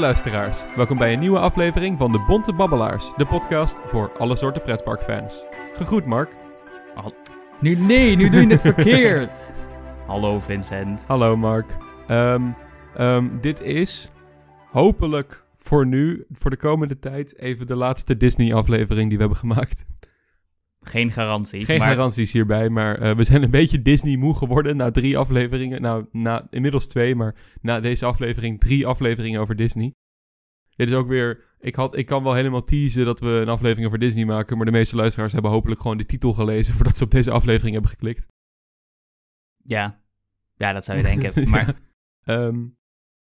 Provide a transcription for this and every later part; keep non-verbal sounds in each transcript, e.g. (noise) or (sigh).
Hallo luisteraars, welkom bij een nieuwe aflevering van de Bonte Babbelaars, de podcast voor alle soorten pretparkfans. Gegroet Mark. Nu, nee, nu doe je het verkeerd. (laughs) Hallo Vincent. Hallo Mark. Ehm, ehm, dit is hopelijk voor nu, voor de komende tijd, even de laatste Disney-aflevering die we hebben gemaakt. Geen garantie. Geen maar garanties hierbij, maar eh, we zijn een beetje Disney-moe geworden na drie afleveringen. Nou, na, inmiddels twee, maar na deze aflevering drie afleveringen over Disney. Dit is ook weer... Ik, had, ik kan wel helemaal teasen dat we een aflevering over Disney maken, maar de meeste luisteraars hebben hopelijk gewoon de titel gelezen (laughs) voordat ze op deze aflevering hebben geklikt. Ja. ja, dat zou je denken. (laughs) Maar. Ehm,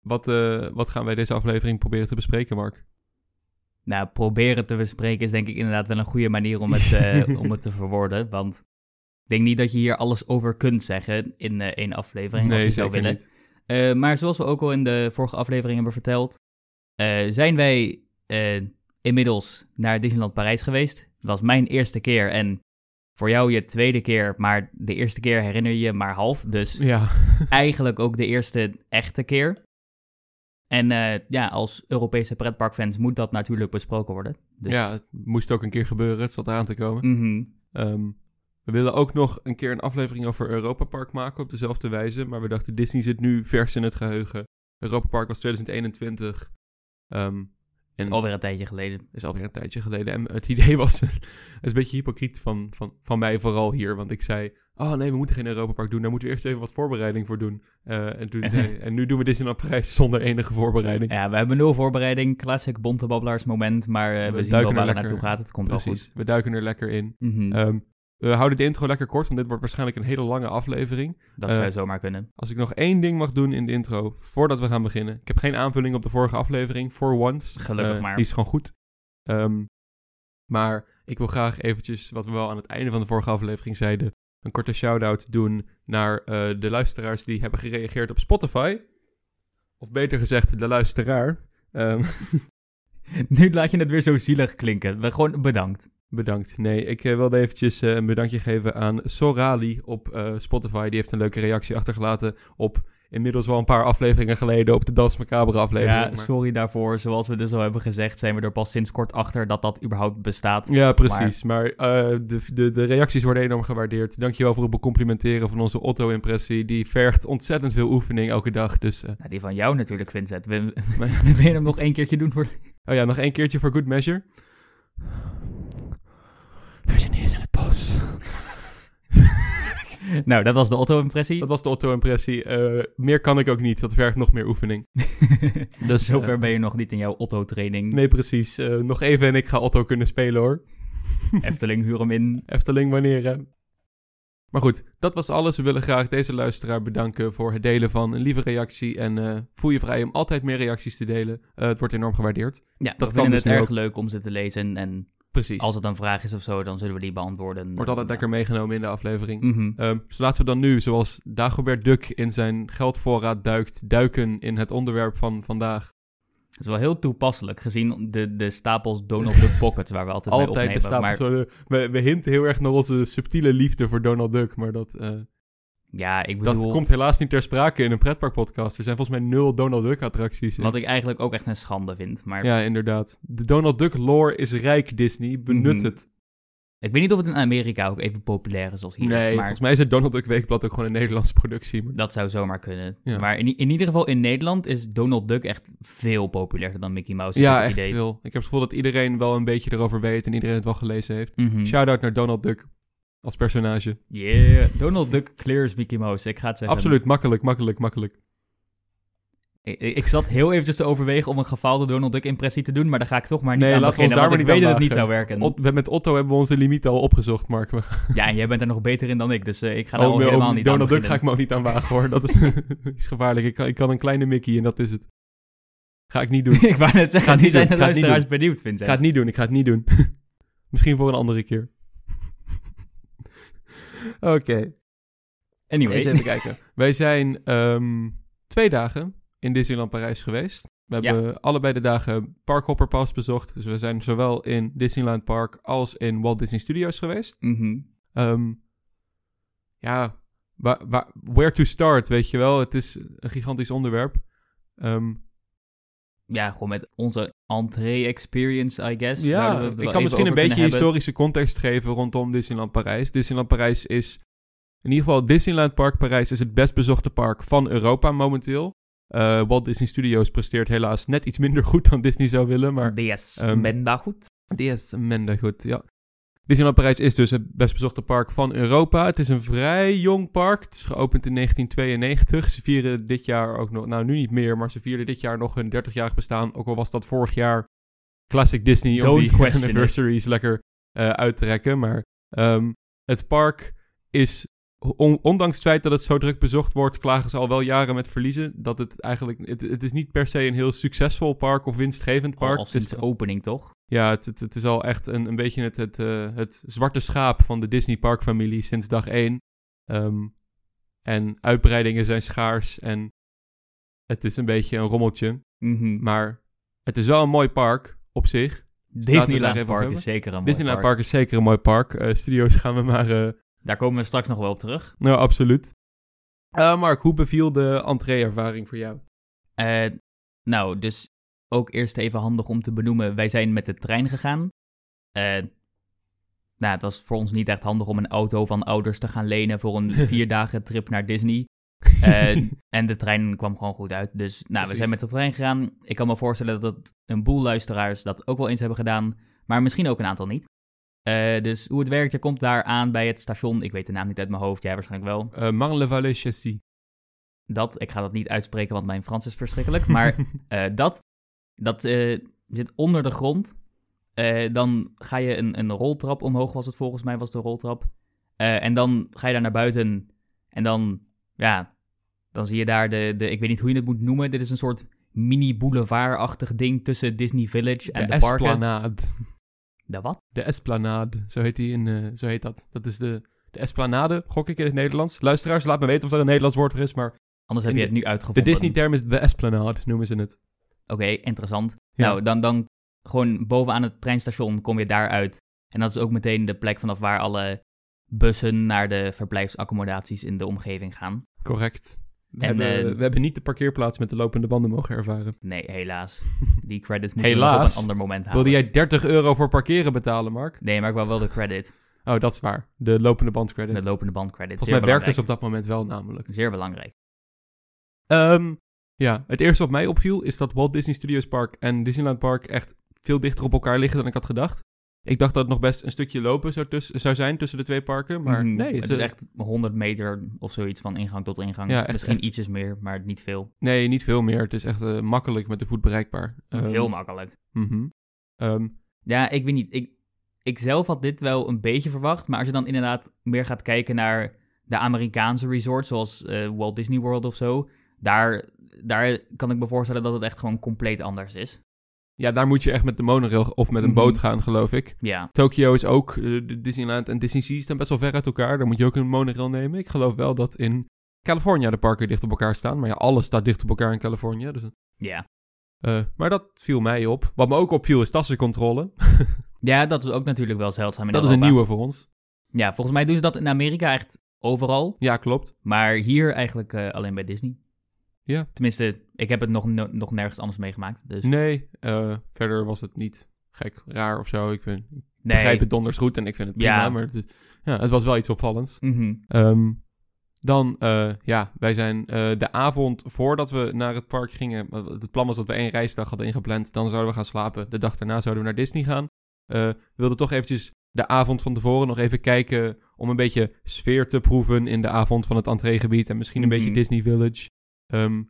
wat, eh, wat gaan wij deze aflevering proberen te bespreken, Mark? Nou, proberen te bespreken is denk ik inderdaad wel een goede manier om het, eh, (laughs) om het te verwoorden. Want ik denk niet dat je hier alles over kunt zeggen in eh, één aflevering als je zou zeker willen. niet. Eh, maar zoals we ook al in de vorige aflevering hebben verteld, zijn wij inmiddels naar Disneyland Parijs geweest. Het was mijn eerste keer en voor jou je tweede keer, maar de eerste keer herinner je je maar half. Dus Ja, (laughs) eigenlijk ook de eerste echte keer. En eh, ja, als Europese pretparkfans moet dat natuurlijk besproken worden. Dus, ja, het moest ook een keer gebeuren. Het zat eraan te komen. mhm. Ehm, we willen ook nog een keer een aflevering over Europa Park maken op dezelfde wijze. Maar we dachten, Disney zit nu vers in het geheugen. Europa Park was 2021. Ehm, en Alweer een tijdje geleden. Is alweer een tijdje geleden. En het idee was, het is een beetje hypocriet van, van, van mij vooral hier. Want ik zei, oh nee, we moeten geen Europa Park doen. Daar moeten we eerst even wat voorbereiding voor doen. Eh, en, toen (laughs) zei, en nu doen we Disneyland Parijs zonder enige voorbereiding. Ja, we hebben nul voorbereiding. Classic bonte moment. Maar eh, we, We zien duiken wel waar er het naartoe gaat. Het komt wel goed. we duiken er lekker in. Mhm. Ehm, we houden de intro lekker kort, want dit wordt waarschijnlijk een hele lange aflevering. dat eh, zou zomaar kunnen. Als ik nog één ding mag doen in de intro, voordat we gaan beginnen. Ik heb geen aanvulling op de vorige aflevering, for once. Gelukkig Eh, maar. Die is gewoon goed. Ehm, maar ik wil graag eventjes, wat we wel aan het einde van de vorige aflevering zeiden, een korte shout-out doen naar eh, de luisteraars die hebben gereageerd op Spotify. Of beter gezegd, de luisteraar. Ehm, (laughs) Nu laat je het weer zo zielig klinken. We gewoon bedankt. Bedankt. Nee, ik eh, wilde eventjes eh, een bedankje geven aan Sorali op eh, Spotify. Die heeft een leuke reactie achtergelaten op inmiddels wel een paar afleveringen geleden op de Dans Macabre aflevering. Ja, maar- sorry daarvoor. Zoals we dus al hebben gezegd, zijn we er pas sinds kort achter dat dat überhaupt bestaat. Ja, precies. Maar, de, de, de reacties worden enorm gewaardeerd. Dankjewel voor het becomplimenteren van onze Otto-impressie. Die vergt ontzettend veel oefening elke dag. Dus, Nou, die van jou natuurlijk, Vincent. (laughs) We willen hem nog één keertje doen voor... oh ja, nog één keertje voor good measure. Visioneer is in het bos. (laughs) Nou, dat was de Otto-impressie. Dat was de Otto-impressie. Eh, meer kan ik ook niet. Dat vergt nog meer oefening. (laughs) Dus, Zover eh, ben je nog niet in jouw Otto-training. Nee, precies. Eh, nog even en ik ga Otto kunnen spelen hoor. (laughs) Efteling, huur hem in. Efteling wanneer. hè? Maar goed, dat was alles. We willen graag deze luisteraar bedanken voor het delen van een lieve reactie. En eh, voel je vrij om altijd meer reacties te delen. Eh, het wordt enorm gewaardeerd. Ja, Dat kan vinden dus het erg ook. leuk om ze te lezen. En Precies. als het een vraag is of zo, dan zullen we die beantwoorden. Wordt altijd lekker meegenomen in de aflevering. Ehm, dus laten we dan nu, zoals Dagobert Duck in zijn geldvoorraad duikt, duiken in het onderwerp van vandaag. Het is wel heel toepasselijk, gezien de, de stapels Donald Duck Pockets waar we altijd, mee (laughs) Altijd de opnemen. Maar de- we, we hinten heel erg naar onze subtiele liefde voor Donald Duck, maar dat, eh, ja, ik dat bedoel, komt helaas niet ter sprake in een pretparkpodcast. Er zijn volgens mij nul Donald Duck attracties. wat ik eigenlijk ook echt een schande vind. Maar Ja, inderdaad. De Donald Duck lore is rijk, Disney. Benut Mhm. het. ik weet niet of het in Amerika ook even populair is als hier. Nee, maar volgens mij is het Donald Duck Weekblad ook gewoon een Nederlandse productie. Maar... dat zou zomaar kunnen. Ja. Maar in, in ieder geval in Nederland is Donald Duck echt veel populairder dan Mickey Mouse. Ja, echt idee. veel. Ik heb het gevoel dat iedereen wel een beetje erover weet en iedereen het wel gelezen heeft. Mhm. Shout-out naar Donald Duck als personage. Yeah, Donald Duck clears Mickey Mouse. Ik ga het zeggen. Absoluut, makkelijk, makkelijk, makkelijk. Ik, ik ik zat heel eventjes te overwegen om een gefaalde Donald Duck impressie te doen, maar daar ga ik toch maar niet Nee, aan laten we ons beginnen, daar want ik weet dat het niet zou werken. Ot- met Otto hebben we onze limiet al opgezocht, Mark. (laughs) Ja, en jij bent er nog beter in dan ik, dus eh, ik ga daar Oh, helemaal oh, niet Donald aan Duck ga ik me ook niet aan wagen hoor. Dat is, (laughs) is gevaarlijk. Ik kan, ik kan een kleine Mickey en dat is het. Ga ik niet doen. (laughs) ik wou net zeggen, die niet zijn doen, de luisteraars benieuwd, Ik Vincent. ga het niet doen, ik ga het niet doen. Misschien voor een andere keer. (laughs) Oké. Anyway, Eens even kijken. (laughs) Wij zijn ehm, twee dagen in Disneyland Parijs geweest. We Ja. hebben allebei de dagen Parkhopper Pass bezocht. Dus we zijn zowel in Disneyland Park als in Walt Disney Studios geweest. Mhm. Ehm, ja, where to start, weet je wel. Het is een gigantisch onderwerp. Ehm, ja, gewoon met onze entree-experience, I guess. Ja, we ik kan misschien een beetje historische context geven rondom Disneyland Parijs. Disneyland Parijs is, in ieder geval Disneyland Park Parijs is het best bezochte park van Europa momenteel. Eh, Walt Disney Studios presteert helaas net iets minder goed dan Disney zou willen, maar DS, Ehm, ben daar goed. die is minder goed, ja. Disneyland Parijs is dus het best bezochte park van Europa. Het is een vrij jong park. Het is geopend in 1992. Ze vieren dit jaar ook nog, nou nu niet meer, maar ze vierden dit jaar nog hun 30-jarig bestaan. Ook al was dat vorig jaar Classic Disney om Don't die it. anniversaries lekker eh, uit te rekken. Maar ehm, het park is, ondanks het feit dat het zo druk bezocht wordt, klagen ze al wel jaren met verliezen. Dat het eigenlijk, het, het is niet per se een heel succesvol park of winstgevend park. Al, sinds de opening, toch? ja, het, het, het is al echt een, een beetje het, het, eh, het zwarte schaap van de Disney Park-familie sinds dag één. Ehm, en uitbreidingen zijn schaars en het is een beetje een rommeltje. Mhm. Maar het is wel een mooi park op zich. Disneyland Park is zeker een mooi Disneyland park. Park is zeker een mooi park. Eh, studio's gaan we maar... eh, Daar komen we straks nog wel op terug. nou, absoluut. Eh, Mark, hoe beviel de entree-ervaring voor jou? Eh, nou, dus ook eerst even handig om te benoemen. Wij zijn met de trein gegaan. Eh, nou, het was voor ons niet echt handig om een auto van ouders te gaan lenen voor een (laughs) vier dagen trip naar Disney. (laughs) En de trein kwam gewoon goed uit. Dus nou, we zijn met de trein gegaan. Ik kan me voorstellen dat een boel luisteraars dat ook wel eens hebben gedaan. Maar misschien ook een aantal niet. Eh, dus hoe het werkt, je komt daar aan bij het station. Ik weet de naam niet uit mijn hoofd, jij waarschijnlijk wel. Eh Marne-le-Vallée-Chessy. Dat, ik ga dat niet uitspreken, want mijn Frans is verschrikkelijk. Maar (laughs) eh, dat, dat zit onder de grond. Dan ga je een, een roltrap omhoog, was het volgens mij, was de roltrap. En dan ga je daar naar buiten. En dan, ja, dan zie je daar de, de, ik weet niet hoe je het moet noemen. Dit is een soort mini-boulevard-achtig ding tussen Disney Village en de de, parken. De wat? De Esplanade, zo heet, die in, eh, zo heet dat. Dat is de, de Esplanade, gok ik in het Nederlands. Luisteraars, laat me weten of er een Nederlands woord voor is, maar Anders heb je de- het nu de uitgevonden. Disney-term is de Esplanade, noemen ze het. Oké, interessant. Ja. Nou, dan, dan gewoon bovenaan het treinstation kom je daaruit. En dat is ook meteen de plek vanaf waar alle bussen naar de verblijfsaccommodaties in de omgeving gaan. Correct. We, En, hebben, eh, we hebben niet de parkeerplaats met de lopende banden mogen ervaren. Nee, helaas. Die credits moeten we op een ander moment halen. Wilde jij 30 euro voor parkeren betalen, Mark? Nee, maar ik wil wel de credit. Oh, dat is waar. De lopende bandcredit. De lopende band credit. Volgens mij werkte ze op dat moment wel namelijk. Zeer belangrijk. Ehm, ja, het eerste wat mij opviel is dat Walt Disney Studios Park en Disneyland Park echt veel dichter op elkaar liggen dan ik had gedacht. Ik dacht dat het nog best een stukje lopen zou, zou zijn tussen de twee parken, maar Mhm. nee, Het is echt 100 meter of zoiets van ingang tot ingang. Ja, echt, Misschien echt. ietsjes meer, maar niet veel. nee, niet veel meer. Het is echt eh, makkelijk met de voet bereikbaar. Ehm, Heel makkelijk. mhm. Ehm, Ja, ik weet niet. Ik, ik zelf had dit wel een beetje verwacht. Maar als je dan inderdaad meer gaat kijken naar de Amerikaanse resorts, zoals eh, Walt Disney World of zo. Daar, daar kan ik me voorstellen dat het echt gewoon compleet anders is. Ja, daar moet je echt met de monorail of met een Mhm. boot gaan, geloof ik. Ja, Tokyo is ook, eh, Disneyland en Disney Sea staan best wel ver uit elkaar. Daar moet je ook een monorail nemen. Ik geloof wel dat in California de parken dicht op elkaar staan. Maar ja, alles staat dicht op elkaar in Californië. Dus, ja. eh, maar dat viel mij op. Wat me ook opviel is tassencontrole. (laughs) Ja, dat is ook natuurlijk wel zeldzaam in dat is een nieuwe voor ons. Ja, volgens mij doen ze dat in Amerika echt overal. Ja, klopt. Maar hier eigenlijk eh, alleen bij Disney. Ja. Tenminste, ik heb het nog, no- nog nergens anders meegemaakt. Dus Nee, eh, verder was het niet gek, raar of zo. Ik, vind, ik nee. begrijp het donders goed en ik vind het prima. Ja. Maar het, ja, het was wel iets opvallends. Mhm. Ehm, dan, eh, ja, wij zijn eh, de avond voordat we naar het park gingen. Het plan was dat we één reisdag hadden ingepland. Dan zouden we gaan slapen. De dag daarna zouden we naar Disney gaan. Eh, we wilden toch eventjes de avond van tevoren nog even kijken. Om een beetje sfeer te proeven in de avond van het entreegebied. En misschien een Mhm. beetje Disney Village. Ehm,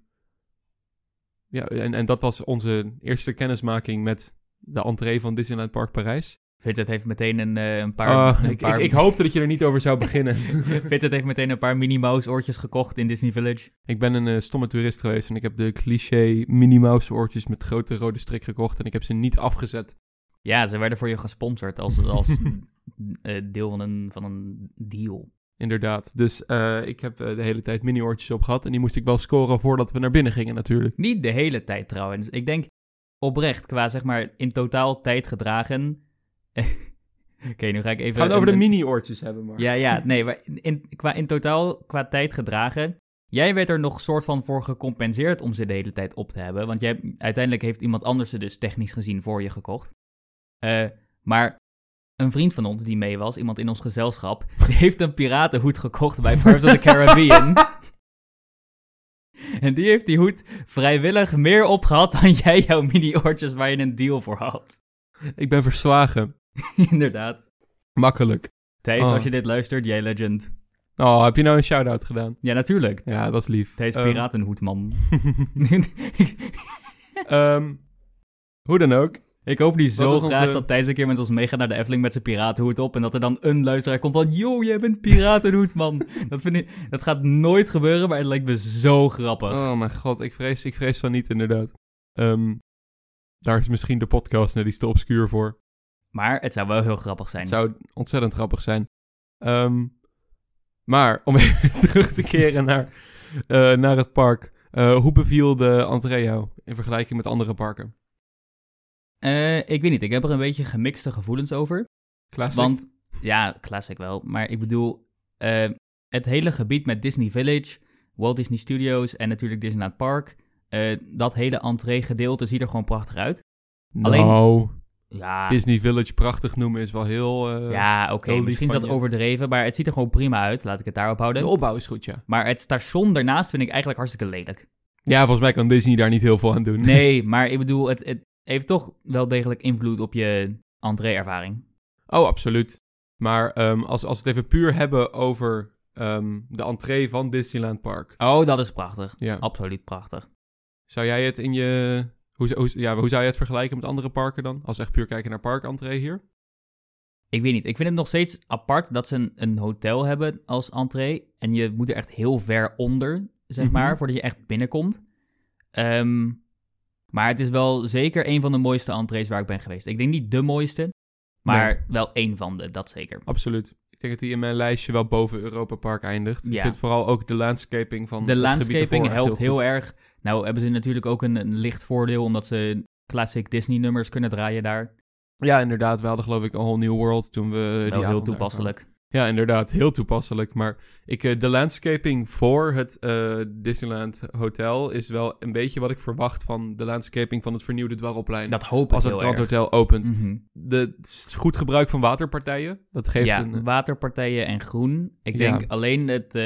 ja, en, en dat was onze eerste kennismaking met de entree van Disneyland Park Parijs. Vincent heeft meteen een, eh, een paar... Ah, een ik, paar ik, ik hoopte dat je er niet over zou beginnen. (laughs) Vincent heeft meteen een paar Minnie Mouse oortjes gekocht in Disney Village. Ik ben een eh, stomme toerist geweest en ik heb de cliché Minnie Mouse oortjes met grote rode strik gekocht en ik heb ze niet afgezet. Ja, ze werden voor je gesponsord als, als (laughs) eh, deel van een, van een deal. Inderdaad. Dus eh, ik heb eh, de hele tijd mini oortjes op gehad en die moest ik wel scoren voordat we naar binnen gingen natuurlijk. Niet de hele tijd trouwens. Ik denk oprecht, qua zeg maar in totaal tijd gedragen... (laughs) Oké, nu ga ik even... Gaan we het over een- de een- mini oortjes hebben, maar. Ja, ja, nee, maar in, qua, in totaal qua tijd gedragen... jij werd er nog soort van voor gecompenseerd om ze de hele tijd op te hebben. Want jij, uiteindelijk heeft iemand anders ze dus technisch gezien voor je gekocht. Eh, maar een vriend van ons die mee was, iemand in ons gezelschap, (laughs) die heeft een piratenhoed gekocht bij Pirates of the Caribbean. (laughs) en die heeft die hoed vrijwillig meer opgehad dan (laughs) jij jouw mini-oortjes waar je een deal voor had. Ik ben verslagen. Inderdaad. Makkelijk. Thijs, Oh. als je dit luistert, jij legend. Oh, heb je nou een shout-out gedaan? Ja, natuurlijk. Ja, dat is lief. Thijs Ehm, piratenhoedman. ehm, hoe dan ook. Ik hoop niet zo graag onze- dat Thijs een keer met ons meegaat naar de Efteling met zijn piratenhoed op. En dat er dan een luisteraar komt van, yo, jij bent piratenhoed, man. (laughs) dat, vind ik, dat gaat nooit gebeuren, maar het lijkt me zo grappig. Oh mijn god, ik vrees, ik vrees van niet inderdaad. Ehm, daar is misschien de podcast net iets te obscuur voor. Maar het zou wel heel grappig zijn. Het zou ontzettend grappig zijn. Ehm, maar om (laughs) even terug te keren naar, eh, naar het park. Eh, hoe beviel de jou in vergelijking met andere parken? Eh, ik weet niet, ik heb er een beetje gemixte gevoelens over. Classic? Want, ja, classic wel. Maar ik bedoel, eh, het hele gebied met Disney Village, Walt Disney Studios en natuurlijk Disneyland Park. eh, dat hele entree-gedeelte ziet er gewoon prachtig uit. alleen- Nou, Ja, Disney Village prachtig noemen is wel heel... eh, ja oké, misschien is dat je. overdreven, maar het ziet er gewoon prima uit. Laat ik het daarop houden. De opbouw is goed, ja. Maar het station daarnaast vind ik eigenlijk hartstikke lelijk. Ja, volgens mij kan Disney daar niet heel veel aan doen. Nee, (laughs) maar ik bedoel, het, het heeft toch wel degelijk invloed op je entree-ervaring. Oh, absoluut. Maar ehm, als, als we het even puur hebben over ehm, de entree van Disneyland Park. Oh, dat is prachtig. Ja. Absoluut prachtig. Zou jij het in je... Hoe, zou- hoe, ja, hoe zou je het vergelijken met andere parken dan? Als we echt puur kijken naar parkentree hier? Ik weet niet, ik vind het nog steeds apart dat ze een, een hotel hebben als entree. En je moet er echt heel ver onder, zeg Mhm. maar, voordat je echt binnenkomt. Ehm, maar het is wel zeker een van de mooiste entrees waar ik ben geweest. Ik denk niet de mooiste, maar wel één van de, dat zeker. Absoluut. Ik denk dat die in mijn lijstje wel boven Europa Park eindigt. Ik vind vooral ook de landscaping van De het landscaping helpt heel erg. Nou hebben ze natuurlijk ook een, een licht voordeel, omdat ze classic Disney nummers kunnen draaien daar. Ja, inderdaad. We hadden geloof ik een whole new world toen we die heel toepasselijk. Ja, inderdaad. Heel toepasselijk. Maar ik, eh, de landscaping voor het eh, Disneyland Hotel is wel een beetje wat ik verwacht van de landscaping van het vernieuwde Dwarrelplein. Dat hoop ik als het Grand opent. Mhm. De, goed gebruik van waterpartijen. Dat geeft ja, een... eh, waterpartijen en groen. Ik Ja. denk alleen het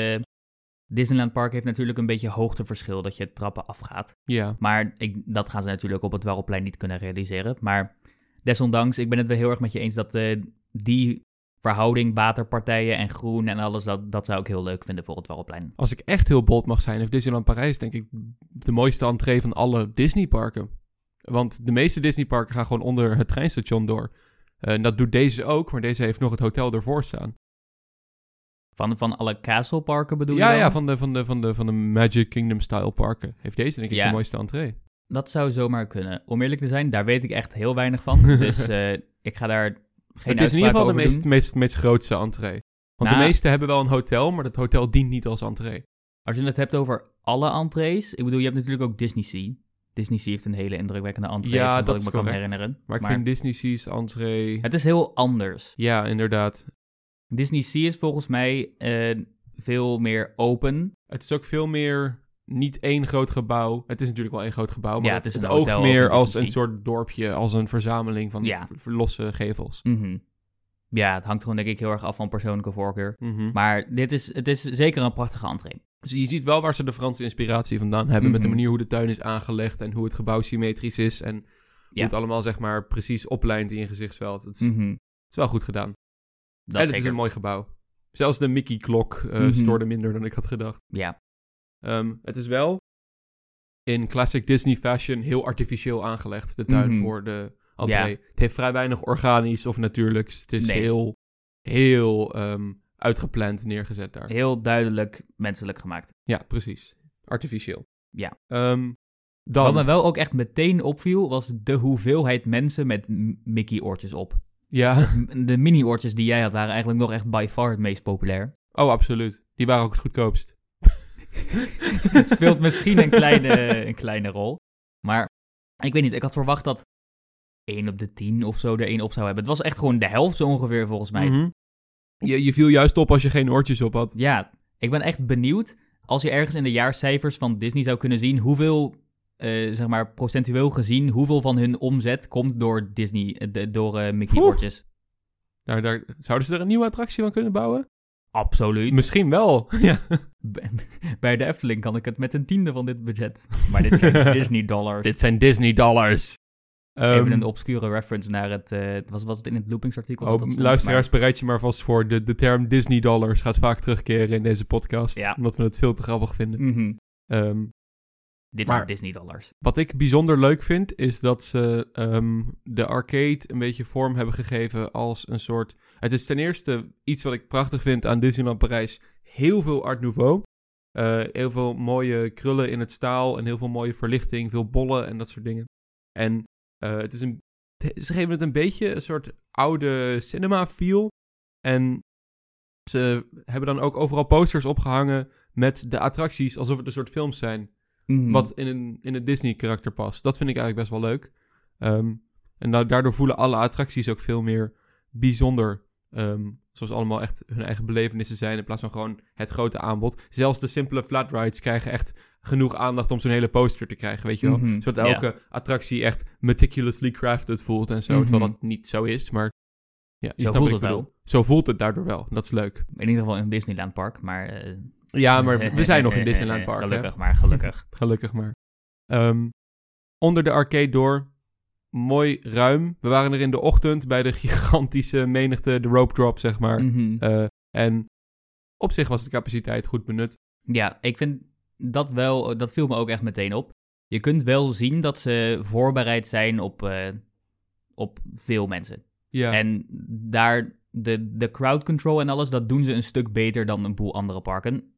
Disneyland Park heeft natuurlijk een beetje hoogteverschil dat je trappen afgaat. ja. Maar ik, dat gaan ze natuurlijk op het Dwarrelplein niet kunnen realiseren. Maar desondanks, ik ben het wel heel erg met je eens dat die verhouding waterpartijen en groen en alles, dat, dat zou ik heel leuk vinden voor het Dwarrelplein. Als ik echt heel bold mag zijn, heeft Disneyland Parijs denk ik de mooiste entree van alle Disneyparken. Want de meeste Disneyparken gaan gewoon onder het treinstation door. Eh, En dat doet deze ook, maar deze heeft nog het hotel ervoor staan. Van, van alle castleparken bedoel ja, je dan? ja, van de, van, de, van, de, van de Magic Kingdom style parken heeft deze denk ik Ja. de mooiste entree. Dat zou zomaar kunnen. Om eerlijk te zijn, daar weet ik echt heel weinig van. (laughs) dus eh, ik ga daar het is in ieder geval de meest, meest, meest grootste entree. Want Nou. de meeste hebben wel een hotel, maar dat hotel dient niet als entree. Als je het hebt over alle entrees, ik bedoel, je hebt natuurlijk ook Disney Sea. Disney Sea heeft een hele indrukwekkende entree, Ja, dat is ik me kan herinneren. Maar ik vind Disney Sea's entree... Het is heel anders. Ja, inderdaad. Disney Sea is volgens mij eh, veel meer open. Het is ook veel meer niet één groot gebouw. Het is natuurlijk wel één groot gebouw, maar Ja, het, is het een oogt meer als een soort dorpje, als een verzameling van Ja. losse gevels. Mhm. Ja, het hangt gewoon denk ik heel erg af van persoonlijke voorkeur. Mhm. Maar dit is, het is zeker een prachtige entree. Dus je ziet wel waar ze de Franse inspiratie vandaan hebben met de Mhm. manier hoe de tuin is aangelegd en hoe het gebouw symmetrisch is en hoe het allemaal zeg maar precies oplijnt in je gezichtsveld. Het is, het is wel goed gedaan. Dat en het is een mooi gebouw. Zelfs de Mickey-klok Mhm. stoorde minder dan ik had gedacht. Ja, Ehm, het is wel in classic Disney fashion heel artificieel aangelegd, de tuin Mhm. voor de entree. Ja. Het heeft vrij weinig organisch of natuurlijks. Het is Nee. heel, heel ehm, uitgepland neergezet daar. heel duidelijk menselijk gemaakt. Ja, precies. Artificieel. Ja. Ehm, dan, Wat me wel ook echt meteen opviel, was de hoeveelheid mensen met Mickey-oortjes op. Ja, De mini-oortjes die jij had, waren eigenlijk nog echt by far het meest populair. oh absoluut. Die waren ook het goedkoopst. (laughs) het speelt misschien een kleine, een kleine rol. Maar ik weet niet, ik had verwacht dat 1 op de 10 of zo er één op zou hebben. Het was echt gewoon de helft zo ongeveer volgens mij. Mhm. je, je viel juist op als je geen oortjes op had. Ja, ik ben echt benieuwd als je ergens in de jaarcijfers van Disney zou kunnen zien hoeveel, eh, zeg maar, procentueel gezien, hoeveel van hun omzet komt door Disney, eh, de- door eh, Mickey Oeh. oortjes. Nou, daar, zouden ze er een nieuwe attractie van kunnen bouwen? Absoluut. Misschien wel. (laughs) ja. Bij de Efteling kan ik het met een tiende van dit budget. Maar dit zijn (laughs) Disney dollars. Dit zijn Disney dollars. Even Ehm, een obscure reference naar het, eh, was, was het in het loopingsartikel? Oh, dat luisteraars, bereid je maar vast voor. De, de term Disney dollars gaat vaak terugkeren in deze podcast. Ja. Omdat we het veel te grappig vinden. Ehm, dit Maar- zijn Disney dollars. wat ik bijzonder leuk vind, is dat ze ehm, de arcade een beetje vorm hebben gegeven als een soort... Het is ten eerste iets wat ik prachtig vind aan Disneyland Parijs. Heel veel Art Nouveau. Eh, heel veel mooie krullen in het staal en heel veel mooie verlichting, veel bollen en dat soort dingen. En eh, het is een, ze geven het een beetje een soort oude cinema feel. En ze hebben dan ook overal posters opgehangen met de attracties alsof het een soort films zijn. Mhm. Wat in een, in een Disney-karakter past. Dat vind ik eigenlijk best wel leuk. Ehm, en da- daardoor voelen alle attracties ook veel meer bijzonder. Ehm, zoals allemaal echt hun eigen belevenissen zijn. In plaats van gewoon het grote aanbod. Zelfs de simpele flat rides krijgen echt genoeg aandacht om zo'n hele poster te krijgen. Weet je wel? Mhm, Zodat elke attractie echt meticulously crafted voelt en zo. Mhm. Terwijl dat niet zo is. Maar ja, je Zo voelt het wel. Zo voelt het daardoor wel. Dat is leuk. In ieder geval in Disneyland Park, maar... eh, Ja, maar we zijn nog in (laughs) Disneyland Park. hè? Gelukkig maar, gelukkig. (laughs) Gelukkig maar. Ehm, onder de arcade door. Mooi ruim. We waren er in de ochtend bij de gigantische menigte, de rope drop, zeg maar. Mhm. Eh, en op zich was de capaciteit goed benut. Ja, ik vind dat wel, dat viel me ook echt meteen op. Je kunt wel zien dat ze voorbereid zijn op, eh, op veel mensen. Ja, En daar, de, de crowd control en alles, dat doen ze een stuk beter dan een boel andere parken.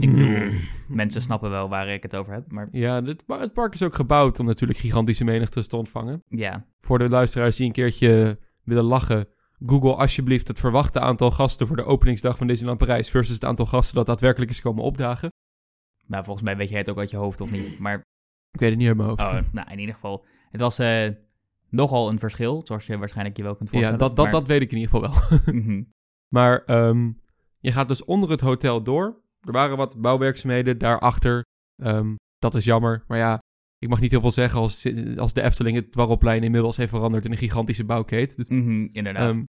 Ik bedoel, mensen snappen wel waar ik het over heb, maar ja het, het park is ook gebouwd om natuurlijk gigantische menigtes te ontvangen. ja. Voor de luisteraars die een keertje willen lachen. Google alsjeblieft het verwachte aantal gasten voor de openingsdag van Disneyland Parijs versus het aantal gasten dat daadwerkelijk is komen opdagen. Maar volgens mij weet jij het ook uit je hoofd of niet. Maar Ik weet het niet uit mijn hoofd. oh, nou, in ieder geval, het was eh, nogal een verschil, zoals je waarschijnlijk je wel kunt ja, voorstellen. dat, dat, maar- dat weet ik in ieder geval wel. Mhm. (laughs) Maar ehm, je gaat dus onder het hotel door. Er waren wat bouwwerkzaamheden daarachter. Ehm, dat is jammer. Maar ja, ik mag niet heel veel zeggen als, als de Efteling het Dwarrelplein inmiddels heeft veranderd in een gigantische bouwkeet. Dus, Mhm, inderdaad. ehm,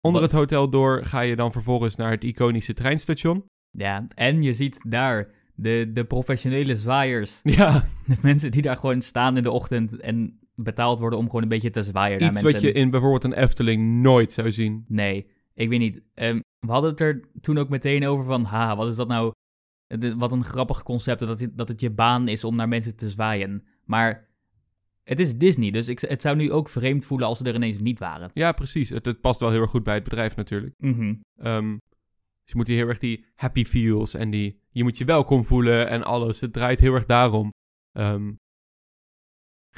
onder het hotel door ga je dan vervolgens naar het iconische treinstation. Ja, en je ziet daar de, de professionele zwaaiers. (laughs) Ja, De mensen die daar gewoon staan in de ochtend en betaald worden om gewoon een beetje te zwaaien naar iets mensen. wat je in bijvoorbeeld een Efteling nooit zou zien. Nee, ik weet niet. Ehm, we hadden het er toen ook meteen over van, ha, wat is dat nou? Wat een grappig concept dat het, dat het je baan is om naar mensen te zwaaien. Maar het is Disney, dus ik, het zou nu ook vreemd voelen als ze er ineens niet waren. Ja, precies. Het, het past wel heel erg goed bij het bedrijf natuurlijk. Ehm, dus je moet hier heel erg die happy feels en die... Je moet je welkom voelen en alles. Het draait heel erg daarom. Ehm,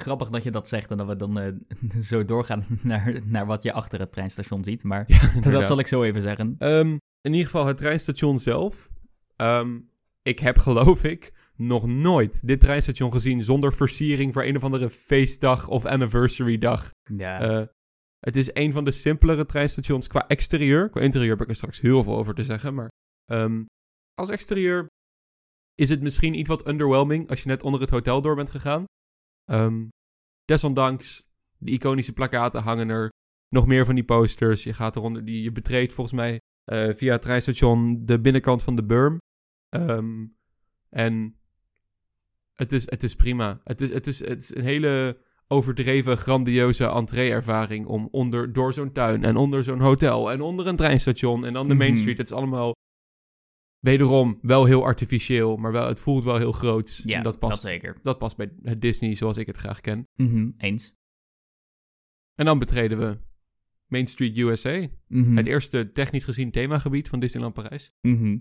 Grappig dat je dat zegt en dat we dan eh, (laughs) zo doorgaan naar, naar wat je achter het treinstation ziet. Maar (laughs) ja, (laughs) dat zal ik zo even zeggen. Ehm, in ieder geval het treinstation zelf. Ehm, ik heb geloof ik nog nooit dit treinstation gezien zonder versiering voor een of andere feestdag of anniversary dag. Ja, Eh, het is een van de simpelere treinstations qua exterieur. Qua interieur heb ik er straks heel veel over te zeggen. Maar ehm, als exterieur is het misschien iets wat underwhelming als je net onder het hotel door bent gegaan. Ehm, desondanks, de iconische plakaten hangen er. Nog meer van die posters. Je gaat eronder, die, je betreedt volgens mij eh, via het treinstation de binnenkant van de berm. Ehm, en het is, het is prima. Het is, het, is, het is een hele overdreven, grandioze entree-ervaring om onder, door zo'n tuin en onder zo'n hotel en onder een treinstation en dan de Main Mhm. Street. Het is allemaal wederom wel heel artificieel, maar wel, het voelt wel heel groot. ja En dat, dat past, zeker. dat past bij het Disney zoals ik het graag ken. Mhm, Eens. En dan betreden we Main Street USA, Mhm. het eerste technisch gezien themagebied van Disneyland Parijs. Mhm.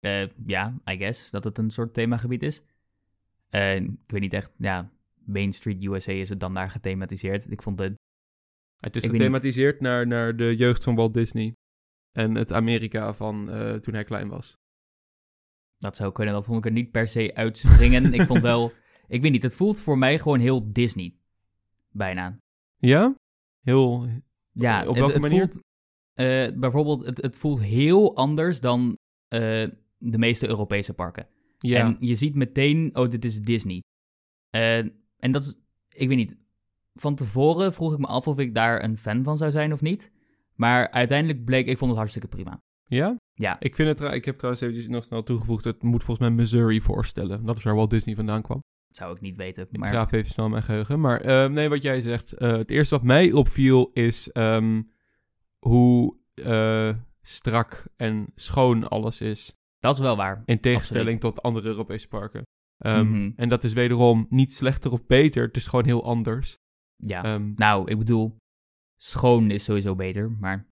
Eh, ja, I guess dat het een soort themagebied is. Eh, ik weet niet echt, ja, Main Street USA is het dan daar gethematiseerd. Ik vond het, Het is Ik gethematiseerd naar, naar de jeugd van Walt Disney en het Amerika van eh, toen hij klein was. Dat zou kunnen, dat vond ik er niet per se uitspringen. ik vond wel, (laughs) ik weet niet, het voelt voor mij gewoon heel Disney. Bijna. Ja? Heel... Ja, Op welke het manier? Voelt, eh, bijvoorbeeld, het, het voelt heel anders dan eh, de meeste Europese parken. Ja, En je ziet meteen, oh, dit is Disney. Eh, en dat is, ik weet niet, van tevoren vroeg ik me af of ik daar een fan van zou zijn of niet. Maar uiteindelijk bleek, ik vond het hartstikke prima. Ja? Ja. Ik vind het, ik heb trouwens eventjes nog snel toegevoegd, het moet volgens mij Missouri voorstellen. Dat is waar Walt Disney vandaan kwam. Dat zou ik niet weten. Ik Maar graaf even snel mijn geheugen. Maar eh, nee, wat jij zegt. eh, het eerste wat mij opviel is ehm, hoe eh, strak en schoon alles is. dat is wel waar. In tegenstelling tot andere Europese parken. Ehm, Mhm. En dat is wederom niet slechter of beter. Het is gewoon heel anders. Ja. Ehm, Nou, ik bedoel, schoon is sowieso beter, maar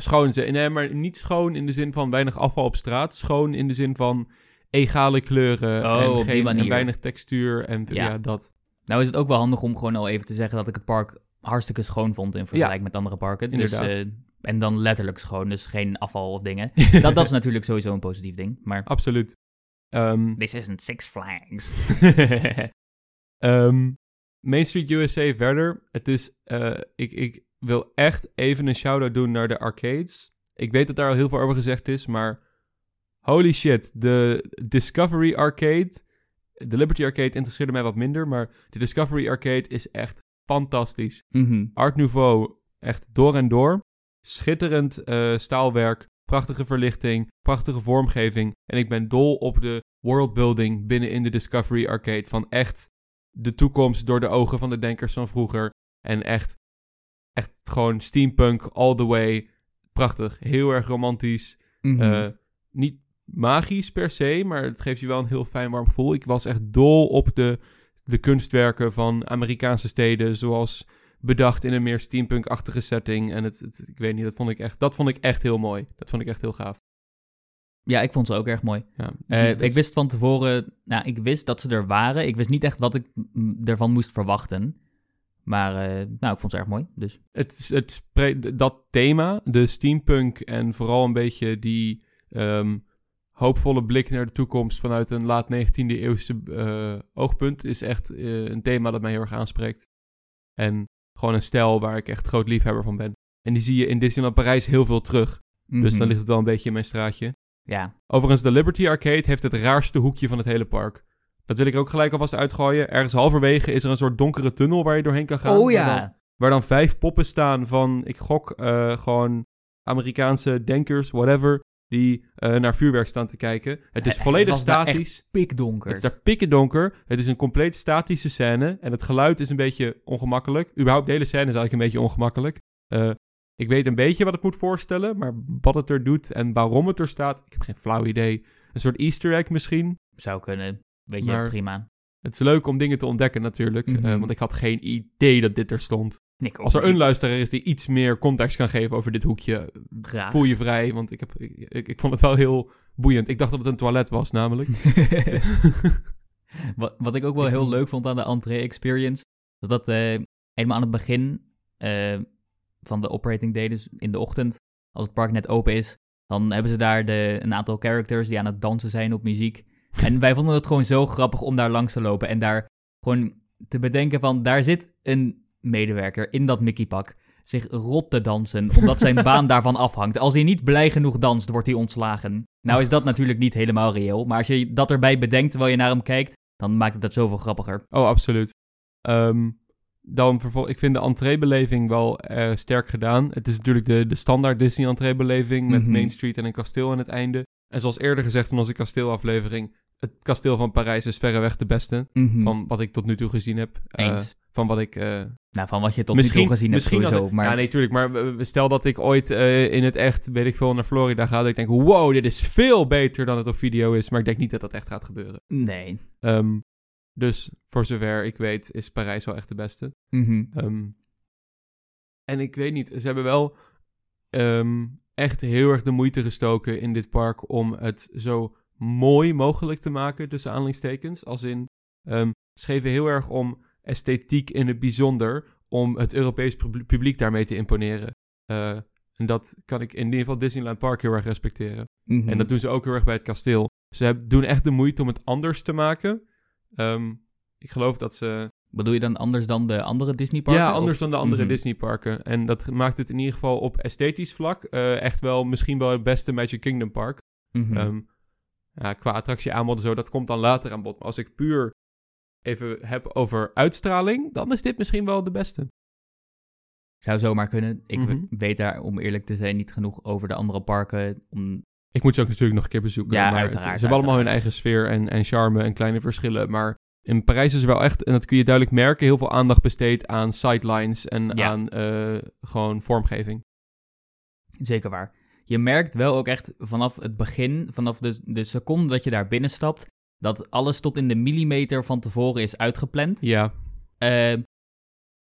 schoon, ze- nee, maar niet schoon in de zin van weinig afval op straat. Schoon in de zin van egale kleuren Oh, en, geen, en weinig textuur. En ja. Ja. dat. nou is het ook wel handig om gewoon al even te zeggen dat ik het park hartstikke schoon vond in vergelijking met andere parken. inderdaad. Dus, en dan letterlijk schoon, dus geen afval of dingen. (laughs) dat, dat is natuurlijk sowieso een positief ding, maar Absoluut. Ehm, this isn't Six Flags. (laughs) Ehm, Main Street USA verder. Het is, eh, ik, ik wil echt even een shout-out doen naar de arcades. Ik weet dat daar al heel veel over gezegd is, maar holy shit, de Discovery Arcade, de Liberty Arcade interesseerde mij wat minder, maar de Discovery Arcade is echt fantastisch. Mhm. Art Nouveau, echt door en door. Schitterend eh, staalwerk, prachtige verlichting, prachtige vormgeving. En ik ben dol op de worldbuilding binnen in de Discovery Arcade. Van echt de toekomst door de ogen van de denkers van vroeger. En echt, echt gewoon steampunk all the way. Prachtig, heel erg romantisch. Mhm. Eh, niet magisch per se, maar het geeft je wel een heel fijn warm gevoel. Ik was echt dol op de, de kunstwerken van Amerikaanse steden, zoals bedacht in een meer steampunk-achtige setting. En het, het- ik weet niet, dat vond ik, echt, dat vond ik echt heel mooi. Dat vond ik echt heel gaaf. ja, ik vond ze ook erg mooi. Ja, Eh, ik is- wist van tevoren, nou, ik wist dat ze er waren. Ik wist niet echt wat ik ervan moest verwachten. Maar, eh, nou, ik vond ze erg mooi. Dus het, het dat thema, de steampunk en vooral een beetje die ehm, hoopvolle blik naar de toekomst vanuit een laat 19e eeuwse eh, oogpunt, is echt eh, een thema dat mij heel erg aanspreekt. En gewoon een stijl waar ik echt groot liefhebber van ben. En die zie je in Disneyland Parijs heel veel terug. Dus Mhm. dan ligt het wel een beetje in mijn straatje. Ja, Overigens, de Liberty Arcade heeft het raarste hoekje van het hele park. Dat wil ik ook gelijk alvast uitgooien. Ergens halverwege is er een soort donkere tunnel waar je doorheen kan gaan. oh waar dan- ja. Waar dan vijf poppen staan van, ik gok, eh, gewoon Amerikaanse denkers, whatever, die eh, naar vuurwerk staan te kijken. Het is Het volledig daar statisch. Pikdonker. Het is daar pikken donker. Het is een compleet statische scène. En het geluid is een beetje ongemakkelijk. Überhaupt de hele scène is eigenlijk een beetje ongemakkelijk. Eh, ik weet een beetje wat het moet voorstellen, maar wat het er doet en waarom het er staat, ik heb geen flauw idee. Een soort easter egg misschien. Zou kunnen. Weet je, Maar- prima. Het is leuk om dingen te ontdekken natuurlijk, Mhm. eh, want ik had geen idee dat dit er stond. Nick Als er een luisteraar is die iets meer context kan geven over dit hoekje, Graag. voel je vrij. Want ik, heb, ik, ik, ik vond het wel heel boeiend. Ik dacht dat het een toilet was, namelijk. (laughs) (laughs) wat, wat ik ook wel heel leuk vond aan de entree experience, was dat eh, helemaal aan het begin eh, van de operating day, dus in de ochtend, als het park net open is, dan hebben ze daar de, een aantal characters die aan het dansen zijn op muziek. En wij vonden het gewoon zo grappig om daar langs te lopen en daar gewoon te bedenken van, daar zit een medewerker in dat Mickey-pak zich rot te dansen, omdat zijn baan (laughs) daarvan afhangt. Als hij niet blij genoeg danst, wordt hij ontslagen. Nou is dat natuurlijk niet helemaal reëel, maar als je dat erbij bedenkt terwijl je naar hem kijkt, dan maakt het dat zoveel grappiger. Oh, absoluut. Ehm, dan vervol ik vind de entreebeleving wel eh, sterk gedaan. Het is natuurlijk de, de standaard Disney entreebeleving met Mhm. Main Street en een kasteel aan het einde. En zoals eerder gezegd in onze kasteelaflevering, het kasteel van Parijs is verreweg de beste Mhm. van wat ik tot nu toe gezien heb. Eh, Eens. van wat ik eh, nou, van wat je tot nu toe gezien hebt misschien als sowieso. ik- maar Ja, nee, tuurlijk. Maar stel dat ik ooit eh, in het echt, weet ik veel, naar Florida ga. Dat ik denk, wow, dit is veel beter dan het op video is. Maar ik denk niet dat dat echt gaat gebeuren. nee. Ehm, dus voor zover ik weet, is Parijs wel echt de beste. Mhm. Ehm, en ik weet niet, ze hebben wel ehm, echt heel erg de moeite gestoken in dit park om het zo mooi mogelijk te maken, tussen aanhalingstekens. Als in, ehm ze geven heel erg om esthetiek in het bijzonder, om het Europees pub- publiek daarmee te imponeren. Eh, en dat kan ik in ieder geval Disneyland Park heel erg respecteren. Mhm. En dat doen ze ook heel erg bij het kasteel. Ze doen echt de moeite om het anders te maken. Ehm, ik geloof dat ze Bedoel je dan anders dan de andere Disneyparken? ja, anders Of- dan de andere Mhm. Disneyparken. En dat maakt het in ieder geval op esthetisch vlak eh, echt wel misschien wel het beste Magic Kingdom park. Mhm. Ehm, Ja, qua attractie aanbod en zo, dat komt dan later aan bod. Maar als ik puur even heb over uitstraling, dan is dit misschien wel de beste. Zou zomaar kunnen. Ik Mhm. weet daar, om eerlijk te zijn, niet genoeg over de andere parken. Om... Ik moet ze ook natuurlijk nog een keer bezoeken. Ja, maar het- ze hebben allemaal hun eigen sfeer en, en charme en kleine verschillen. Maar in Parijs is er wel echt, en dat kun je duidelijk merken, heel veel aandacht besteed aan sidelines en Ja. aan eh, gewoon vormgeving. Zeker waar. Je merkt wel ook echt vanaf het begin, vanaf de, de seconde dat je daar binnenstapt, dat alles tot in de millimeter van tevoren is uitgepland. Ja. Eh,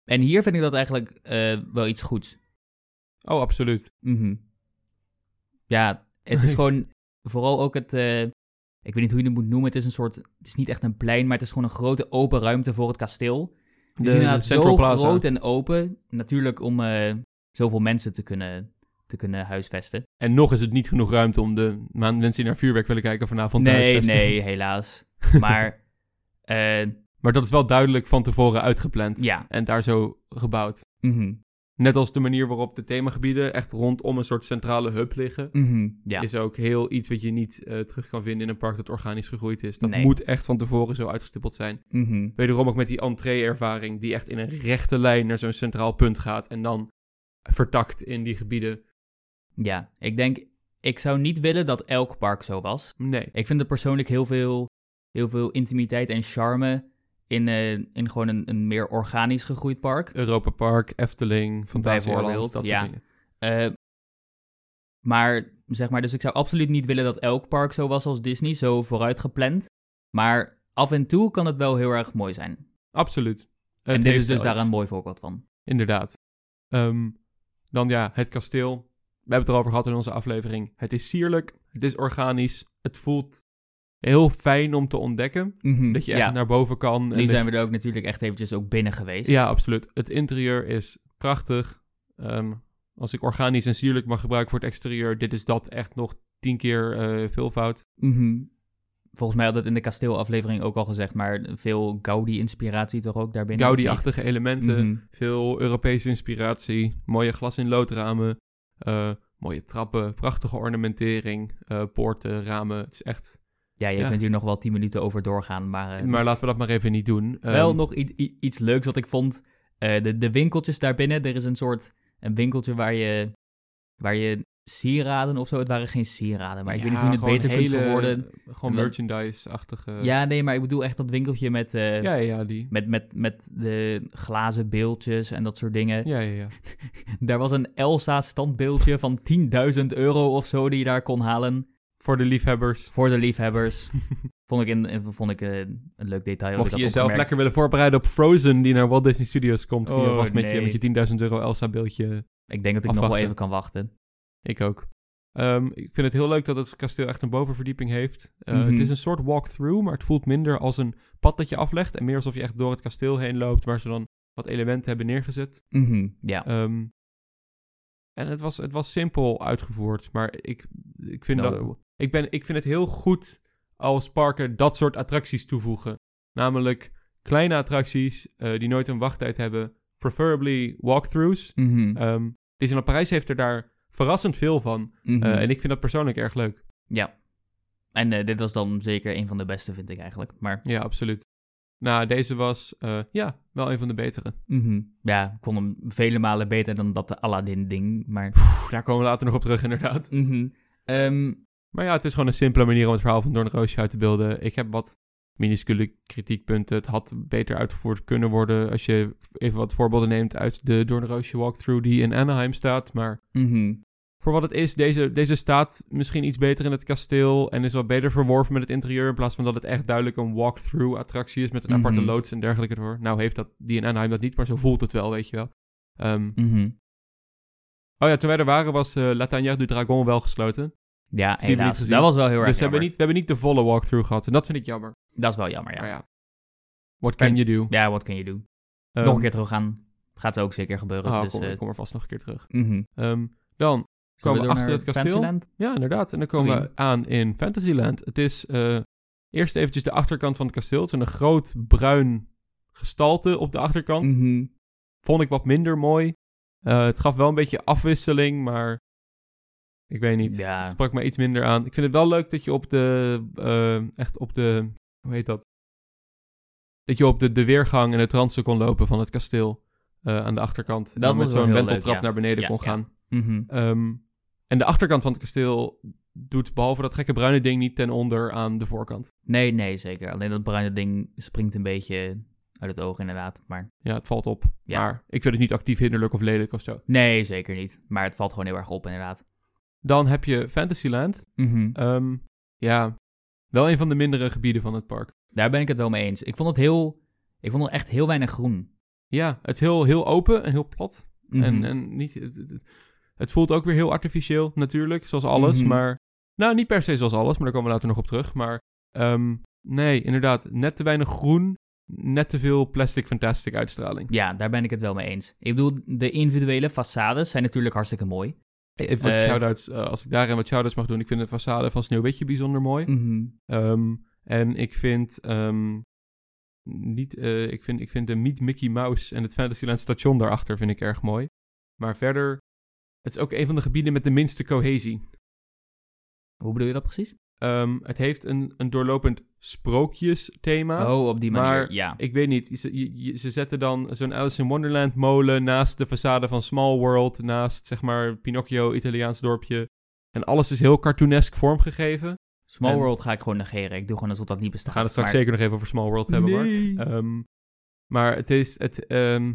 en hier vind ik dat eigenlijk eh, wel iets goeds. Oh, absoluut. Mhm. Ja, het is (laughs) gewoon vooral ook het. Ik weet niet hoe je het moet noemen. Het is een soort. Het is niet echt een plein, maar het is gewoon een grote open ruimte voor het kasteel. Het De, is inderdaad zo Plaza. groot en open. Natuurlijk om eh, zoveel mensen te kunnen, te kunnen huisvesten. En nog is het niet genoeg ruimte om de mensen die naar vuurwerk willen kijken vanavond te nee, huisvesten. nee, (laughs) helaas. Maar eh, Maar dat is wel duidelijk van tevoren uitgepland. ja. En daar zo gebouwd. mhm, Net als de manier waarop de themagebieden echt rondom een soort centrale hub liggen. mhm, ja. Is ook heel iets wat je niet eh, terug kan vinden in een park dat organisch gegroeid is. Dat Nee. moet echt van tevoren zo uitgestippeld zijn. mhm. Wederom ook met die entree-ervaring die echt in een rechte lijn naar zo'n centraal punt gaat. En dan vertakt in die gebieden. Ja, ik denk. Ik zou niet willen dat elk park zo was. Nee. Ik vind er persoonlijk heel veel, heel veel intimiteit en charme in, eh, in gewoon een, een meer organisch gegroeid park. Europa Park, Efteling, Fantasieland, dat ja. soort dingen. Eh, maar zeg maar, dus ik zou absoluut niet willen dat elk park zo was als Disney, zo vooruit gepland. Maar af en toe kan het wel heel erg mooi zijn. Absoluut. Het en dit is dus daar een mooi voorbeeld van. Inderdaad. Ehm, dan ja, het kasteel. We hebben het erover gehad in onze aflevering. Het is sierlijk, het is organisch, het voelt heel fijn om te ontdekken. Dat je echt ja, naar boven kan. en nu zijn je- we er ook natuurlijk echt eventjes ook binnen geweest. Ja, absoluut. Het interieur is prachtig. Ehm, als ik organisch en sierlijk mag gebruiken voor het exterieur, dit is dat echt nog tien keer eh veelvoud. Mhm. Volgens mij had het in de kasteelaflevering ook al gezegd, maar veel Gaudi-inspiratie toch ook daarbinnen? Gaudi-achtige elementen, Mhm. veel Europese inspiratie, mooie glas in loodramen, eh, mooie trappen, prachtige ornamentering, eh, poorten, ramen. Het is echt... Ja, je Ja. kunt hier nog wel tien minuten over doorgaan, maar... eh, Maar laten we dat maar even niet doen. Wel Ehm, nog i- i- iets leuks wat ik vond. Eh, de, de winkeltjes daarbinnen. Er is een soort een winkeltje waar je, waar je sieraden of zo. Het waren geen sieraden, maar ik weet niet hoe je het beter kunt hele- verwoorden. Gewoon merchandise-achtige... Ja, nee, maar ik bedoel echt dat winkeltje met, eh, ja, ja, die. met, met, met de glazen beeldjes en dat soort dingen. Ja, ja, ja. (laughs) Daar was een Elsa standbeeldje van 10.000 euro of zo die je daar kon halen. Voor de liefhebbers. Voor de liefhebbers. (laughs) vond ik, in, in- vond ik een leuk detail. Mocht je jezelf opgemerkt. lekker willen voorbereiden op Frozen, die naar Walt Disney Studios komt, je Oh, vast met, je, met je 10.000 euro Elsa-beeldje. Ik denk dat ik nog wel even kan wachten. Ik ook. Ehm, ik vind het heel leuk dat het kasteel echt een bovenverdieping heeft. Eh, Mhm. Het is een soort walkthrough, maar het voelt minder als een pad dat je aflegt. En meer alsof je echt door het kasteel heen loopt, waar ze dan wat elementen hebben neergezet. Mhm, ja. Ehm, en het was, het was simpel uitgevoerd, maar ik, ik, vind Nou. dat, ik, ben, ik vind het heel goed als parken dat soort attracties toevoegen. Namelijk kleine attracties eh, die nooit een wachttijd hebben. Preferably walkthroughs. Mhm, Ehm Disneyland Parijs heeft er daar verrassend veel van. mhm. Eh, en ik vind dat persoonlijk erg leuk. Ja. En eh, dit was dan zeker een van de beste, vind ik eigenlijk. Maar Ja, absoluut. Nou, deze was ja, wel een van de betere. mhm, ja, ik vond hem vele malen beter dan dat de Aladdin-ding. Maar, daar komen we later nog op terug, inderdaad. Ehm, Maar ja, het is gewoon een simpele manier om het verhaal van Doornroosje uit te beelden. Ik heb wat minuscule kritiekpunten. Het had beter uitgevoerd kunnen worden als je even wat voorbeelden neemt uit de Doornroosje walkthrough die in Anaheim staat. Maar mhm, voor wat het is, deze, deze staat misschien iets beter in het kasteel en is wat beter verworven met het interieur. In plaats van dat het echt duidelijk een walkthrough attractie is met een aparte Mhm. loods en dergelijke ervoor. Nou heeft dat die in Anaheim dat niet, maar zo voelt het wel, weet je wel. Ehm, mhm. Oh ja, toen wij er waren was eh La Tanière du Dragon wel gesloten. Ja, helaas. gezien. Dat was wel heel erg Dus we hebben, niet, we hebben niet de volle walkthrough gehad. En dat vind ik jammer. Dat is wel jammer, ja. Maar ja, what can you do? Ja, wat kun je doen? Ehm, Nog een keer terug gaan. Gaat ook zeker gebeuren. Oh, dus, kom, ik kom er vast nog een keer terug. mhm. Ehm, dan komen we achter het kasteel. Fantasyland? Ja, inderdaad. En dan komen we aan in Fantasyland. Het is eh, eerst eventjes de achterkant van het kasteel. Het is een groot bruin gestalte op de achterkant. Mhm. Vond ik wat minder mooi. Eh, het gaf wel een beetje afwisseling, maar Ik weet niet. Ja. Het sprak me iets minder aan. Ik vind het wel leuk dat je op de... eh, echt op de... Hoe heet dat? Dat je op de, de weergang en het randse kon lopen van het kasteel. eh, aan de achterkant. En Dat dan met zo'n wenteltrap ja. naar beneden Ja, kon ja. gaan. Mhm. Ehm, en de achterkant van het kasteel doet behalve dat gekke bruine ding niet ten onder aan de voorkant. Nee, nee, zeker. Alleen dat bruine ding springt een beetje uit het oog inderdaad. Maar Ja, het valt op. Ja. Maar ik vind het niet actief hinderlijk of lelijk of zo. nee, zeker niet. Maar het valt gewoon heel erg op inderdaad. Dan heb je Fantasyland. Mhm. Ehm, ja, wel een van de mindere gebieden van het park. Daar ben ik het wel mee eens. Ik vond het heel... Ik vond het echt heel weinig groen. Ja, het is heel, heel open en heel plat. Mhm. En, en niet, het, het- het voelt ook weer heel artificieel, natuurlijk, zoals alles. Mhm. Maar, nou, niet per se zoals alles, maar daar komen we later nog op terug. Maar, ehm, nee, inderdaad, net te weinig groen, net te veel plastic fantastic uitstraling. Ja, daar ben ik het wel mee eens. Ik bedoel, de individuele façades zijn natuurlijk hartstikke mooi. Even wat Eh. shout-outs, eh, als ik daarin wat shout-outs mag doen. Ik vind de façade van Sneeuwwitje bijzonder mooi. Mhm. Ehm, en ik vind, ehm, niet, eh, ik, vind, ik vind de Meet Mickey Mouse en het Fantasyland station daarachter vind ik erg mooi. Maar verder, het is ook een van de gebieden met de minste cohesie. Hoe bedoel je dat precies? Ehm, het heeft een, een doorlopend sprookjesthema. oh, op die manier, maar ja. Ik weet niet, ze, je- je- ze zetten dan zo'n Alice in Wonderland molen naast de façade van Small World, naast zeg maar Pinocchio, Italiaans dorpje. En alles is heel cartoonesk vormgegeven. Small en- World ga ik gewoon negeren. Ik doe gewoon alsof dat niet We bestaat. gaan het straks maar- zeker nog even over Small World hebben, Mark. Nee. Ehm, maar het is het, ehm,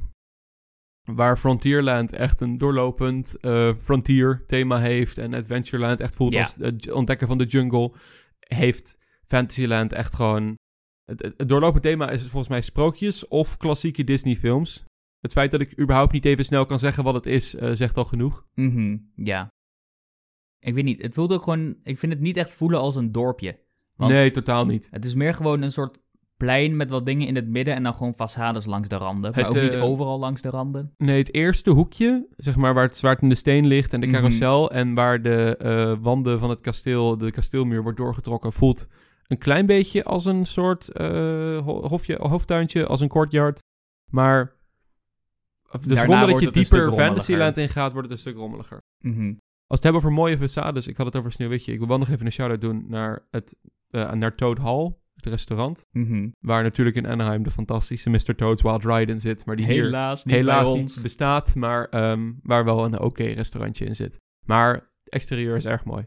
waar Frontierland echt een doorlopend eh, frontier thema heeft en Adventureland echt voelt Ja. als het ontdekken van de jungle, heeft Fantasyland echt gewoon... Het, doorlopend thema is volgens mij sprookjes of klassieke Disney films. Het feit dat ik überhaupt niet even snel kan zeggen wat het is, eh, zegt al genoeg. Mhm, ja. Ik weet niet, het voelt ook gewoon... Ik vind het niet echt voelen als een dorpje. Nee, totaal niet. Het is meer gewoon een soort plein met wat dingen in het midden en dan gewoon façades langs de randen. Maar Het, ook niet eh, overal langs de randen. Nee, het eerste hoekje, zeg maar waar het zwaard in de steen ligt en de Mhm. carousel en waar de eh, wanden van het kasteel, de kasteelmuur wordt doorgetrokken, voelt een klein beetje als een soort ho- hofje, hoofdtuintje, als een courtyard. Maar de Daarna dat je dieper. Fantasyland ingaat, wordt het een stuk rommeliger. Mhm. Als we het hebben over mooie façades, ik had het over Sneeuwwitje. Ik wil wel nog even een shout-out doen naar, het, naar Toad Hall, het restaurant. Mhm. Waar natuurlijk in Anaheim de fantastische Mr. Toad's Wild Ride in zit. Maar die hier Helaas niet helaas bij niet ons. bestaat, maar ehm, waar wel een oké restaurantje in zit. Maar het exterieur is erg mooi.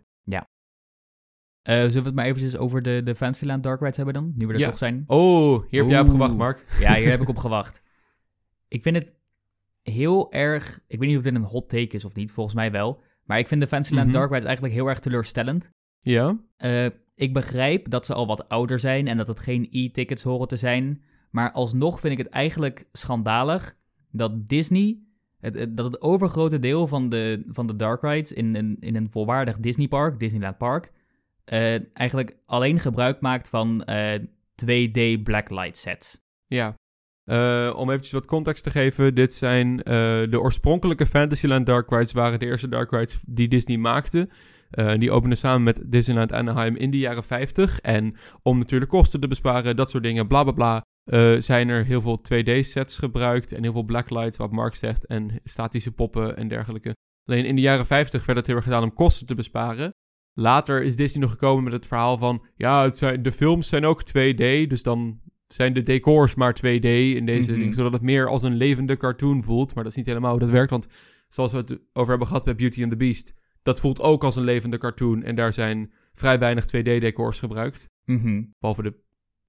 Eh, zullen we het maar eventjes over de, de Fantasyland Dark Rides hebben dan? Nu we er Ja. toch zijn. Oh, hier heb jij op gewacht, Mark. Ja, hier heb ik (laughs) op gewacht. Ik vind het heel erg... Ik weet niet of dit een hot take is of niet, volgens mij wel. Maar ik vind de Fantasyland Mhm. Dark Rides eigenlijk heel erg teleurstellend. Ja? Eh, ik begrijp dat ze al wat ouder zijn en dat het geen e-tickets horen te zijn. Maar alsnog vind ik het eigenlijk schandalig dat Disney, het, dat het overgrote deel van de, van de dark rides in, een in een volwaardig Disneypark, Disneyland Park, eh, eigenlijk alleen gebruik maakt van eh, 2D blacklight sets. Ja. Eh, om eventjes wat context te geven, dit zijn eh, de oorspronkelijke Fantasyland Dark Rides waren de eerste Dark Rides die Disney maakte. Eh, die openden samen met Disneyland Anaheim in de jaren 50. En om natuurlijk kosten te besparen, dat soort dingen, bla bla bla, eh, zijn er heel veel 2D-sets gebruikt en heel veel blacklight, wat Mark zegt, en statische poppen en dergelijke. Alleen in de jaren 50 werd het heel erg gedaan om kosten te besparen. Later is Disney nog gekomen met het verhaal van, ja, het zijn, de films zijn ook 2D, dus dan zijn de decors maar 2D in deze ding, zodat het meer als een levende cartoon voelt. Maar dat is niet helemaal hoe dat werkt, want zoals we het over hebben gehad bij Beauty and the Beast, dat voelt ook als een levende cartoon en daar zijn vrij weinig 2D-decors gebruikt. Mhm. Behalve de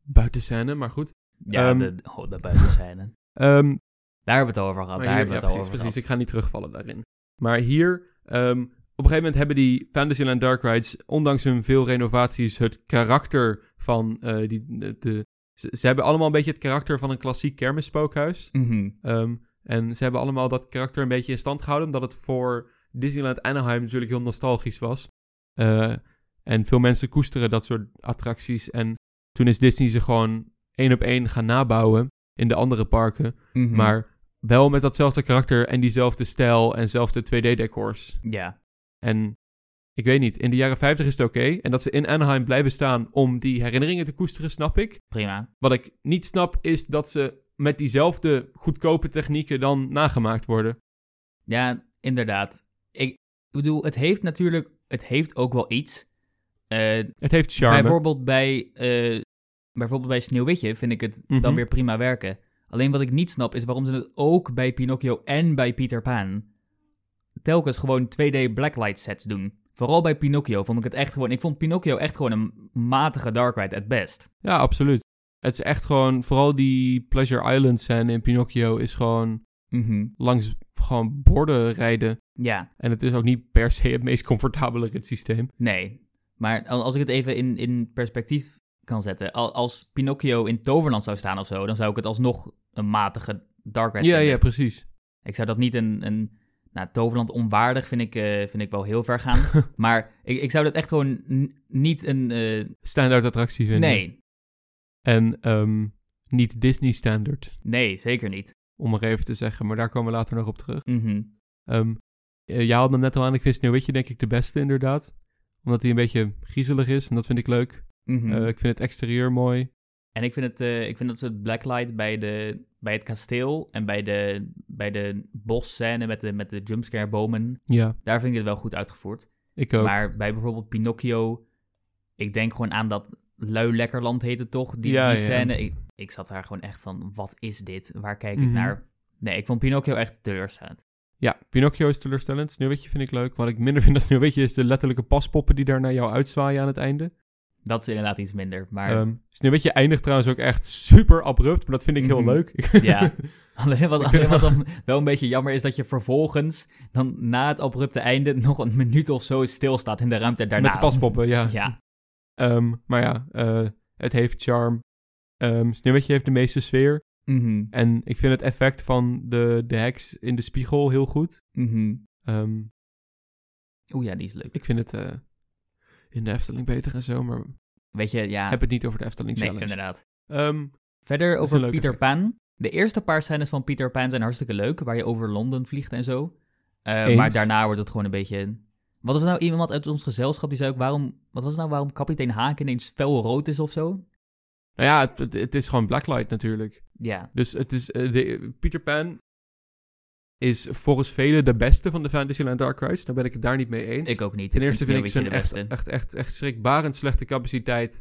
buitenscène, maar goed. Ja, Ehm, de, oh, de buitenscène. (laughs) Ehm, Daar hebben we het over gehad. Daar hier- hebben we ja, het al precies, over precies. gehad. Ik ga niet terugvallen daarin. Maar hier, ehm, op een gegeven moment hebben die Fantasyland Dark Rides, ondanks hun veel renovaties, het karakter van eh, die, de, de- ze, ze hebben allemaal een beetje het karakter van een klassiek kermisspookhuis. Mhm. Ehm, en ze hebben allemaal dat karakter een beetje in stand gehouden, omdat het voor Disneyland Anaheim natuurlijk heel nostalgisch was. Eh, en veel mensen koesteren dat soort attracties. En toen is Disney ze gewoon één op één gaan nabouwen in de andere parken. Mhm. Maar wel met datzelfde karakter en diezelfde stijl en zelfde 2D-decors. Ja. En ik weet niet, in de jaren 50 is het oké. En dat ze in Anaheim blijven staan om die herinneringen te koesteren, snap ik. Prima. Wat ik niet snap is dat ze met diezelfde goedkope technieken dan nagemaakt worden. Ja, inderdaad. Ik, bedoel, het heeft natuurlijk, het heeft ook wel iets. Eh, Het heeft charme. bijvoorbeeld, bij, eh, bijvoorbeeld bij Sneeuwwitje vind ik het dan Mhm. weer prima werken. Alleen wat ik niet snap is waarom ze het ook bij Pinocchio en bij Peter Pan telkens gewoon 2D blacklight sets doen. Vooral bij Pinocchio vond ik het echt gewoon... Ik vond Pinocchio echt gewoon een matige Dark Ride at best. Ja, absoluut. Het is echt gewoon, vooral die Pleasure Island scène in Pinocchio is gewoon Mhm. langs gewoon borden rijden. Ja, En het is ook niet per se het meest comfortabele ritssysteem. nee. Maar al- als ik het even in, in perspectief kan zetten... al- Als Pinocchio in Toverland zou staan of zo... dan zou ik het alsnog een matige Dark Ride Ja, vinden. ja, precies. Ik zou dat niet een... een nou, Toverland onwaardig vind ik, eh, vind ik wel heel ver gaan. (laughs) maar ik, ik zou dat echt gewoon niet een... eh, Standaard attractie vinden. nee, En ehm, niet Disney standard, nee, zeker niet. Om maar even te zeggen. Maar daar komen we later nog op terug. Mhm. Ehm eh, jij had hem net al aan. Ik vind Sneeuwwitje denk ik de beste inderdaad. Omdat hij een beetje griezelig is en dat vind ik leuk. Mhm. Eh, ik vind het exterieur mooi. En ik vind, het, eh, ik vind dat het blacklight bij, de, bij het kasteel en bij de, bij de bosscène met de, met de jumpscare bomen, Ja, daar vind ik het wel goed uitgevoerd. ik ook. Maar bij bijvoorbeeld Pinocchio, ik denk gewoon aan dat Lui Lekkerland heet het toch, die, Ja, die ja. scène. Ik, ik zat daar gewoon echt van, wat is dit? Waar kijk ik Mhm. naar? Nee, ik vond Pinocchio echt teleurstellend. Ja, Pinocchio is teleurstellend. Sneeuwwitje vind ik leuk. Wat ik minder vind dan Sneeuwwitje is de letterlijke paspoppen die daar naar jou uitzwaaien aan het einde. Dat is inderdaad iets minder, maar Ehm Sneeuwwitje eindigt trouwens ook echt super abrupt, maar dat vind ik heel Mhm. leuk. (laughs) (laughs) ja. Alleen wat, alleen wat dan wel een beetje jammer is dat je vervolgens dan na het abrupte einde nog een minuut of zo stilstaat in de ruimte daarna. Met de paspoppen, ja. Ja, Ehm, maar ja, eh, het heeft charm. Ehm Sneeuwwitje heeft de meeste sfeer. Mhm, En ik vind het effect van de, de heks in de spiegel heel goed. mhm. Ehm, Oeh ja, die is leuk. ik vind het eh, in de Efteling beter en zo, maar Weet je, ja. heb het niet over de Efteling nee, Challenge. inderdaad. Ehm, Verder over Peter effect. Pan. De eerste paar scènes van Peter Pan zijn hartstikke leuk, waar je over Londen vliegt en zo. Eh, maar daarna wordt het gewoon een beetje... Wat was nou iemand uit ons gezelschap die zei ook waarom... Wat was nou waarom kapitein Haak ineens felrood is of zo? nou ja, het, het, het is gewoon Blacklight natuurlijk. Ja. Dus het is, eh, de, Peter Pan is volgens velen de beste van de Fantasyland Dark Rides. Daar ben ik het daar niet mee eens. Ik ook niet. Ten eerste vind ik zijn echt, echt, echt, echt schrikbarend slechte capaciteit.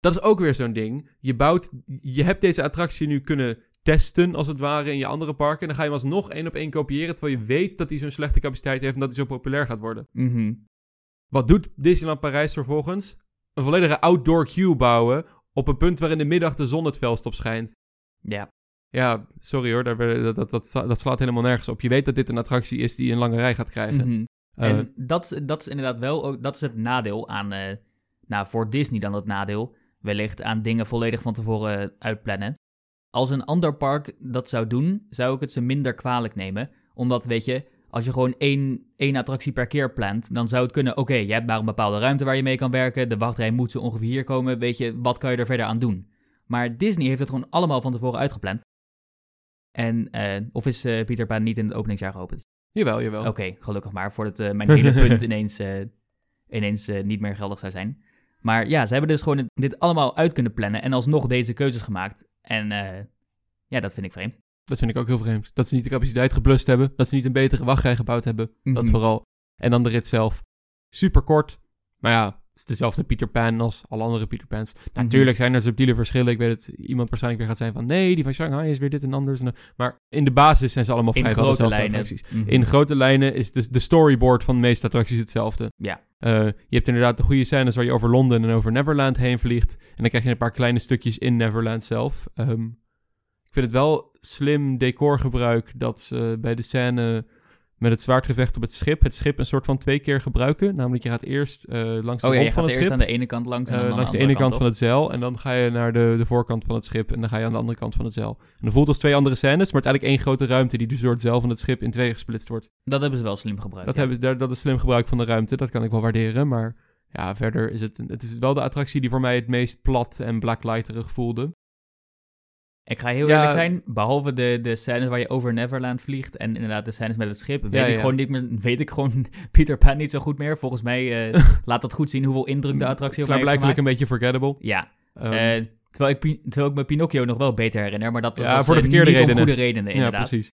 Dat is ook weer zo'n ding. Je bouwt, je hebt deze attractie nu kunnen testen, als het ware, in je andere parken. En dan ga je hem alsnog één op één kopiëren, terwijl je weet dat hij zo'n slechte capaciteit heeft en dat hij zo populair gaat worden. Mhm. Wat doet Disneyland Parijs vervolgens? Een volledige outdoor queue bouwen op een punt waar in de middag de zon het felst op schijnt. Ja. Ja, sorry hoor, daar, dat, dat, dat, dat slaat helemaal nergens op. Je weet dat dit een attractie is die een lange rij gaat krijgen. Mhm. Eh, En dat, dat is inderdaad wel, ook, dat is het nadeel aan, eh, nou voor Disney dan het nadeel, wellicht aan dingen volledig van tevoren uitplannen. Als een ander park dat zou doen, zou ik het ze minder kwalijk nemen. Omdat, weet je, als je gewoon één, één attractie per keer plant, dan zou het kunnen, oké, je hebt maar een bepaalde ruimte waar je mee kan werken, de wachtrij moet zo ongeveer hier komen, weet je, wat kan je er verder aan doen? Maar Disney heeft het gewoon allemaal van tevoren uitgepland. En, eh, of is eh, Peter Pan niet in het openingsjaar geopend? jawel, jawel. Oké, gelukkig maar, voordat eh, mijn hele punt (laughs) ineens, ineens niet meer geldig zou zijn. Maar ja, ze hebben dus gewoon dit allemaal uit kunnen plannen en alsnog deze keuzes gemaakt. En eh, ja, dat vind ik vreemd. Dat vind ik ook heel vreemd. Dat ze niet de capaciteit geblust hebben. Dat ze niet een betere wachtrij gebouwd hebben. Dat Mhm. vooral. En dan de rit zelf. Super kort. Maar ja, het is dezelfde Peter Pan als alle andere Peter Pans. Mhm. Natuurlijk zijn er subtiele verschillen. Ik weet het, iemand waarschijnlijk weer gaat zijn van... Nee, die van Shanghai is weer dit en anders. Maar in de basis zijn ze allemaal vrijwel grote dezelfde lijnen. attracties. Mhm. In grote lijnen is de, de storyboard van de meeste attracties hetzelfde. Ja. Eh, je hebt inderdaad de goede scènes waar je over Londen en over Neverland heen vliegt. En dan krijg je een paar kleine stukjes in Neverland zelf. Ehm, ik vind het wel slim decorgebruik dat ze bij de scène met het zwaardgevecht op het schip... het schip een soort van twee keer gebruiken. Namelijk je gaat eerst eh, langs de Oh ja, romp van gaat het eerst schip. aan de ene kant langs en eh, langs de ene kant van het zeil. En dan ga je naar de, de voorkant van het schip. En dan ga je aan de andere kant van het zeil. En dan voelt als twee andere scènes. Maar het is eigenlijk één grote ruimte die dus door het zeil van het schip in twee gesplitst wordt. Dat hebben ze wel slim gebruikt. Dat, ja. hebben, ze- daar- dat is slim gebruik van de ruimte. Dat kan ik wel waarderen. Maar ja, verder is het, het is wel de attractie die voor mij het meest plat en blacklighterig voelde. Ik ga heel Ja. eerlijk zijn, behalve de, de scènes waar je over Neverland vliegt en inderdaad de scènes met het schip, weet, Ja, ik, ja. Gewoon niet meer, weet ik gewoon (laughs) Peter Pan niet zo goed meer. Volgens mij eh, (laughs) laat dat goed zien hoeveel indruk de attractie op mij heeft gemaakt. een beetje forgettable. Ja, Ehm, eh, terwijl, ik, terwijl ik me Pinocchio nog wel beter herinner, maar dat Ja, was voor de eh, verkeerde niet redenen. goede redenen ja, inderdaad. precies.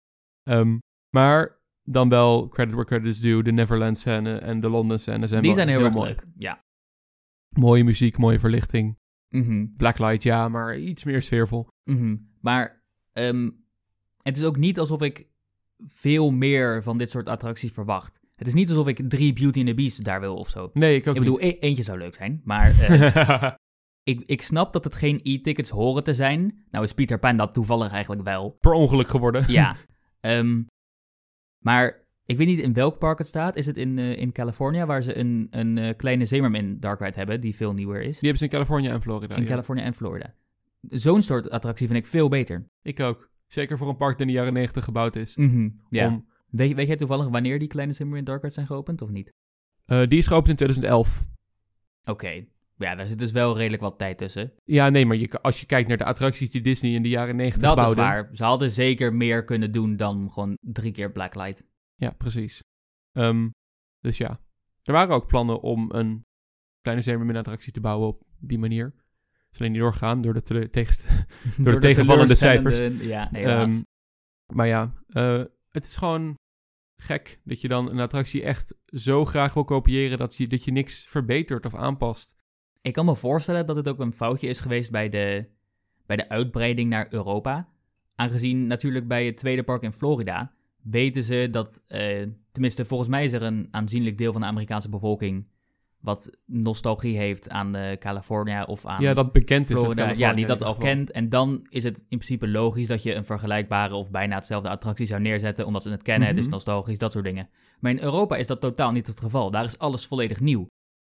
Ehm, maar dan wel credit where credit is due. De Neverland scène en de Londen scène zijn Die zijn heel, erg mooi. leuk. Ja. Mooie muziek, mooie verlichting. Mhm. Blacklight, ja, maar iets meer sfeervol. Mhm. Maar ehm, het is ook niet alsof ik veel meer van dit soort attracties verwacht. Het is niet alsof ik drie Beauty and the Beast daar wil of zo. Nee, ik ook ik bedoel, niet. e- eentje zou leuk zijn. Maar eh, (laughs) ik, ik snap dat het geen e-tickets horen te zijn. Nou is Peter Pan dat toevallig eigenlijk wel. per ongeluk geworden. Ja. (laughs) Ehm, maar ik weet niet in welk park het staat. Is het in, eh, in California, waar ze een, een eh, kleine Zemermin Dark Ride hebben, die veel nieuwer is? Die hebben ze in Californië en Florida. in ja. California en Florida. Zo'n soort attractie vind ik veel beter. Ik ook. Zeker voor een park dat in de jaren 90 gebouwd is. Mhm, Ja. Om, Weet, weet jij toevallig wanneer die kleine Zemermin Dark Rides zijn geopend of niet? eh, die is geopend in 2011. Oké. Ja, daar zit dus wel redelijk wat tijd tussen. Ja, nee, maar je, als je kijkt naar de attracties die Disney in de jaren 90 Dat bouwde. is waar. Ze hadden zeker meer kunnen doen dan gewoon drie keer Blacklight. Ja, precies. Ehm, dus ja. Er waren ook plannen om een kleine Zemermin-attractie te bouwen op die manier. Is alleen niet doorgegaan door de, (laughs) tegenst- Door de tegenvallende teleurstellende- Ja, helaas. Ehm, maar ja, eh, het is gewoon gek dat je dan een attractie echt zo graag wil kopiëren dat je, dat je niks verbetert of aanpast. Ik kan me voorstellen dat het ook een foutje is geweest bij de, bij de uitbreiding naar Europa. Aangezien natuurlijk bij het tweede park in Florida weten ze dat, eh, tenminste volgens mij is er een aanzienlijk deel van de Amerikaanse bevolking wat nostalgie heeft aan eh, California of aan ja, dat bekend is met. Ja, die dat al geval. kent. En dan is het in principe logisch dat je een vergelijkbare of bijna hetzelfde attractie zou neerzetten, omdat ze het kennen, het is Mhm. nostalgisch, dat soort dingen. Maar in Europa is dat totaal niet het geval. Daar is alles volledig nieuw.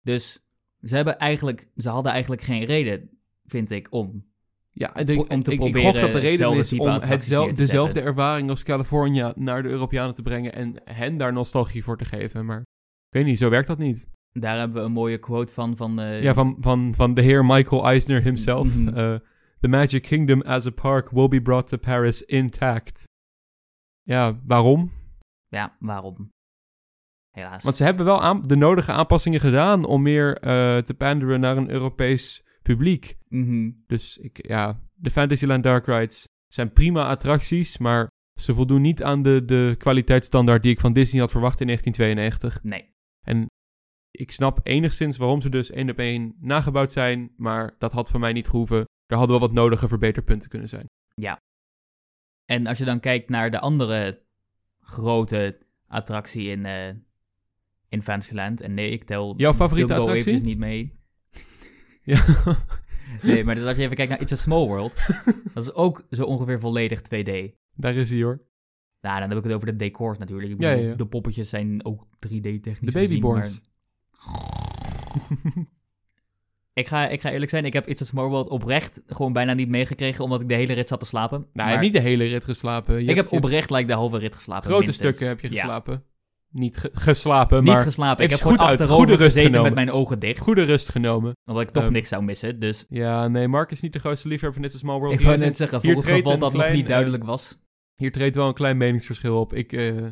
Dus ze, hebben eigenlijk, ze hadden eigenlijk geen reden, vind ik, om. Ja, ik, denk, om te ik, proberen gok dat de reden is om hetzelfde, dezelfde ervaring als California naar de Europeanen te brengen en hen daar nostalgie voor te geven. Maar ik weet niet, zo werkt dat niet. Daar hebben we een mooie quote van. van eh, Ja, van, van, van de heer Michael Eisner himself. Mhm. eh, The Magic Kingdom as a park will be brought to Paris intact. Ja, waarom? ja, waarom? Helaas. Want ze hebben wel aan, de nodige aanpassingen gedaan om meer eh, te panderen naar een Europees publiek. Mhm. Dus ik, ja, de Fantasyland Dark Rides zijn prima attracties, maar ze voldoen niet aan de, de kwaliteitsstandaard die ik van Disney had verwacht in 1992. Nee. En ik snap enigszins waarom ze dus één op één nagebouwd zijn, maar dat had voor mij niet gehoeven. Er hadden wel wat nodige verbeterpunten kunnen zijn. En als je dan kijkt naar de andere grote attractie in, eh in Fantasyland. En nee, ik tel Jouw favoriete Dumbo attractie? eventjes niet mee. Ja. (laughs) Nee, maar dus als je even kijkt naar It's a Small World. (laughs) dat is ook zo ongeveer volledig 2D. Daar is hij hoor. Nou, dan heb ik het over de decors natuurlijk. Ik Ja, bedoel, ja, ja. De poppetjes zijn ook 3D-technisch De babyborns. (laughs) Ik ga, ik ga eerlijk zijn, ik heb It's a Small World oprecht gewoon bijna niet meegekregen, omdat ik de hele rit zat te slapen. Nou, je Maar hebt niet de hele rit geslapen. Je ik hebt- heb je oprecht like, de halve rit geslapen. grote minstens. stukken heb je geslapen. Niet ge- geslapen, Niet maar geslapen. Ik heb goed uit- goede rust genomen. met mijn ogen dicht. goede rust genomen. Omdat ik toch Ehm, niks zou missen. Dus Ja, nee, Mark is niet de grootste liefhebber van It's a Small World. ik wou net zeggen, voor het geval dat klein, nog niet eh, duidelijk was. Hier treedt wel een klein meningsverschil op. Ik, eh,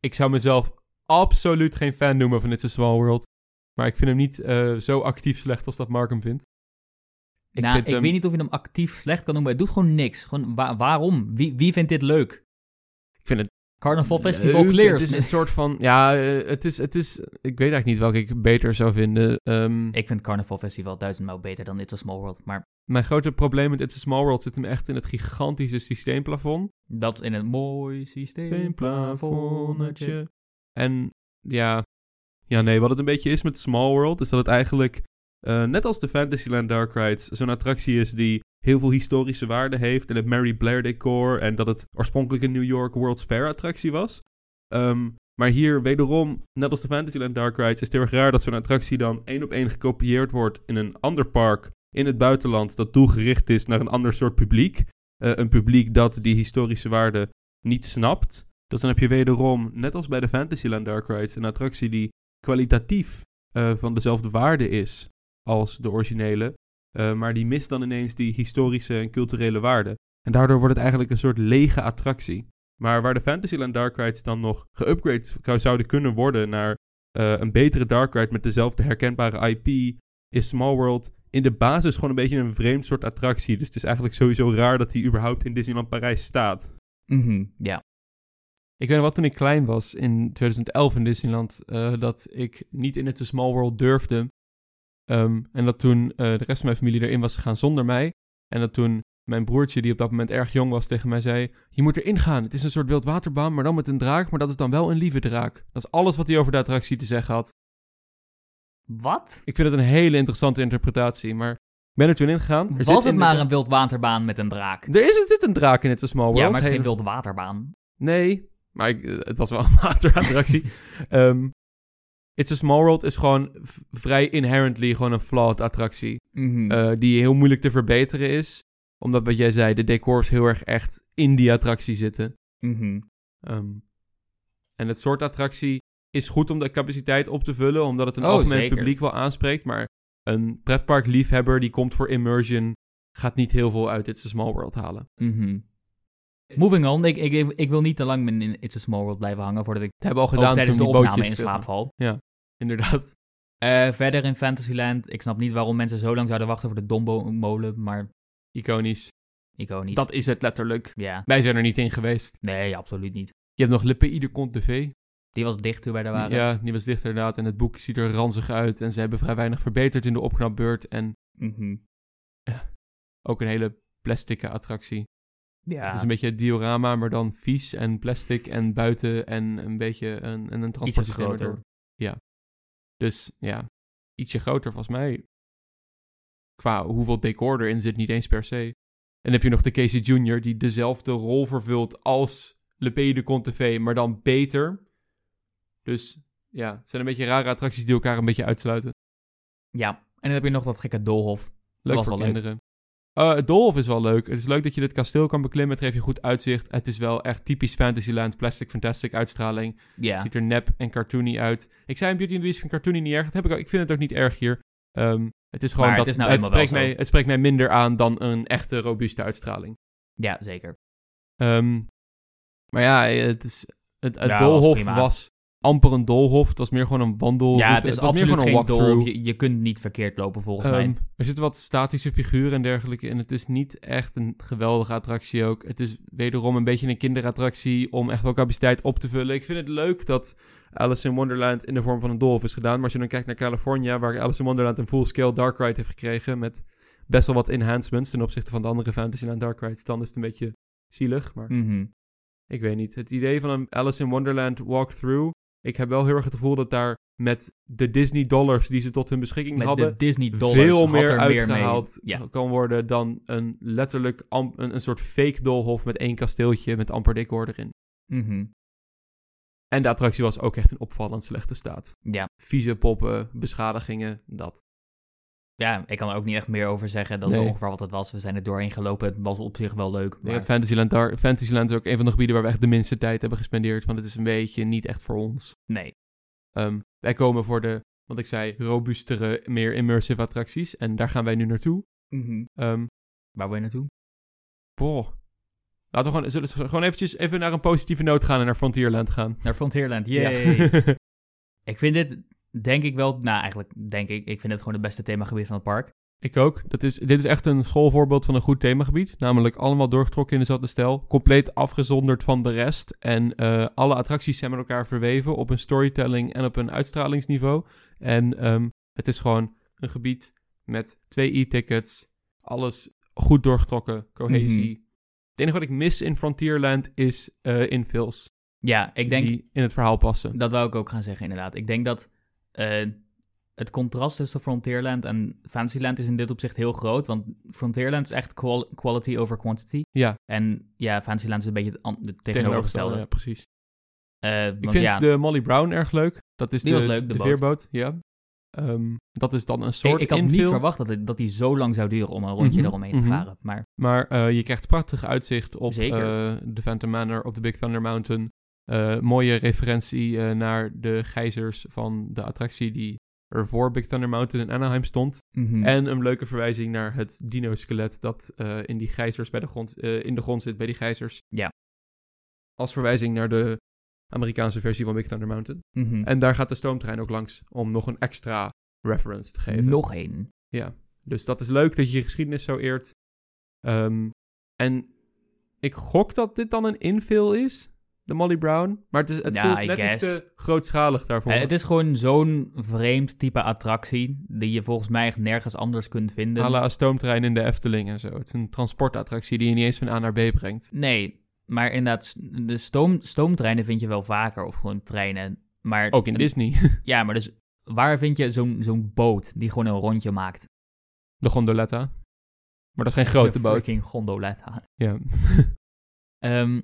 ik zou mezelf absoluut geen fan noemen van It's a Small World. Maar ik vind hem niet eh, zo actief slecht als dat Mark hem vindt. Ik, nou, vind ik hem- weet niet of je hem actief slecht kan noemen. Het doet gewoon niks. Gewoon, wa- waarom? Wie, wie vindt dit leuk? ik vind het Carnaval Festival leuk. Clears. Het is een soort van... Ja, eh, het, is, het is... Ik weet eigenlijk niet welke ik beter zou vinden. Ehm, Ik vind Carnaval Festival duizendmaal beter dan It's a Small World. Maar Mijn grote probleem met It's a Small World zit hem echt in het gigantische systeemplafond. dat in een mooi systeem. plafonnetje. En ja, ja, nee, wat het een beetje is met Small World, is dat het eigenlijk, eh, net als de Fantasyland Dark Rides, zo'n attractie is die heel veel historische waarde heeft en het Mary Blair decor en dat het oorspronkelijk een New York World's Fair attractie was. Ehm, maar hier wederom, net als de Fantasyland Dark Rides, is het heel erg raar dat zo'n attractie dan één op één gekopieerd wordt in een ander park in het buitenland dat doelgericht is naar een ander soort publiek. Eh, een publiek dat die historische waarde niet snapt. Dus dan heb je wederom, net als bij de Fantasyland Dark Rides, een attractie die kwalitatief eh, van dezelfde waarde is als de originele. Eh, maar die mist dan ineens die historische en culturele waarde. En daardoor wordt het eigenlijk een soort lege attractie. Maar waar de Fantasyland Dark Rides dan nog geupgrade zou- zouden kunnen worden naar eh, een betere Dark Ride met dezelfde herkenbare IP, is Small World in de basis gewoon een beetje een vreemd soort attractie. Dus het is eigenlijk sowieso raar dat hij überhaupt in Disneyland Parijs staat. Mhm, ja. Ik weet nog wat toen ik klein was in 2011 in Disneyland, eh, dat ik niet in a Small World durfde. Ehm, en dat toen eh, de rest van mijn familie erin was gegaan zonder mij. En dat toen mijn broertje, die op dat moment erg jong was, tegen mij zei: Je moet erin gaan. Het is een soort wildwaterbaan, maar dan met een draak. Maar dat is dan wel een lieve draak. Dat is alles wat hij over de attractie te zeggen had. Wat? Ik vind het een hele interessante interpretatie, maar ik ben er toen in gegaan. Er Was het maar de- een wildwaterbaan met een draak? Er is, er zit een draak in a Small World. Ja, maar het is geen wildwaterbaan. Nee, maar ik, eh, het was wel een (laughs) waterattractie. Ehm It's a Small World is gewoon vrij inherently gewoon een flawed attractie. Mhm. eh, die heel moeilijk te verbeteren is. Omdat wat jij zei, de decors heel erg echt in die attractie zitten. Mhm. Ehm, en het soort attractie is goed om de capaciteit op te vullen, omdat het een Oh, algemeen zeker. publiek wel aanspreekt. Maar een pretparkliefhebber die komt voor immersion, gaat niet heel veel uit It's a Small World halen. Mhm. Moving on. Ik, ik, ik wil niet te lang in It's a Small World blijven hangen voordat ik Dat hebben we al gedaan tijdens toen de die opname bootjes... in slaap val. Inderdaad. (laughs) Eh, verder in Fantasyland. Ik snap niet waarom mensen zo lang zouden wachten voor de Dombo-molen, maar Iconisch. iconisch. Dat is het letterlijk. Ja. Wij zijn er niet in geweest. Nee, absoluut niet. Je hebt nog Le Pays de Fées. Die was dicht toen wij daar waren. Ja, die was dichter inderdaad. En het boek ziet er ranzig uit. En ze hebben vrij weinig verbeterd in de opknapbeurt. En Mhm. (laughs) ook een hele plastic attractie. Ja. Het is een beetje het diorama, maar dan vies en plastic en buiten en een beetje een, en een Iets transportsysteem groter. erdoor. Dus ja, ietsje groter volgens mij. Qua hoeveel decor erin zit, niet eens per se. En dan heb je nog de Casey Jr. die dezelfde rol vervult als Le Pays de TV, maar dan beter. Dus ja, het zijn een beetje rare attracties die elkaar een beetje uitsluiten. Ja. En dan heb je nog dat gekke doolhof. Leuk was voor wel leuk. Eh, het Doolhof is wel leuk. Het is leuk dat je dit kasteel kan beklimmen. Het geeft je goed uitzicht. Het is wel echt typisch Fantasyland, plastic fantastic uitstraling. Het ziet er nep en cartoony uit. Ik zei in Beauty and the Beast van cartoony niet erg. Dat heb ik, ook, ik vind het ook niet erg hier. Ehm, het is gewoon Maar dat het nou het, spreekt mij, het spreekt mij minder aan dan een echte robuuste uitstraling. Ja, zeker. Ehm, maar ja, het, is, het, het Ja, doolhof was. Amper een doolhof. Het was meer gewoon een wandel. ja, het is was meer absoluut gewoon een geen doolhof. Je, je kunt niet verkeerd lopen volgens Ehm, mij. er zitten wat statische figuren en dergelijke in. Het is niet echt een geweldige attractie ook. Het is wederom een beetje een kinderattractie om echt wel capaciteit op te vullen. Ik vind het leuk dat Alice in Wonderland in de vorm van een doolhof is gedaan. Maar als je dan kijkt naar California, waar Alice in Wonderland een full-scale dark ride heeft gekregen met best wel wat enhancements ten opzichte van de andere Fantasyland dark rides, dan is het een beetje zielig. Maar Mhm. ik weet niet. Het idee van een Alice in Wonderland walkthrough. Ik heb wel heel erg het gevoel dat daar met de Disney dollars die ze tot hun beschikking Met hadden de Disney dollars veel meer er uitgehaald. Ja. kan worden dan een letterlijk am- een, een soort fake doolhof met één kasteeltje met amper decor erin. Mhm. En de attractie was ook echt in opvallend slechte staat. ja. Vieze poppen, beschadigingen, dat. Ja, ik kan er ook niet echt meer over zeggen. Dat is Nee. ongeveer wat het was. We zijn er doorheen gelopen. Het was op zich wel leuk. Maar... dat Fantasyland, daar, Fantasyland is ook een van de gebieden waar we echt de minste tijd hebben gespendeerd. Want het is een beetje niet echt voor ons. Nee. Ehm, wij komen voor de, wat ik zei, robuustere, meer immersive attracties. En daar gaan wij nu naartoe. Ehm Waar wil je naartoe? boah. Laten we gewoon, zullen we gewoon eventjes even naar een positieve noot gaan en naar Frontierland gaan. Naar Frontierland. Ja. Yay. (laughs) ik vind dit, denk ik wel... Nou, eigenlijk denk ik... Ik vind het gewoon het beste themagebied van het park. Ik ook. Dat is, dit is echt een schoolvoorbeeld van een goed themagebied. Namelijk allemaal doorgetrokken in dezelfde stijl. Compleet afgezonderd van de rest. En eh, alle attracties zijn met elkaar verweven op een storytelling en op een uitstralingsniveau. En ehm, het is gewoon een gebied met twee e-tickets. Alles goed doorgetrokken, cohesie. Mhm. Het enige wat ik mis in Frontierland is eh infills. Ja, ik denk... Die in het verhaal passen. Dat wou ik ook gaan zeggen, inderdaad. Ik denk dat eh, het contrast tussen Frontierland en Fantasyland is in dit opzicht heel groot. Want Frontierland is echt qual- quality over quantity. Ja, En ja, Fantasyland is een beetje het, tegenovergestelde. Ja, precies. Eh, Ik want vind ja, de Molly Brown erg leuk. Dat is Die de, was leuk, de de boot. veerboot. Ja. Ehm, dat is dan een soort ik, ik had infill. niet verwacht dat, het, dat die zo lang zou duren om een rondje Mhm, eromheen te mhm. varen. Maar Maar eh, je krijgt prachtig uitzicht op eh, de Phantom Manor, op de Big Thunder Mountain. Eh, mooie referentie eh, naar de gijzers van de attractie die er voor Big Thunder Mountain in Anaheim stond. mhm. En een leuke verwijzing naar het dino-skelet dat eh, in die gijzers bij de grond, in de grond zit bij die gijzers. Ja. Als verwijzing naar de Amerikaanse versie van Big Thunder Mountain. Mhm. En daar gaat de stoomtrein ook langs om nog een extra reference te geven. nog één. Dus dat is leuk dat je je geschiedenis zo eert. Ehm, en ik gok dat dit dan een infill is. De Molly Brown. Maar het, is, het Ja, voelt I net iets te grootschalig daarvoor. Eh, het is gewoon zo'n vreemd type attractie die je volgens mij echt nergens anders kunt vinden. la stoomtrein in de Efteling en zo. Het is een transportattractie die je niet eens van A naar B brengt. Nee, maar inderdaad, de stoom, stoomtreinen vind je wel vaker, of gewoon treinen. Maar, Ook in Disney. (laughs) Ja, maar dus waar vind je zo'n zo'n boot die gewoon een rondje maakt? De gondoletta. Maar dat is geen grote boot. freaking gondoletta. Ja. (laughs) Ehm,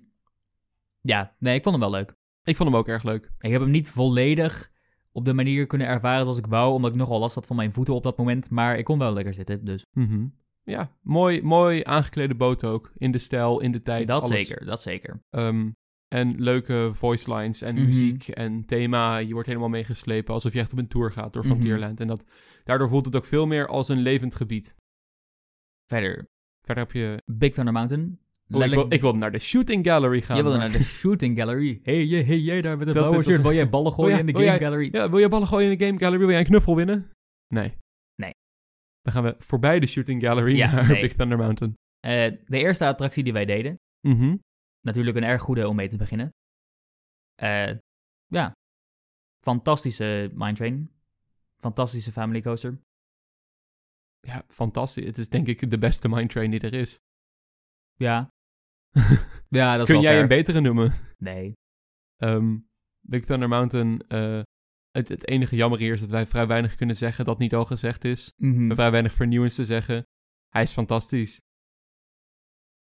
ja, nee, ik vond hem wel leuk. ik vond hem ook erg leuk. Ik heb hem niet volledig op de manier kunnen ervaren zoals ik wou, omdat ik nogal last had van mijn voeten op dat moment. Maar ik kon wel lekker zitten, dus Mhm. Ja, mooi, mooi aangeklede boot ook. In de stijl, in de tijd. dat alles. zeker, dat zeker. Ehm, en leuke voice lines en Mhm. muziek en thema. Je wordt helemaal meegeslepen alsof je echt op een tour gaat door Mhm. Frontierland. En dat, daardoor voelt het ook veel meer als een levend gebied. Verder, Verder heb je... Big Thunder Mountain. Oh, ik, wil, ik wil naar de shooting gallery gaan. Je wilde maar- naar de (laughs) shooting gallery. Hey, jij, hey, jij daar met Dat- blauwe shirt. Wil jij ballen gooien ja, in de wil game jij- gallery? Ja, wil je ballen gooien in de game gallery? Wil jij een knuffel winnen? Nee. Nee. Dan gaan we voorbij de shooting gallery Ja, naar nee. Big Thunder Mountain. Eh, de eerste attractie die wij deden. Mhm. Natuurlijk een erg goede om mee te beginnen. Eh, ja. Fantastische Mine Train. Fantastische Family Coaster. Ja, fantastisch. Het is denk ik de beste mine train die er is. Ja. (laughs) ja, dat Kun jij fair. een betere noemen? Nee. Ehm, Big Thunder Mountain. eh, het, het enige jammer hier is dat wij vrij weinig kunnen zeggen dat niet al gezegd is. Hebben vrij weinig vernieuwends te zeggen. Hij is fantastisch.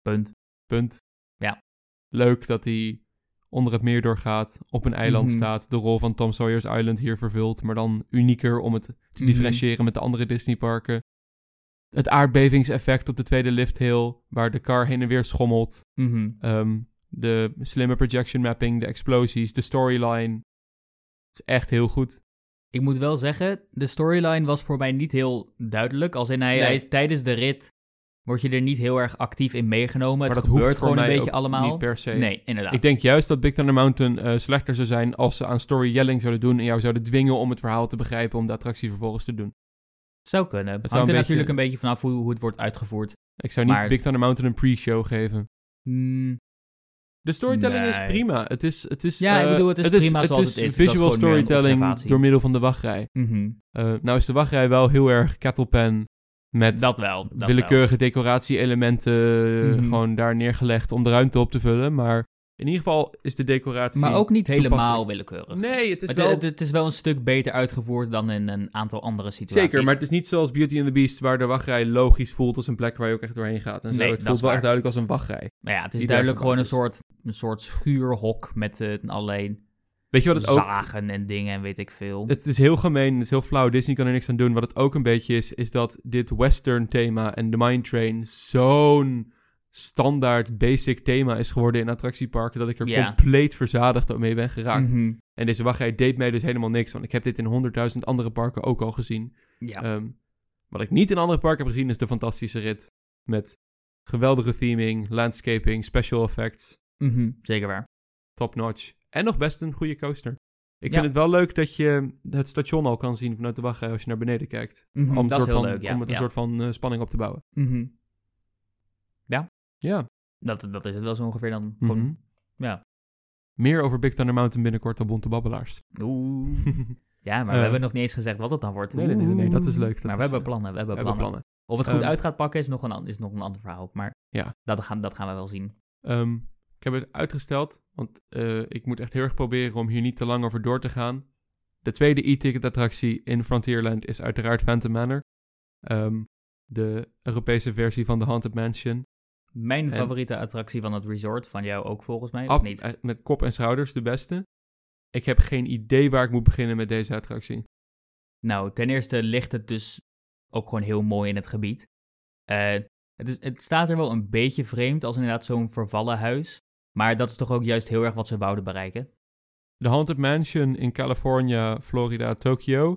Punt. Punt. Ja. Leuk dat hij onder het meer doorgaat, op een eiland Mhm. staat, de rol van Tom Sawyer's Island hier vervult, maar dan unieker om het te Mhm. differentiëren met de andere Disneyparken. Het aardbevingseffect op de tweede lift hill, waar de car heen en weer schommelt. Mhm. Ehm, de slimme projection mapping, de explosies, de storyline. Het is echt heel goed. Ik moet wel zeggen, de storyline was voor mij niet heel duidelijk. Als in hij, Nee. hij is tijdens de rit word je er niet heel erg actief in meegenomen. maar het dat gebeurt gewoon een beetje allemaal. niet per se. Nee, inderdaad. Ik denk juist dat Big Thunder Mountain eh, slechter zou zijn als ze aan storytelling zouden doen en jou zouden dwingen om het verhaal te begrijpen om de attractie vervolgens te doen. Zou kunnen. Het zou hangt er natuurlijk een beetje vanaf hoe, hoe het wordt uitgevoerd. Ik zou niet Maar- Big Thunder Mountain een pre-show geven. Hmm, De storytelling is prima. Het is, het is, Ja, ik eh, bedoel, het is prima zoals het is. Dat is visual storytelling door middel van de wachtrij. Eh, nou is de wachtrij wel heel erg kettlepan met Dat wel. Dat willekeurige decoratie-elementen Mhm. gewoon daar neergelegd om de ruimte op te vullen. Maar in ieder geval is de decoratie... Maar ook niet helemaal willekeurig. Nee, het is wel... het, het is wel een stuk beter uitgevoerd dan in een aantal andere situaties. Zeker, maar het is niet zoals Beauty and the Beast, waar de wachtrij logisch voelt als een plek waar je ook echt doorheen gaat. En zo. Nee, het dat voelt is wel echt duidelijk als een wachtrij. Maar ja, het is duidelijk gewoon een soort, een soort schuurhok met eh, alleen Weet je wat het ook... zagen en dingen en weet ik veel. Het is heel gemeen, het is heel flauw, Disney kan er niks aan doen. Wat het ook een beetje is, is dat dit western thema en de Mine Train zo'n standaard basic thema is geworden in attractieparken, dat ik er Ja. compleet verzadigd mee ben geraakt. Mhm. En deze wachtrij deed mij dus helemaal niks, want ik heb dit in honderdduizend andere parken ook al gezien. Ja. Ehm, wat ik niet in andere parken heb gezien, is de fantastische rit. Met geweldige theming, landscaping, special effects, Mhm, Zeker waar. top notch. En nog best een goede coaster. Ik Ja. vind het wel leuk dat je het station al kan zien vanuit de wachtrij als je naar beneden kijkt. Mhm, Om, een soort van, leuk, ja. om het een soort van eh, spanning op te bouwen. Ja. dat, dat is het wel zo ongeveer dan. Gewoon, ja. Meer over Big Thunder Mountain binnenkort op Bonte Babbelaars. Oeh. Ja, maar (laughs) Eh. we hebben nog niet eens gezegd wat het dan wordt. Nee, nee, nee, nee, nee, dat is leuk, dat maar we hebben eh, plannen, we hebben We hebben plannen. plannen. Of het goed Ehm, uit gaat pakken is nog, een, is nog een ander verhaal. Maar Ja. dat, gaan, dat gaan we wel zien. Ehm, ik heb het uitgesteld, want eh, ik moet echt heel erg proberen om hier niet te lang over door te gaan. De tweede e-ticket attractie in Frontierland is uiteraard Phantom Manor. Ehm, de Europese versie van de Haunted Mansion. Mijn En- favoriete attractie van het resort, van jou ook volgens mij, of niet? eh, met kop en schouders de beste. Ik heb geen idee waar ik moet beginnen met deze attractie. Nou, ten eerste ligt het dus ook gewoon heel mooi in het gebied. Eh, het, is, het staat er wel een beetje vreemd als inderdaad zo'n vervallen huis. Maar dat is toch ook juist heel erg wat ze wouden bereiken. De Haunted Mansion in California, Florida, Tokio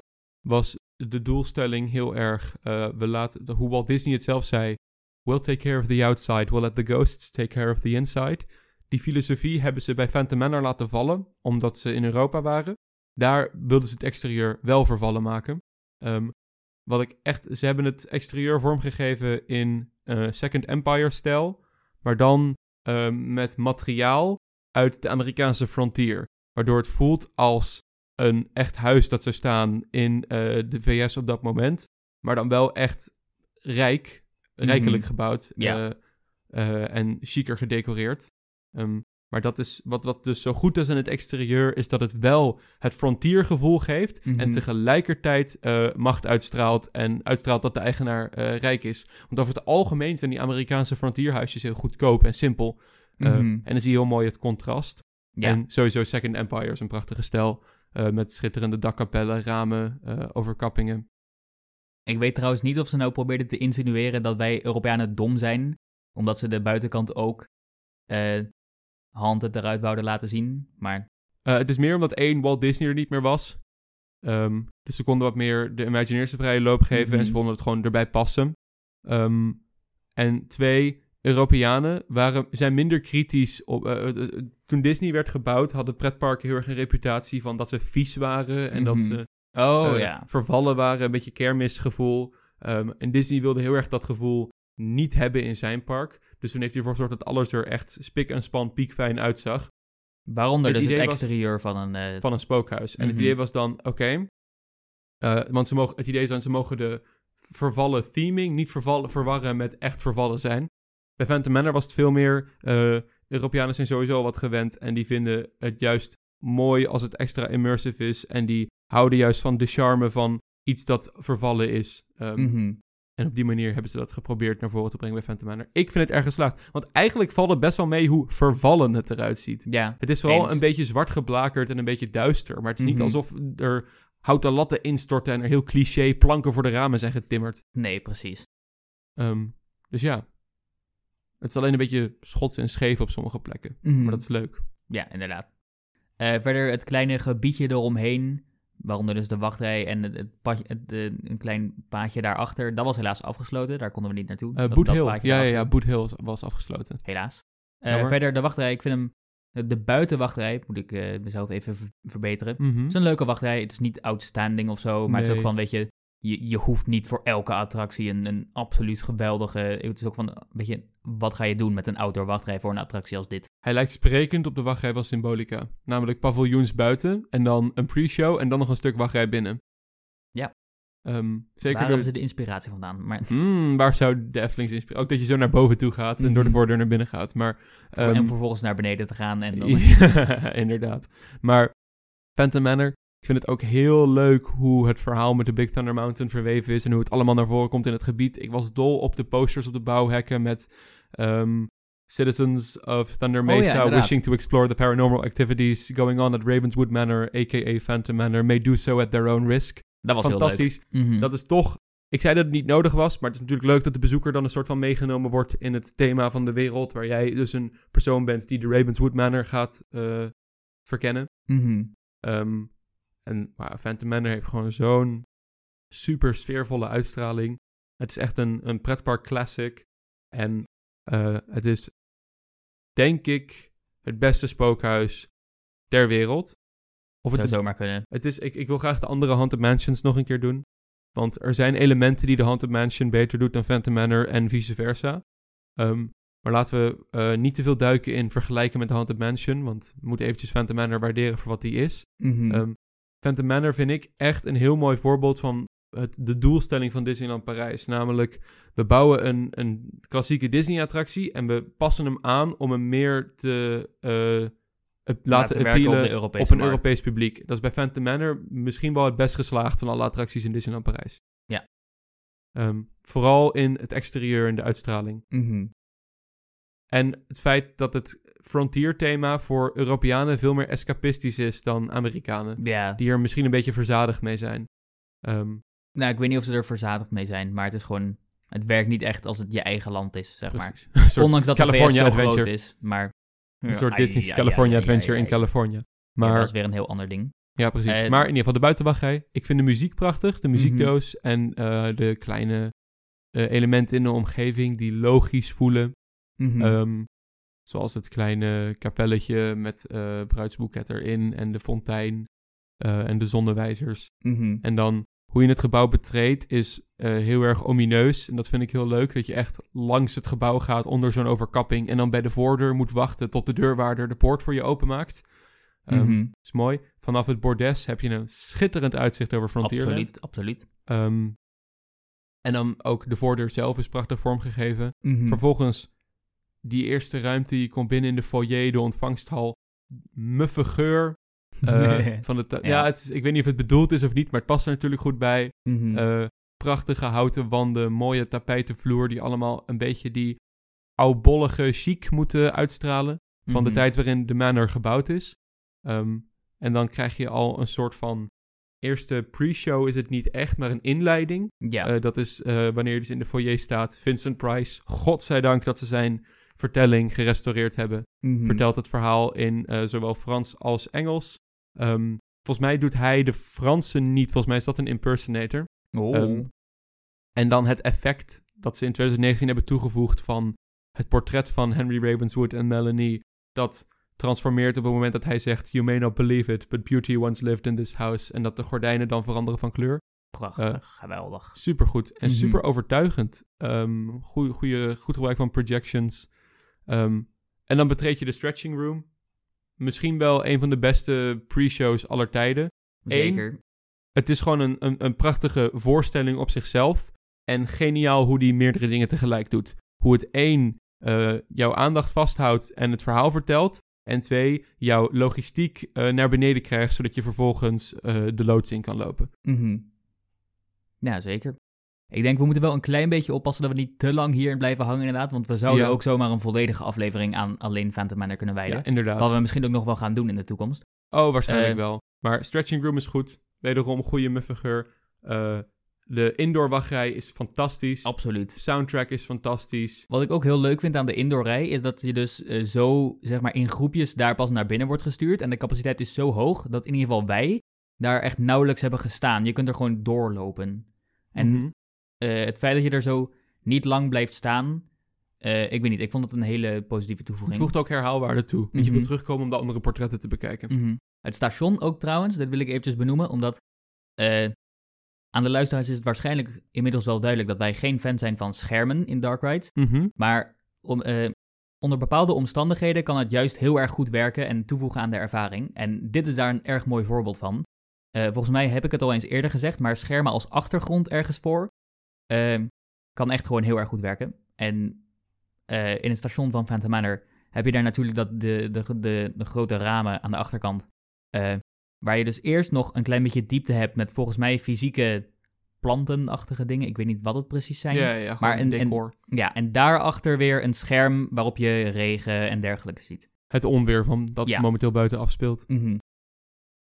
was de doelstelling heel erg. eh, we laten, hoe Walt Disney het zelf zei: We'll take care of the outside, we'll let the ghosts take care of the inside. Die filosofie hebben ze bij Phantom Manor laten vallen, omdat ze in Europa waren. Daar wilden ze het exterieur wel vervallen maken. Ehm, wat ik echt, ze hebben het exterieur vormgegeven in eh, Second Empire-stijl, maar dan ehm, met materiaal uit de Amerikaanse frontier. Waardoor het voelt als een echt huis dat zou staan in eh, de VS op dat moment. Maar dan wel echt rijk, rijkelijk Mhm. gebouwd Ja. eh, eh, en chiquer gedecoreerd. Ehm, maar dat is wat, wat dus zo goed is aan het exterieur, is dat het wel het frontiergevoel geeft. Mhm. En tegelijkertijd eh, macht uitstraalt. En uitstraalt dat de eigenaar rijk is. Want over het algemeen zijn die Amerikaanse frontierhuisjes heel goedkoop en simpel. Mhm. En dan zie je heel mooi het contrast. Ja, En sowieso Second Empire is een prachtige stijl. met schitterende dakkapellen, ramen, overkappingen. Ik weet trouwens niet of ze nou probeerden te insinueren dat wij Europeanen dom zijn, omdat ze de buitenkant ook eh hand het eruit wouden laten zien. Maar Eh, het is meer omdat één, Walt Disney er niet meer was. Ehm, dus ze konden wat meer de Imagineers de vrije loop geven. En ze Mhm. vonden het gewoon erbij passen. Ehm, en twee, Europeanen waren, zijn minder kritisch op... eh, eh, eh, toen Disney werd gebouwd, hadden pretparken heel erg een reputatie van dat ze vies waren. En dat Mhm. ze oh eh, ja, vervallen waren, een beetje kermisgevoel. Ehm, en Disney wilde heel erg dat gevoel niet hebben in zijn park. Dus toen heeft hij ervoor gezorgd dat alles er echt spik en span piekfijn uitzag waaronder het dus het was- exterieur van een... eh, van een spookhuis. En het Mhm. idee was dan, oké, eh, want ze mogen, het idee is dan, ze mogen de vervallen theming niet vervallen, verwarren met echt vervallen zijn. Bij Phantom Manor was het veel meer, eh, Europeanen zijn sowieso wat gewend en die vinden het juist mooi als het extra immersive is. En die houden juist van de charme van iets dat vervallen is. Ehm, mhm. En op die manier hebben ze dat geprobeerd naar voren te brengen bij Phantom Manor. Ik vind het erg geslaagd, want eigenlijk valt het best wel mee hoe vervallen het eruit ziet. Ja, Het is Eens. een beetje zwart geblakerd en een beetje duister. Maar het is niet Mhm. alsof er houten latten instorten en er heel cliché planken voor de ramen zijn getimmerd. nee, precies. Ehm, dus ja. Het is alleen een beetje schots en scheef op sommige plekken. Mhm. Maar dat is leuk. Ja, inderdaad. Eh, verder het kleine gebiedje eromheen, waaronder dus de wachtrij en het, het een klein paadje daarachter, dat was helaas afgesloten. Daar konden we niet naartoe. Boot dat Hill. Ja, ja, ja, Boot Hill was- afgesloten. Helaas. Jammer. verder de wachtrij, ik vind hem, de buitenwachtrij, moet ik eh, mezelf even ver- verbeteren. Mhm. Het is een leuke wachtrij, het is niet outstanding of zo, maar het is ook van, weet je, je, je hoeft niet voor elke attractie een, een absoluut geweldige, het is ook van, weet je, wat ga je doen met een outdoor wachtrij voor een attractie als dit? Hij lijkt sprekend op de wachtrij van Symbolica. Namelijk paviljoens buiten en dan een pre-show en dan nog een stuk wachtrij binnen. Ja. Ehm, zeker Waar hebben ze de inspiratie vandaan? Maar, Hmm, waar zou de Eftelings inspireren? Ook dat je zo naar boven toe gaat en door de Mhm. voordeur naar binnen gaat. Maar, en ehm, vervolgens naar beneden te gaan en dan... (laughs) Ja, inderdaad. Maar Phantom Manor, ik vind het ook heel leuk hoe het verhaal met de Big Thunder Mountain verweven is en hoe het allemaal naar voren komt in het gebied. Ik was dol op de posters op de bouwhekken met ehm, Citizens of Thunder Oh ja, Mesa wishing to explore the paranormal activities going on at Ravenswood Manor, aka Phantom Manor, may do so at their own risk. Dat was Fantastisch. heel leuk. Mhm. Dat is toch. Ik zei dat het niet nodig was, maar het is natuurlijk leuk dat de bezoeker dan een soort van meegenomen wordt in het thema van de wereld. Waar jij dus een persoon bent die de Ravenswood Manor gaat eh, verkennen. Ehm, en wow, Phantom Manor heeft gewoon zo'n super sfeervolle uitstraling. Het is echt een, een pretpark classic. En eh, het is, denk ik, het beste spookhuis ter wereld. Of het Zou zomaar kunnen. het is, ik, ik wil graag de andere Haunted Mansions nog een keer doen. Want er zijn elementen die de Haunted Mansion beter doet dan Phantom Manor en vice versa. Ehm, maar laten we eh, niet te veel duiken in vergelijken met de Haunted Mansion. Want we moeten eventjes Phantom Manor waarderen voor wat die is. Ehm, Phantom Manor vind ik echt een heel mooi voorbeeld van het, de doelstelling van Disneyland Parijs. Namelijk, we bouwen een, een klassieke Disney-attractie en we passen hem aan om hem meer te eh, laten werken op appealen op een markt. Europees publiek. Dat is bij Phantom Manor misschien wel het best geslaagd van alle attracties in Disneyland Parijs. Ja. Ehm, vooral in het exterieur en de uitstraling. Mhm. En het feit dat het frontier-thema voor Europeanen veel meer escapistisch is dan Amerikanen. Ja, Die er misschien een beetje verzadigd mee zijn. Ehm, nou, ik weet niet of ze er verzadigd mee zijn, maar het is gewoon... Het werkt niet echt als het je eigen land is, zeg maar. precies. (laughs) Soort Ondanks dat California VS zo Adventure. groot is, maar... Een soort Disney's ja, California ja, Adventure in. California. Maar dat is weer een heel ander ding. Ja, precies. Eh, maar in ieder geval de buitenwachtrij. Ik vind de muziek prachtig. De Mhm. muziekdoos en eh, de kleine eh, elementen in de omgeving die logisch voelen. Ehm, zoals het kleine kapelletje met eh bruidsboeket erin en de fontein eh, en de zonnewijzers. Mhm. En dan hoe je het gebouw betreedt is eh, heel erg omineus. En dat vind ik heel leuk. Dat je echt langs het gebouw gaat onder zo'n overkapping. En dan bij de voordeur moet wachten tot de deurwaarder de poort voor je openmaakt. Ehm Mhm. is mooi. Vanaf het bordes heb je een schitterend uitzicht over Frontierland. Absoluut, absoluut. Ehm, en dan ook de voordeur zelf is prachtig vormgegeven. Mhm. Vervolgens die eerste ruimte, je komt binnen in de foyer, de ontvangsthal. Muffe geur. (laughs) eh, van de ta- ja, Ja. het is, ik weet niet of het bedoeld is of niet, maar het past er natuurlijk goed bij. Mhm. Eh, prachtige houten wanden, mooie tapijtenvloer, die allemaal een beetje die oudbollige chic moeten uitstralen. Van de Mhm. tijd waarin de manor gebouwd is. Ehm, en dan krijg je al een soort van... Eerste pre-show is het niet echt, maar een inleiding. Ja. Eh, dat is wanneer je dus in de foyer staat. Vincent Price, godzijdank dat ze zijn vertelling gerestaureerd hebben. Mhm. Vertelt het verhaal in eh, zowel Frans als Engels. Ehm, volgens mij doet hij de Franse niet. Volgens mij is dat een impersonator. Oh. Ehm, En dan het effect dat ze in 2019 hebben toegevoegd van het portret van Henry Ravenswood en Melanie. Dat transformeert op het moment dat hij zegt: You may not believe it, but beauty once lived in this house. En dat de gordijnen dan veranderen van kleur. Prachtig, geweldig. Supergoed en Mhm. super overtuigend. Ehm goeie, goeie, goed gebruik van projections. Ehm, en dan betreed je de stretching room. Misschien wel een van de beste pre-shows aller tijden. Eén. Zeker. Het is gewoon een, een, een prachtige voorstelling op zichzelf. En geniaal hoe die meerdere dingen tegelijk doet. Hoe het één, eh, jouw aandacht vasthoudt en het verhaal vertelt. En twee, jouw logistiek eh, naar beneden krijgt, zodat je vervolgens eh, de loods in kan lopen. Mhm. Ja, zeker. Ik denk, we moeten wel een klein beetje oppassen dat we niet te lang hierin blijven hangen inderdaad. Want we zouden Ja. ook zomaar een volledige aflevering aan alleen Phantom Manor kunnen wijden. Ja, inderdaad. Wat we misschien ook nog wel gaan doen in de toekomst. Oh, waarschijnlijk Eh, wel. Maar stretching room is goed. Wederom goede muffigeur. Eh de indoor wachtrij is fantastisch. Absoluut. Soundtrack is fantastisch. Wat ik ook heel leuk vind aan de indoorrij is dat je dus eh, zo, zeg maar, in groepjes daar pas naar binnen wordt gestuurd. En de capaciteit is zo hoog dat in ieder geval wij daar echt nauwelijks hebben gestaan. Je kunt er gewoon doorlopen. En Mhm. Eh, het feit dat je er zo niet lang blijft staan, eh, ik weet niet, ik vond het een hele positieve Het toevoeging. voegt ook herhaalwaarde toe. Want je Mhm. wilt terugkomen om de andere portretten te bekijken. Mhm. Het station ook trouwens, dat wil ik eventjes benoemen, omdat eh, aan de luisteraars is het waarschijnlijk inmiddels wel duidelijk dat wij geen fan zijn van schermen in Dark Rides. Mhm. Maar om, onder bepaalde omstandigheden kan het juist heel erg goed werken en toevoegen aan de ervaring. En dit is daar een erg mooi voorbeeld van. Volgens mij heb ik het al eens eerder gezegd, maar schermen als achtergrond ergens voor eh, kan echt gewoon heel erg goed werken. En eh, in het station van Phantom Manor heb je daar natuurlijk dat de, de, de, de grote ramen aan de achterkant. eh, waar je dus eerst nog een klein beetje diepte hebt met volgens mij fysieke plantenachtige dingen. Ik weet niet wat het precies zijn. Ja, ja, Maar een- een en- decor. Ja, en daarachter weer een scherm waarop je regen en dergelijke ziet. Het onweer van dat Ja. momenteel buiten afspeelt. Mhm.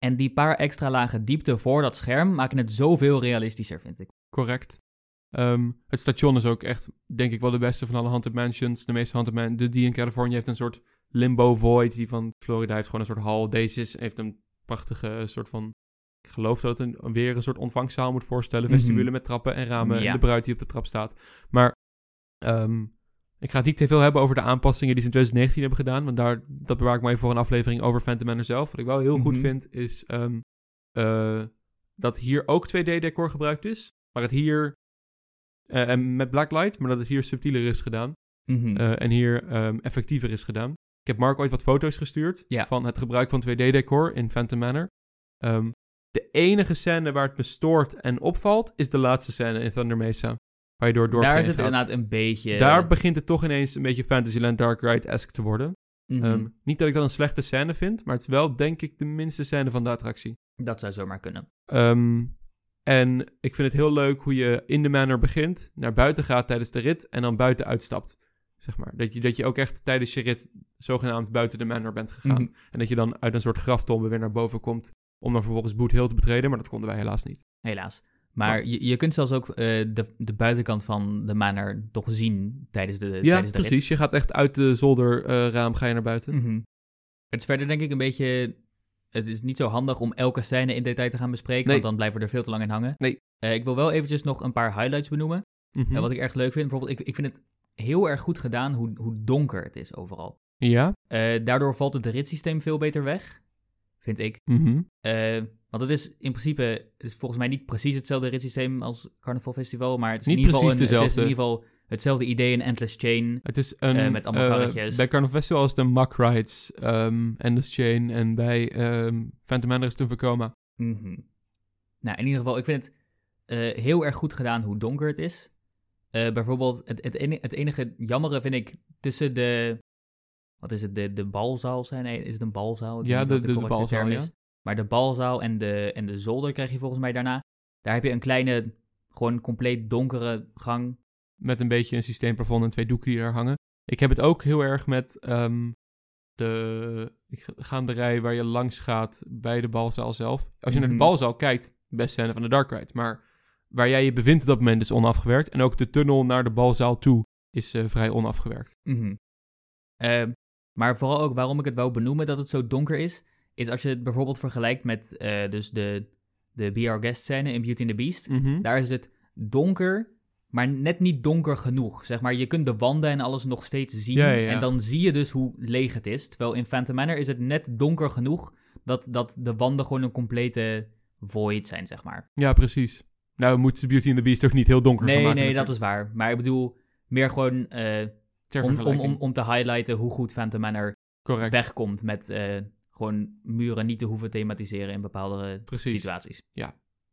En die paar extra lagen diepte voor dat scherm maken het zoveel realistischer, vind ik. Correct. Ehm, het station is ook echt, denk ik wel, de beste van alle Haunted Mansions. De meeste Haunted Man, de die in Californië heeft een soort limbo void. Die van Florida heeft gewoon een soort hal. Deze is, heeft een prachtige soort van... Ik geloof dat het een, weer een soort ontvangzaal moet voorstellen. Mhm. Vestibule met trappen en ramen. Ja. En de bruid die op de trap staat. Maar ehm, ik ga het niet te veel hebben over de aanpassingen die ze in 2019 hebben gedaan. Want daar, dat bewaar ik maar even voor een aflevering over Phantom Manor zelf. Wat ik wel heel goed Mhm. vind, is ehm, eh, dat hier ook 2D-decor gebruikt is. Maar het hier... eh, en met blacklight, maar dat het hier subtieler is gedaan. Mhm. eh, en hier ehm, effectiever is gedaan. Ik heb Mark ooit wat foto's gestuurd Ja. van het gebruik van 2D-decor in Phantom Manor. Ehm, de enige scène waar het me stoort en opvalt, is de laatste scène in Thunder Mesa. Waar je door dorp Daar is het inderdaad een beetje... Daar begint het toch ineens een beetje Fantasyland Dark Ride-esque te worden. Mhm. Ehm, niet dat ik dat een slechte scène vind, maar het is wel, denk ik, de minste scène van de attractie. Dat zou zomaar kunnen. Ehm, en ik vind het heel leuk hoe je in de manor begint, naar buiten gaat tijdens de rit en dan buiten uitstapt. Zeg maar. Dat je, dat je ook echt tijdens je rit zogenaamd buiten de manor bent gegaan. Mhm. En dat je dan uit een soort graftombe weer naar boven komt om dan vervolgens Boot Hill te betreden, maar dat konden wij helaas niet. Helaas. Maar je, je kunt zelfs ook eh, de, de buitenkant van de manor toch zien tijdens de, ja, tijdens de rit. precies. Je gaat echt uit de zolderraam ga je naar buiten. Mhm. Het is verder denk ik een beetje... Het is niet zo handig om elke scène in detail te gaan bespreken, Nee. want dan blijven we er veel te lang in hangen. Nee. Eh, ik wil wel eventjes nog een paar highlights benoemen. Eh, wat ik erg leuk vind, bijvoorbeeld, ik, ik vind het heel erg goed gedaan hoe, hoe donker het is overal. Ja. Eh, daardoor valt het ritssysteem veel beter weg, vind ik. Mhm. Want het is in principe, het is volgens mij niet precies hetzelfde ritssysteem als Carnival Festival, maar het is Niet in ieder geval precies een- Het is in ieder geval hetzelfde idee, een endless chain. Het is een... Eh, met allemaal eh, karretjes. bij Carnival Festival is een Muck Rides, ehm Endless Chain. En bij ehm Phantom Manor is het een Vekoma. Mhm. Nou, in ieder geval, ik vind het eh, heel erg goed gedaan hoe donker het is. Bijvoorbeeld, het, het, eni- het enige jammere vind ik tussen de... Wat is het? De, de balzaal zijn? Nee, is het een balzaal? Ik Ja, de- de- de balzaal, ja. Maar de balzaal en de, en de zolder krijg je volgens mij daarna. Daar heb je een kleine, gewoon compleet donkere gang. Met een beetje een systeemplafond en twee doeken die er hangen. Ik heb het ook heel erg met ehm, de gaanderij waar je langs gaat bij de balzaal zelf. Als je naar Mhm. de balzaal kijkt, best scène van de Dark Ride. Maar waar jij je bevindt op dat moment is onafgewerkt. En ook de tunnel naar de balzaal toe is eh, vrij onafgewerkt. Mhm. Ehm, maar vooral ook waarom ik het wou benoemen dat het zo donker is, is als je het bijvoorbeeld vergelijkt met eh, dus de, de Be Our Guest scène in Beauty and the Beast. Mhm. Daar is het donker, maar net niet donker genoeg. Zeg maar, je kunt de wanden en alles nog steeds zien. Ja, ja, ja. En dan zie je dus hoe leeg het is. Terwijl in Phantom Manor is het net donker genoeg dat, dat de wanden gewoon een complete void zijn, zeg maar. Ja, precies. Nou, moet Beauty and the Beast ook niet heel donker gaan Nee, maken. nee, dat natuurlijk. is waar. Maar ik bedoel, meer gewoon eh, om, om, om, om te highlighten hoe goed Phantom Manor Correct. wegkomt met eh, gewoon muren niet te hoeven thematiseren in bepaalde Precies. situaties.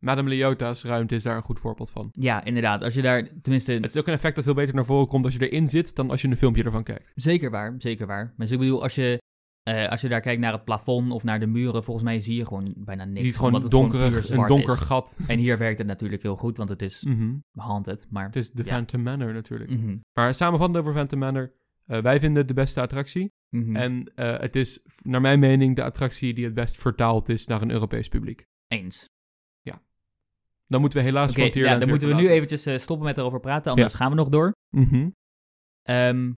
Madame Leota's ruimte is daar een goed voorbeeld van. Ja, inderdaad. Als je daar, tenminste, Het is ook een effect dat veel beter naar voren komt als je erin zit dan als je een filmpje ervan kijkt. zeker waar, zeker waar. Maar ik bedoel, als je, eh, als je daar kijkt naar het plafond of naar de muren, volgens mij zie je gewoon bijna niks. Je ziet gewoon, het donkerig, puur een donker is. gat. En hier werkt het natuurlijk heel goed, want het is Mhm. haunted, maar... Het is de Ja. Phantom Manor natuurlijk. Mhm, Maar samenvattend over Phantom Manor. eh, wij vinden het de beste attractie. mhm. En eh, het is, naar mijn mening, de attractie die het best vertaald is naar een Europees publiek. Eens. Dan moeten we helaas Frontierland ja, dan moeten we nu eventjes eh, stoppen met erover praten, anders gaan we nog door. Mhm. Ehm,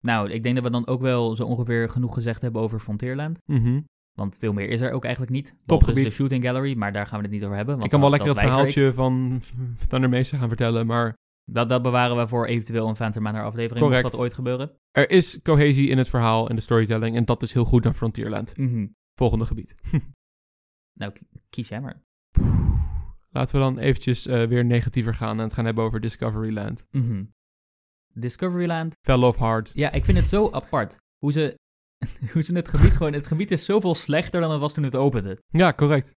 nou, ik denk dat we dan ook wel zo ongeveer genoeg gezegd hebben over Frontierland. Mhm. Want veel meer is er ook eigenlijk niet. Behalve Topgebied. Dus de shooting gallery, maar daar gaan we het niet over hebben. Want Ik kan wel lekker het dat weiger ik. verhaaltje van (laughs) Thunder Mesa gaan vertellen, maar Dat, dat bewaren we voor eventueel een Phantom Manor aflevering. Correct. Mocht dat ooit gebeuren. er is cohesie in het verhaal en de storytelling en dat is heel goed aan Frontierland. Mhm. Volgende gebied. (laughs) Nou, kies jij maar. Laten we dan eventjes eh, weer negatiever gaan en het gaan hebben over Discoveryland. Mhm. Discoveryland. Fell off hard. Ja, ik vind het zo apart. Hoe ze, (laughs) hoe ze het gebied gewoon... Het gebied is zoveel slechter dan het was toen het opende. Ja, correct.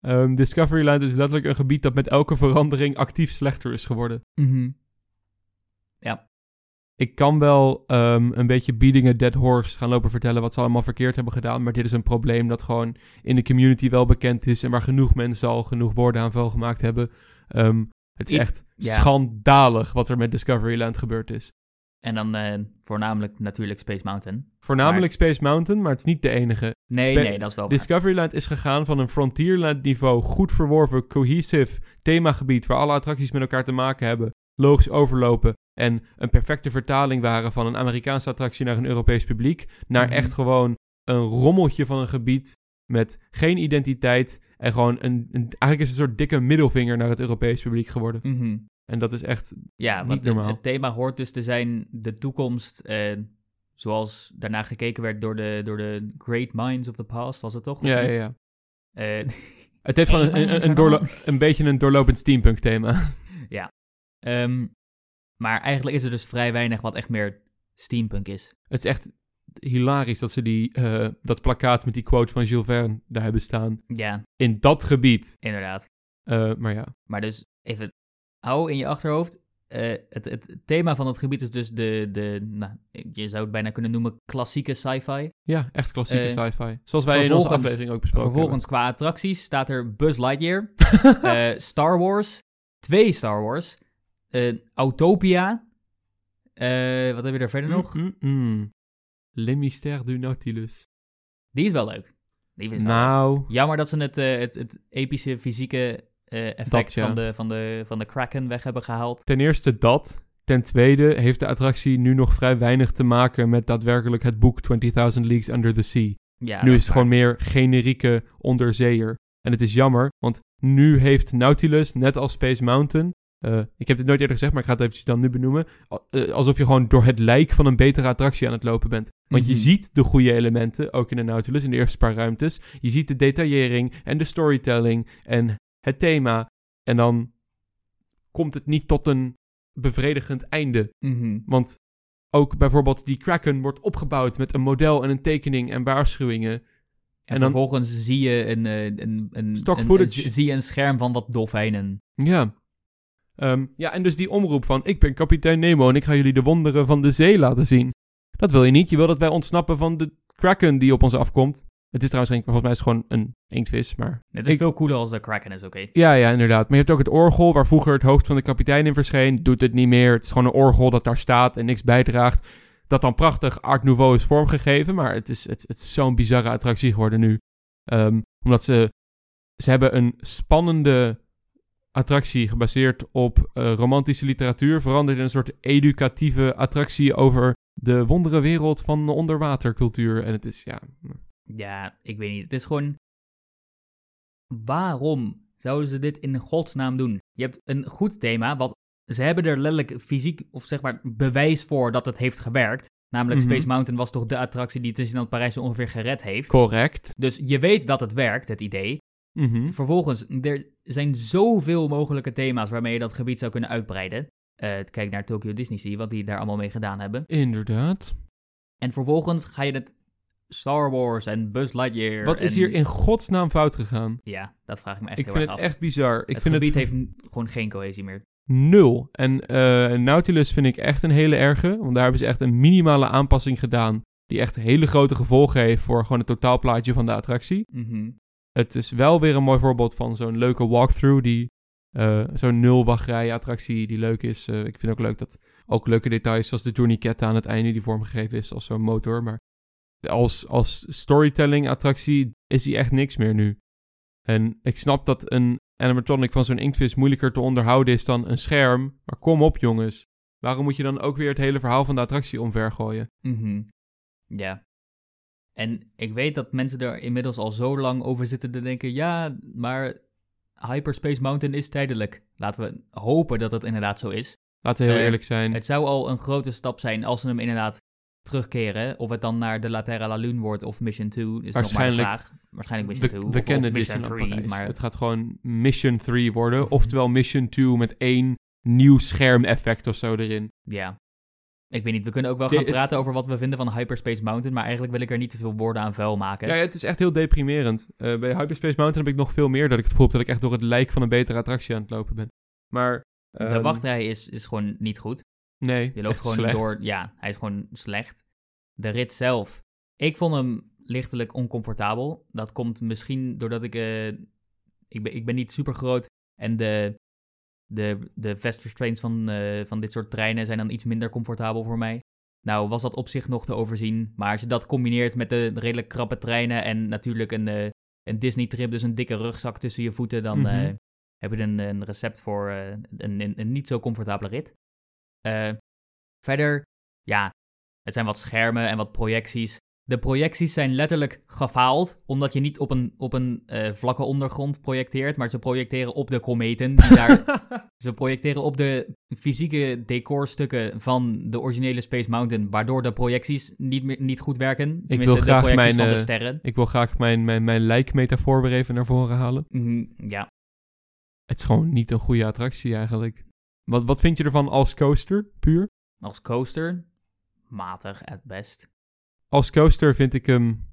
Ehm, Discoveryland is letterlijk een gebied dat met elke verandering actief slechter is geworden. Mhm. Ik kan wel ehm, een beetje beating a dead horse gaan lopen vertellen wat ze allemaal verkeerd hebben gedaan. Maar dit is een probleem dat gewoon in de community wel bekend is. En waar genoeg mensen al genoeg woorden aan vuil gemaakt hebben. Ehm, het is Ik- echt ja. schandalig wat er met Discoveryland gebeurd is. En dan eh, voornamelijk natuurlijk Space Mountain. Voornamelijk Space Mountain, maar het is niet de enige. Nee, nee, dat is wel. Discoveryland is gegaan van een Frontierland niveau, goed verworven, cohesive themagebied waar alle attracties met elkaar te maken hebben, logisch overlopen en een perfecte vertaling waren van een Amerikaanse attractie naar een Europees publiek, naar Mhm. echt gewoon een rommeltje van een gebied met geen identiteit en gewoon een, een eigenlijk is het een soort dikke middelvinger naar het Europees publiek geworden. Mhm. En dat is echt, Ja, Niet het, normaal. het thema hoort dus te zijn de toekomst, eh, zoals daarna gekeken werd door de, door de Great Minds of the Past, was het toch? Ja, ja, ja. Eh, Het heeft (laughs) gewoon een, een, een, beetje een doorlopend steampunk thema. ehm, maar eigenlijk is er dus vrij weinig wat echt meer steampunk is. Het is echt hilarisch dat ze die, eh, dat plakkaat met die quote van Jules Verne daar hebben staan. Ja, In dat gebied. inderdaad. Eh, maar ja, Maar dus even, hou in je achterhoofd. eh, het, het thema van het gebied is dus de, de nou, je zou het bijna kunnen noemen klassieke sci-fi. ja echt klassieke sci-fi. Zoals wij in onze aflevering ook besproken Vervolgens qua attracties staat er Buzz Lightyear, (laughs) Star Wars, twee Star Wars, eh, Autopia. Eh, wat heb je er verder nog? Mm, mm, mm. Le Mystère du Nautilus. Die is wel leuk. Die is wel leuk. Nou, Jammer dat ze het, eh, het, het epische fysieke effect Dat, ja. van, de, van, de, van de Kraken weg hebben gehaald. ten eerste dat. Ten tweede heeft de attractie nu nog vrij weinig te maken met daadwerkelijk het boek 20.000 Leagues Under the Sea. Ja, nu is het gewoon meer generieke onderzeeër. En het is jammer, want nu heeft Nautilus, net als Space Mountain, eh, ik heb dit nooit eerder gezegd, maar ik ga het eventjes dan nu benoemen. Eh, alsof je gewoon door het lijk van een betere attractie aan het lopen bent. Want je Mhm. ziet de goede elementen, ook in de Nautilus, in de eerste paar ruimtes. Je ziet de detaillering en de storytelling en het thema. En dan komt het niet tot een bevredigend einde. Mhm. Want ook bijvoorbeeld die Kraken wordt opgebouwd met een model en een tekening en waarschuwingen. En, En dan- vervolgens zie je een, eh, een, een, Stock een- zie je een scherm van wat dolfijnen. Ja. Ehm, ja, en dus die omroep van ik ben kapitein Nemo en ik ga jullie de wonderen van de zee laten zien. Dat wil je niet. Je wil dat wij ontsnappen van de Kraken die op ons afkomt. Het is trouwens geen, volgens mij is het gewoon een inktvis, maar... Het is Ik- veel cooler als de Kraken is, oké. Ja, ja, inderdaad. Maar je hebt ook het orgel waar vroeger het hoofd van de kapitein in verscheen. Doet het niet meer. Het is gewoon een orgel dat daar staat en niks bijdraagt. Dat dan prachtig Art Nouveau is vormgegeven. Maar het is, het, het is zo'n bizarre attractie geworden nu. Ehm, omdat ze... Ze hebben een spannende attractie gebaseerd op eh, romantische literatuur. Veranderd in een soort educatieve attractie over de wondere wereld van de onderwatercultuur. En het is, ja... Ja, ik weet niet. Het is gewoon... Waarom zouden ze dit in godsnaam doen? Je hebt een goed thema, wat... Ze hebben er letterlijk fysiek, of zeg maar, bewijs voor dat het heeft gewerkt. Namelijk Mhm. Space Mountain was toch de attractie die Disneyland Parijs ongeveer gered heeft. Correct. Dus je weet dat het werkt, het idee. Mhm. Vervolgens, er zijn zoveel mogelijke thema's waarmee je dat gebied zou kunnen uitbreiden. Eh, kijk naar Tokyo Disney Sea, wat die daar allemaal mee gedaan hebben. Inderdaad. En vervolgens ga je het Star Wars en Buzz Lightyear. Wat is hier in godsnaam fout gegaan? Ja, dat vraag ik me echt Ik heel vind erg het af. echt bizar. Ik het vind gebied het heeft gewoon geen cohesie meer. nul. En eh, Nautilus vind ik echt een hele erge. Want daar hebben ze echt een minimale aanpassing gedaan. Die echt hele grote gevolgen heeft voor gewoon het totaalplaatje van de attractie. Mhm. Het is wel weer een mooi voorbeeld van zo'n leuke walkthrough. Die, eh, zo'n nul wachtrij attractie die leuk is. Eh, ik vind ook leuk dat ook leuke details zoals de tourniquet aan het einde die vormgegeven is als zo'n motor. Maar als, als storytelling attractie is die echt niks meer nu. En ik snap dat een animatronic van zo'n inktvis moeilijker te onderhouden is dan een scherm. Maar kom op jongens. Waarom moet je dan ook weer het hele verhaal van de attractie omvergooien? Mhm. Ja. En ik weet dat mensen er inmiddels al zo lang over zitten te denken, ja, maar Hyperspace Mountain is tijdelijk. Laten we hopen dat dat inderdaad zo is. Laten we heel Eh, eerlijk zijn. Het zou al een grote stap zijn als ze hem inderdaad terugkeren. Of het dan naar de La Terra La Lune wordt of Mission 2 is Waarschijnlijk- nog maar de vraag. Waarschijnlijk Mission 2 we, of, we of kennen Mission Disneyland 3, Parijs. maar Het gaat gewoon Mission 3 worden. Oftewel Mission 2 met één nieuw schermeffect of zo erin. ja. Ik weet niet, we kunnen ook wel De- gaan het- praten over wat we vinden van Hyperspace Mountain, maar eigenlijk wil ik er niet te veel woorden aan vuil maken. Ja, het is echt heel deprimerend. Eh, bij Hyperspace Mountain heb ik nog veel meer dat ik het heb dat ik echt door het lijk van een betere attractie aan het lopen ben. Maar... de ehm, wachtrij is, is gewoon niet goed. Nee, Je loopt gewoon slecht. door. Ja, hij is gewoon slecht. De rit zelf. Ik vond hem lichtelijk oncomfortabel. Dat komt misschien doordat ik. eh, ik, ben, ik ben niet super groot. En de, de, de vest restraints van, eh, van dit soort treinen zijn dan iets minder comfortabel voor mij. Nou, was dat op zich nog te overzien. Maar als je dat combineert met de redelijk krappe treinen. en natuurlijk een, eh, een Disney-trip, dus een dikke rugzak tussen je voeten. dan Mhm. eh, heb je een, een recept voor een, een, een niet zo comfortabele rit. Verder, ja, het zijn wat schermen en wat projecties. De projecties zijn letterlijk gefaald, omdat je niet op een, op een eh, vlakke ondergrond projecteert, maar ze projecteren op de kometen. Die daar, (laughs) ze projecteren op de fysieke decorstukken van de originele Space Mountain, waardoor de projecties niet, meer, niet goed werken. Tenminste, wil graag mijn, van de eh, sterren. ik wil graag mijn, mijn, mijn lijkmetafoor weer even naar voren halen. Mhm, ja, Het is gewoon niet een goede attractie eigenlijk. Wat, wat vind je ervan als coaster, puur? als coaster, matig at best. Als coaster vind ik hem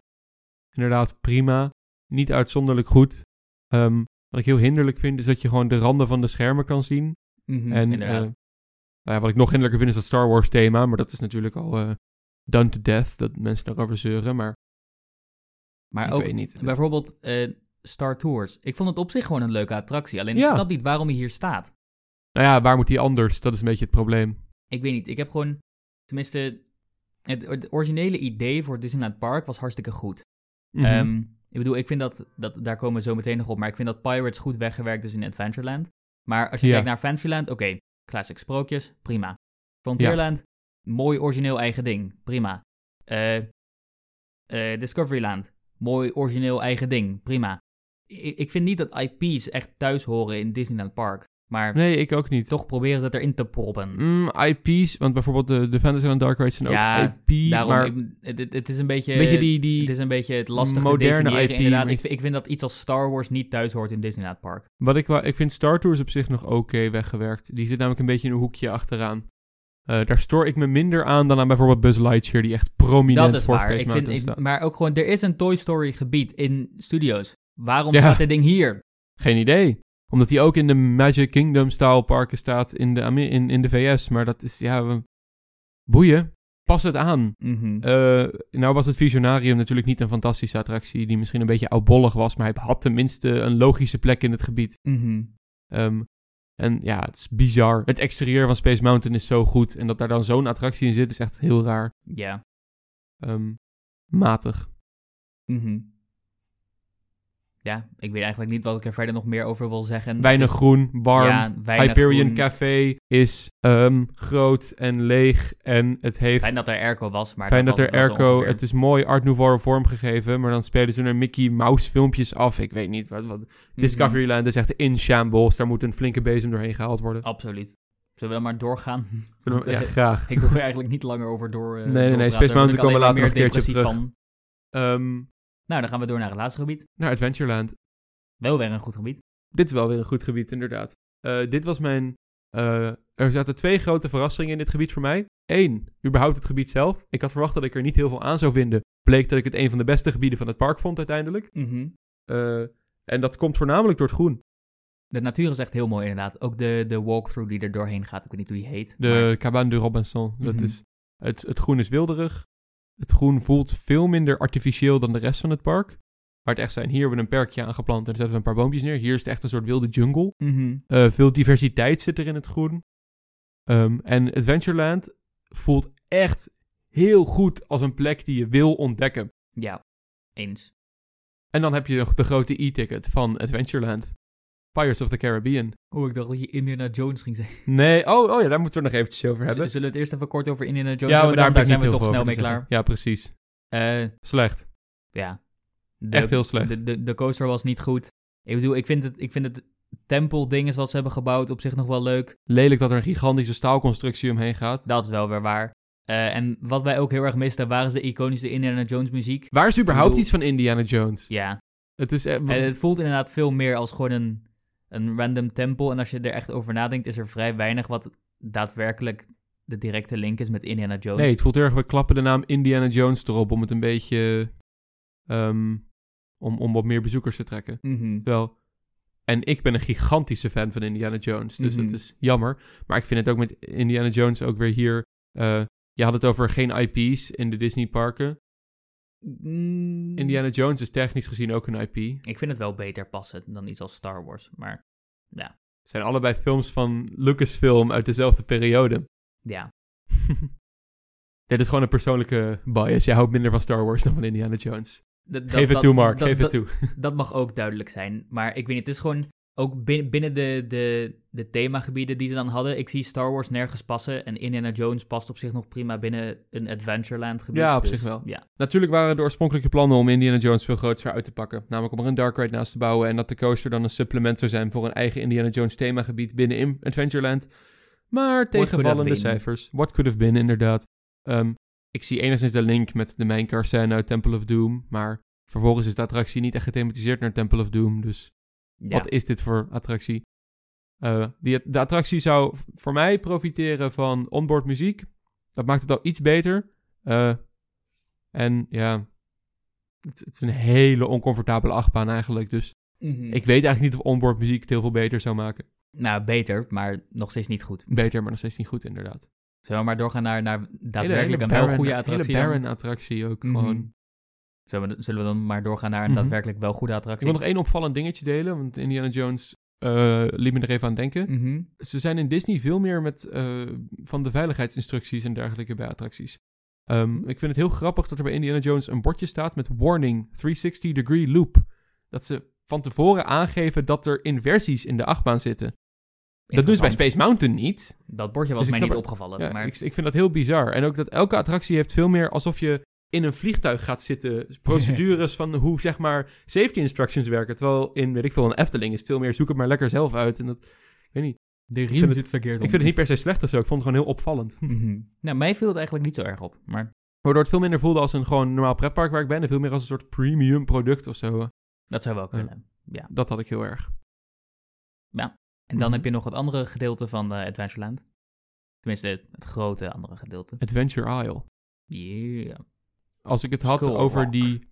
inderdaad prima. Niet uitzonderlijk goed. Ehm, wat ik heel hinderlijk vind is dat je gewoon de randen van de schermen kan zien. Mhm, en eh, nou ja, wat ik nog hinderlijker vind is dat Star Wars thema. Maar dat is natuurlijk al eh, done to death. Dat mensen daarover zeuren. Maar maar ik ook weet niet. Bijvoorbeeld eh, Star Tours. Ik vond het op zich gewoon een leuke attractie. Alleen Ja. ik snap niet waarom hij hier staat. Nou ja, waar moet die anders? Dat is een beetje het probleem. Ik weet niet. Ik heb gewoon... Tenminste, het, het originele idee voor Disneyland Park was hartstikke goed. Mhm. Ehm, ik bedoel, ik vind dat, dat... Daar komen we zo meteen nog op. Maar ik vind dat Pirates goed weggewerkt is in Adventureland. Maar als je Ja. kijkt naar Fantasyland... Oké, classic sprookjes. Prima. Frontierland... Mooi origineel eigen ding. Prima. Eh, eh, Discoveryland. Mooi origineel eigen ding. Prima. Ik, ik vind niet dat IP's echt thuis horen in Disneyland Park. Maar Nee, ik ook niet. toch proberen ze het erin te proppen. Mm, IP's, want bijvoorbeeld de, de Fantasyland Dark Rides zijn Ja, ook IP, Daarom, maar ik- het, is een beetje... beetje die... die Het is een beetje het lastige moderne te IP, inderdaad. Ik, vind- ik vind dat iets als Star Wars niet thuis hoort in Disneyland Park. Wat ik, ik vind Star Tours op zich nog oké weggewerkt. Die zit namelijk een beetje in een hoekje achteraan. Eh, daar stoor ik me minder aan dan aan bijvoorbeeld Buzz Lightyear, die echt prominent dat is voor waar. Space Ik vind, ik- maar ook gewoon, er is een Toy Story gebied in studios. Waarom Ja. staat dit ding hier? Geen idee. Omdat hij ook in de Magic Kingdom style parken staat in de, in, in de VS. Maar dat is, ja, we- boeien. Pas het aan. Mhm. Eh, nou was het Visionarium natuurlijk niet een fantastische attractie die misschien een beetje oudbollig was, maar hij had tenminste een logische plek in het gebied. Mhm. Ehm, en ja, het is bizar. Het exterieur van Space Mountain is zo goed en dat daar dan zo'n attractie in zit is echt heel raar. Ja. Ehm, matig. Mhm. Ja, ik weet eigenlijk niet wat ik er verder nog meer over wil zeggen. Weinig groen, warm. Ja, weinig Hyperion groen. Café is ehm, groot en leeg en het heeft... Fijn dat er airco was, maar Fijn dat er airco... Het is mooi Art Nouveau vormgegeven, maar dan spelen ze er Mickey Mouse filmpjes af. Ik weet niet. Wat, wat. Mhm. Discoveryland is echt in shambles. Daar moet een flinke bezem doorheen gehaald worden. Absoluut. Zullen we dan maar doorgaan? (laughs) Ja, Ik- graag. Ik wil er eigenlijk niet langer over door. eh, Nee, nee, nee. Space Mountain komen we later nog een keertje van. Ehm, Nou, dan gaan we door naar het laatste gebied. naar Adventureland. Wel weer een goed gebied. Dit is wel weer een goed gebied, inderdaad. Eh, dit was mijn... eh, er zaten twee grote verrassingen in dit gebied voor mij. Eén, überhaupt het gebied zelf. Ik had verwacht dat ik er niet heel veel aan zou vinden. Bleek dat ik het een van de beste gebieden van het park vond uiteindelijk. Mhm. Eh, en dat komt voornamelijk door het groen. De natuur is echt heel mooi, inderdaad. Ook de, de walkthrough die er doorheen gaat. Ik weet niet hoe die heet. De maar- Cabane de Robinson. Dat Mhm. is, het, het groen is wilderig. Het groen voelt veel minder artificieel dan de rest van het park. Waar het echt zijn, hier hebben we een perkje aangeplant en zetten we een paar boompjes neer. Hier is het echt een soort wilde jungle. Mhm. Eh, veel diversiteit zit er in het groen. Ehm, en Adventureland voelt echt heel goed als een plek die je wil ontdekken. Ja, eens. En dan heb je nog de grote e-ticket van Adventureland. Pirates of the Caribbean. Oh, ik dacht dat je Indiana Jones ging zeggen. Nee, oh, oh ja, daar moeten we nog eventjes over hebben. Zullen we het eerst even kort over Indiana Jones ja, hebben? daar, ik zijn we toch snel mee klaar. Ja, precies. Eh, Slecht. ja. De- Echt heel slecht. De, de, de coaster was niet goed. Ik bedoel, ik vind het, ik vind het tempelding is wat ze hebben gebouwd op zich nog wel leuk. Lelijk dat er een gigantische staalconstructie omheen gaat. Dat is wel weer waar. Eh, en wat wij ook heel erg misten, waren de iconische Indiana Jones muziek. Waar is überhaupt bedoel- iets van Indiana Jones? Ja, Het is... eh, en het voelt inderdaad veel meer als gewoon een, een random tempel. En als je er echt over nadenkt, is er vrij weinig wat daadwerkelijk de directe link is met Indiana Jones. nee, het voelt heel erg... We klappen de naam Indiana Jones erop om het een beetje... ehm, om, om wat meer bezoekers te trekken. Mhm. Wel, en ik ben een gigantische fan van Indiana Jones, dus Mhm. dat is jammer. Maar ik vind het ook met Indiana Jones ook weer hier... eh, je had het over geen IP's in de Disney parken. Mm, Indiana Jones is technisch gezien ook een IP. Ik vind het wel beter passen dan iets als Star Wars. Maar ja, Het zijn allebei films van Lucasfilm uit dezelfde periode. (laughs) ja. Dit is gewoon een persoonlijke bias. Jij houdt minder van Star Wars dan van Indiana Jones. Dat- Geef het dat- toe, Mark. Geef het toe. Dat mag ook duidelijk zijn. Maar ik weet niet, het is gewoon ook bin- binnen de, de, de themagebieden die ze dan hadden. Ik zie Star Wars nergens passen. En Indiana Jones past op zich nog prima binnen een Adventureland gebied. Ja, op Dus, zich wel. Ja. Natuurlijk waren de oorspronkelijke plannen om Indiana Jones veel groter uit te pakken. Namelijk om er een dark ride naast te bouwen en dat de coaster dan een supplement zou zijn voor een eigen Indiana Jones themagebied binnen in Adventureland. Maar tegenvallende cijfers. What could have been, inderdaad. Ehm, ik zie enigszins de link met de main scène uit Temple of Doom, maar vervolgens is de attractie niet echt gethematiseerd naar Temple of Doom, dus ja. Wat is dit voor attractie? Eh, die, de attractie zou voor mij profiteren van onboard muziek. Dat maakt het al iets beter. Eh, en ja, het, het is een hele oncomfortabele achtbaan eigenlijk. Dus Mhm. ik weet eigenlijk niet of onboard muziek het heel veel beter zou maken. Nou, beter, maar nog steeds niet goed. Beter, maar nog steeds niet goed inderdaad. Zullen we maar doorgaan naar, naar daadwerkelijk hele een barren- goede attractie? Hele barren attractie ook Mhm. gewoon. Zullen we, zullen we dan maar doorgaan naar een Mhm. daadwerkelijk wel goede Ik attractie? wil nog één opvallend dingetje delen, want Indiana Jones eh liet me er even aan denken. Mhm. ze zijn in Disney veel meer met eh, van de veiligheidsinstructies en dergelijke bij attracties. Ehm, ik vind het heel grappig dat er bij Indiana Jones een bordje staat met warning 360 degree loop. Dat ze van tevoren aangeven dat er inversies in de achtbaan zitten. Dat doen ze bij. Space Mountain niet. Dat bordje was Dus ik mij niet opgevallen. Ja, maar ik, ik vind dat heel bizar. En ook dat elke attractie heeft veel meer alsof je in een vliegtuig gaat zitten. Procedures (laughs) van hoe zeg maar safety instructions werken. Terwijl in, weet ik veel, een Efteling is veel meer zoek het maar lekker zelf uit. En dat, weet niet. De riem het- verkeerd Ik vind het niet per se slecht of zo. Ik vond het gewoon heel opvallend. (laughs) Mhm. Nou, mij viel het eigenlijk niet zo erg op. Maar Waardoor het veel minder voelde als een gewoon normaal pretpark waar ik ben. En veel meer als een soort premium product of zo. dat zou wel Ja. kunnen. Ja. Dat had ik heel erg. En dan Mhm. heb je nog het andere gedeelte van eh, Adventureland. Tenminste, het, het grote andere gedeelte. Adventure Isle. Yeah. Als ik het had Skull over Rock. die,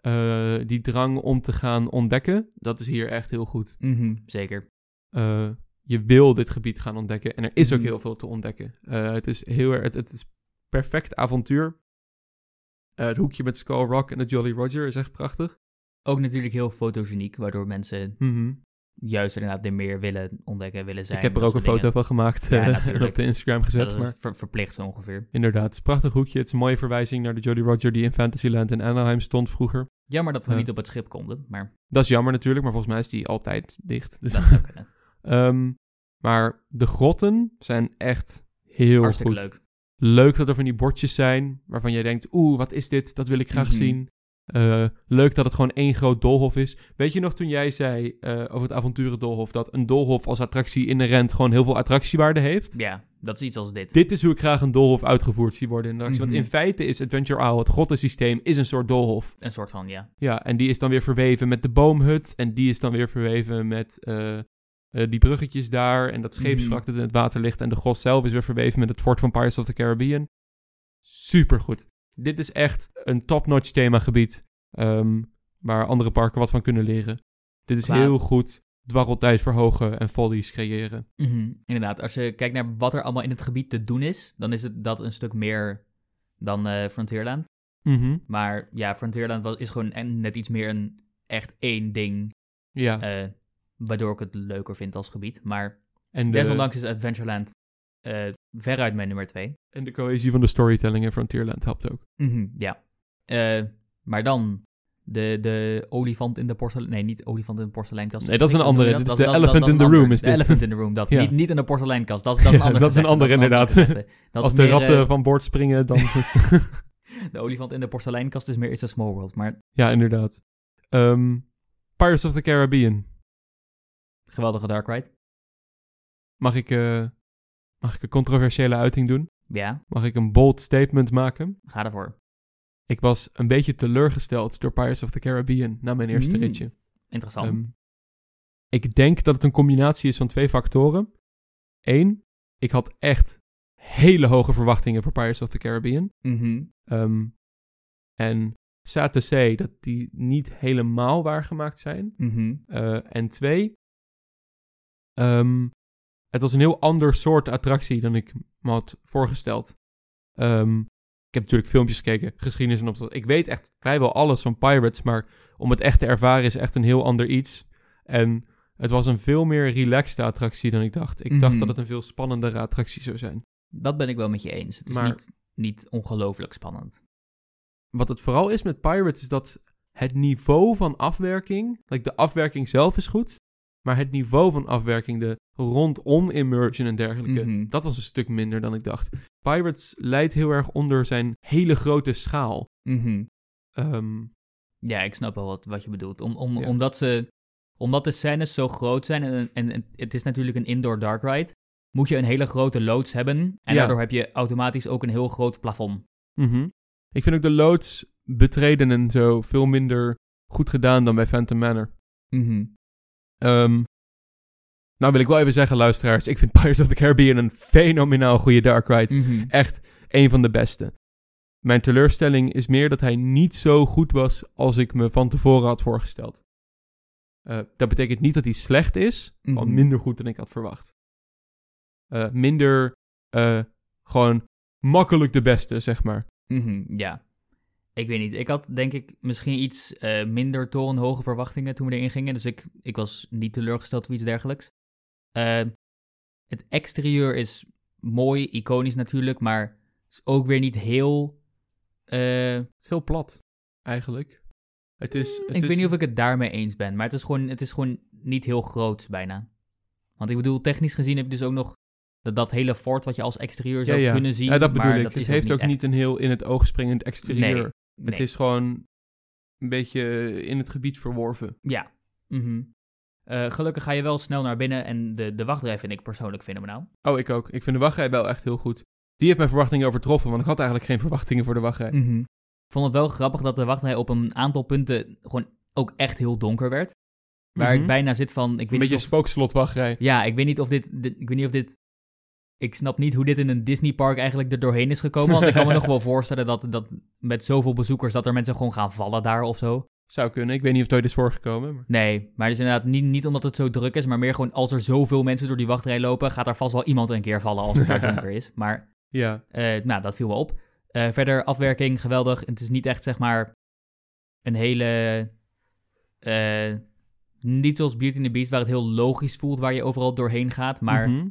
eh, die drang om te gaan ontdekken. Dat is hier echt heel goed. Mhm, zeker. Eh, je wil dit gebied gaan ontdekken. En er is ook Mhm. heel veel te ontdekken. Eh, het is heel. Het, het is perfect avontuur. Het hoekje met Skull Rock en de Jolly Roger is echt prachtig. Ook natuurlijk heel fotogeniek, waardoor mensen Mhm. Juist inderdaad er meer willen ontdekken, willen zijn. Ik heb er ook een foto van gemaakt Ja, eh, (laughs) op de Instagram gezet. Maar ver- verplicht zo ongeveer. inderdaad, het is een prachtig hoekje. Het is een mooie verwijzing naar de Jolly Roger die in Fantasyland in Anaheim stond vroeger. Jammer dat we niet op het schip konden, maar Dat is jammer natuurlijk, maar volgens mij is die altijd dicht. Dus, dat zou (laughs) kunnen. Ehm, maar de grotten zijn echt heel Hartstikke goed. leuk. Leuk dat er van die bordjes zijn waarvan jij denkt, oeh, wat is dit? Dat wil ik graag Mhm. zien. Eh, leuk dat het gewoon één groot doolhof is. Weet je nog toen jij zei eh, over het avonturendolhof dat een doolhof als attractie inherent gewoon heel veel attractiewaarde heeft? Ja, dat is iets als dit. Dit is hoe ik graag een doolhof uitgevoerd zie worden in de attractie. Mhm. Want in feite is Adventure Isle, het grottensysteem, is een soort doolhof. Een soort van, ja. Ja, en die is dan weer verweven met de boomhut. En die is dan weer verweven met eh, eh, die bruggetjes daar. En dat scheepswrak dat in het water ligt. En de grot zelf is weer verweven met het fort van Pirates of the Caribbean. Supergoed. Dit is echt een top-notch themagebied. ehm, waar andere parken wat van kunnen leren. Dit is heel goed dwarreltijd verhogen en follies creëren. Mhm, Inderdaad, als je kijkt naar wat er allemaal in het gebied te doen is, dan is het dat een stuk meer dan eh, Frontierland. Mhm. Maar ja, Frontierland was, is gewoon net iets meer een echt één ding, Ja, eh, waardoor ik het leuker vind als gebied. Maar en, de, desondanks is Adventureland eh, veruit mijn nummer twee. en de cohesie van de storytelling in Frontierland helpt ook. Mhm, ja. Eh, maar dan de, de olifant in de porselein... Nee, niet olifant in de porseleinkast. Nee, dat is een andere. dat? Dit is de elephant in the room is De elephant in the room, dat. (laughs) Ja. Niet, niet in de porseleinkast. Dat, is- dat is een (laughs) ander Dat is een inderdaad. Als de meer, ratten eh, van boord springen, dan. (laughs) De olifant in de porseleinkast is meer It's a Small World. Maar Ja, inderdaad. Ehm, Pirates of the Caribbean. geweldige Dark Ride. Mag ik, eh, mag ik een controversiële uiting doen? Ja, Mag ik een bold statement maken? ga ervoor. Ik was een beetje teleurgesteld door Pirates of the Caribbean na mijn eerste Mm, ritje. Interessant. Ehm, ik denk dat het een combinatie is van twee factoren. Eén, ik had echt hele hoge verwachtingen voor Pirates of the Caribbean. Mhm. Ehm, en sad to say dat die niet helemaal waargemaakt zijn. Mhm. Eh, en twee, ehm, het was een heel ander soort attractie dan ik me had voorgesteld. Ehm, ik heb natuurlijk filmpjes gekeken, geschiedenis en opstand. Ik weet echt vrijwel alles van Pirates, maar om het echt te ervaren is echt een heel ander iets. En het was een veel meer relaxed attractie dan ik dacht. Ik dacht Mhm. dat het een veel spannendere attractie zou zijn. Dat ben ik wel met je eens. Het is Maar- niet, niet ongelooflijk spannend. Wat het vooral is met Pirates is dat het niveau van afwerking, like de afwerking zelf is goed, maar het niveau van afwerking, de rondom immersion en dergelijke, Mhm. dat was een stuk minder dan ik dacht. Pirates leidt heel erg onder zijn hele grote schaal. Mhm. Ehm, Ja, ik snap wel wat, wat je bedoelt. Om, om, Ja. omdat, ze, omdat de scènes zo groot zijn en, en, en het is natuurlijk een indoor dark ride, moet je een hele grote loods hebben. En Ja. daardoor heb je automatisch ook een heel groot plafond. mhm. Ik vind ook de loods betreden en zo veel minder goed gedaan dan bij Phantom Manor. Mhm. Ehm, nou wil ik wel even zeggen, luisteraars, ik vind Pirates of the Caribbean een fenomenaal goede dark ride. Mhm. echt een van de beste. Mijn teleurstelling is meer dat hij niet zo goed was als ik me van tevoren had voorgesteld. Eh, dat betekent niet dat hij slecht is, maar Mhm. minder goed dan ik had verwacht. Eh, minder eh, gewoon makkelijk de beste, zeg maar. Mhm, Ja. Ik weet niet. Ik had denk ik misschien iets eh, minder torenhoge verwachtingen toen we erin gingen. Dus ik, ik was niet teleurgesteld of iets dergelijks. Eh, het exterieur is mooi, iconisch natuurlijk, maar is ook weer niet heel... eh, Het is heel plat, eigenlijk. Het is, het ik is, weet niet of ik het daarmee eens ben, maar het is gewoon, het is gewoon niet heel groot bijna. Want ik bedoel, technisch gezien heb je dus ook nog dat, dat hele fort wat je als exterieur zou ja, ja. kunnen zien. Ja, dat bedoel maar ik. dat het heeft ook niet echt. een heel in het oog springend exterieur. Nee, Het is gewoon een beetje in het gebied verworven. Ja. Mhm. Eh, gelukkig ga je wel snel naar binnen en de, de wachtrij vind ik persoonlijk fenomenaal. Oh, ik ook. Ik vind de wachtrij wel echt heel goed. Die heeft mijn verwachtingen overtroffen, want ik had eigenlijk geen (laughs) verwachtingen voor de wachtrij. Mhm. Ik vond het wel grappig dat de wachtrij op een aantal punten gewoon ook echt heel donker werd. Waar Mhm. ik bijna zit van, ik weet Een beetje of, spookslotwachtrij. ja, ik weet niet of dit, dit- ik weet niet of dit, ik snap niet hoe dit in een Disneypark eigenlijk er doorheen is gekomen. Want ik kan me nog (laughs) wel voorstellen dat, dat met zoveel bezoekers dat er mensen gewoon gaan vallen daar of zo. Zou kunnen. Ik weet niet of het ooit is voorgekomen. Maar... Nee, maar dus inderdaad niet, niet omdat het zo druk is, maar meer gewoon als er zoveel mensen door die wachtrij lopen, gaat er vast wel iemand een keer vallen als het daar (laughs) donker is. Maar Ja. eh, nou, dat viel wel op. Eh, verder afwerking, geweldig. Het is niet echt zeg maar een hele, eh, niet zoals Beauty and the Beast waar het heel logisch voelt waar je overal doorheen gaat. Maar Mhm.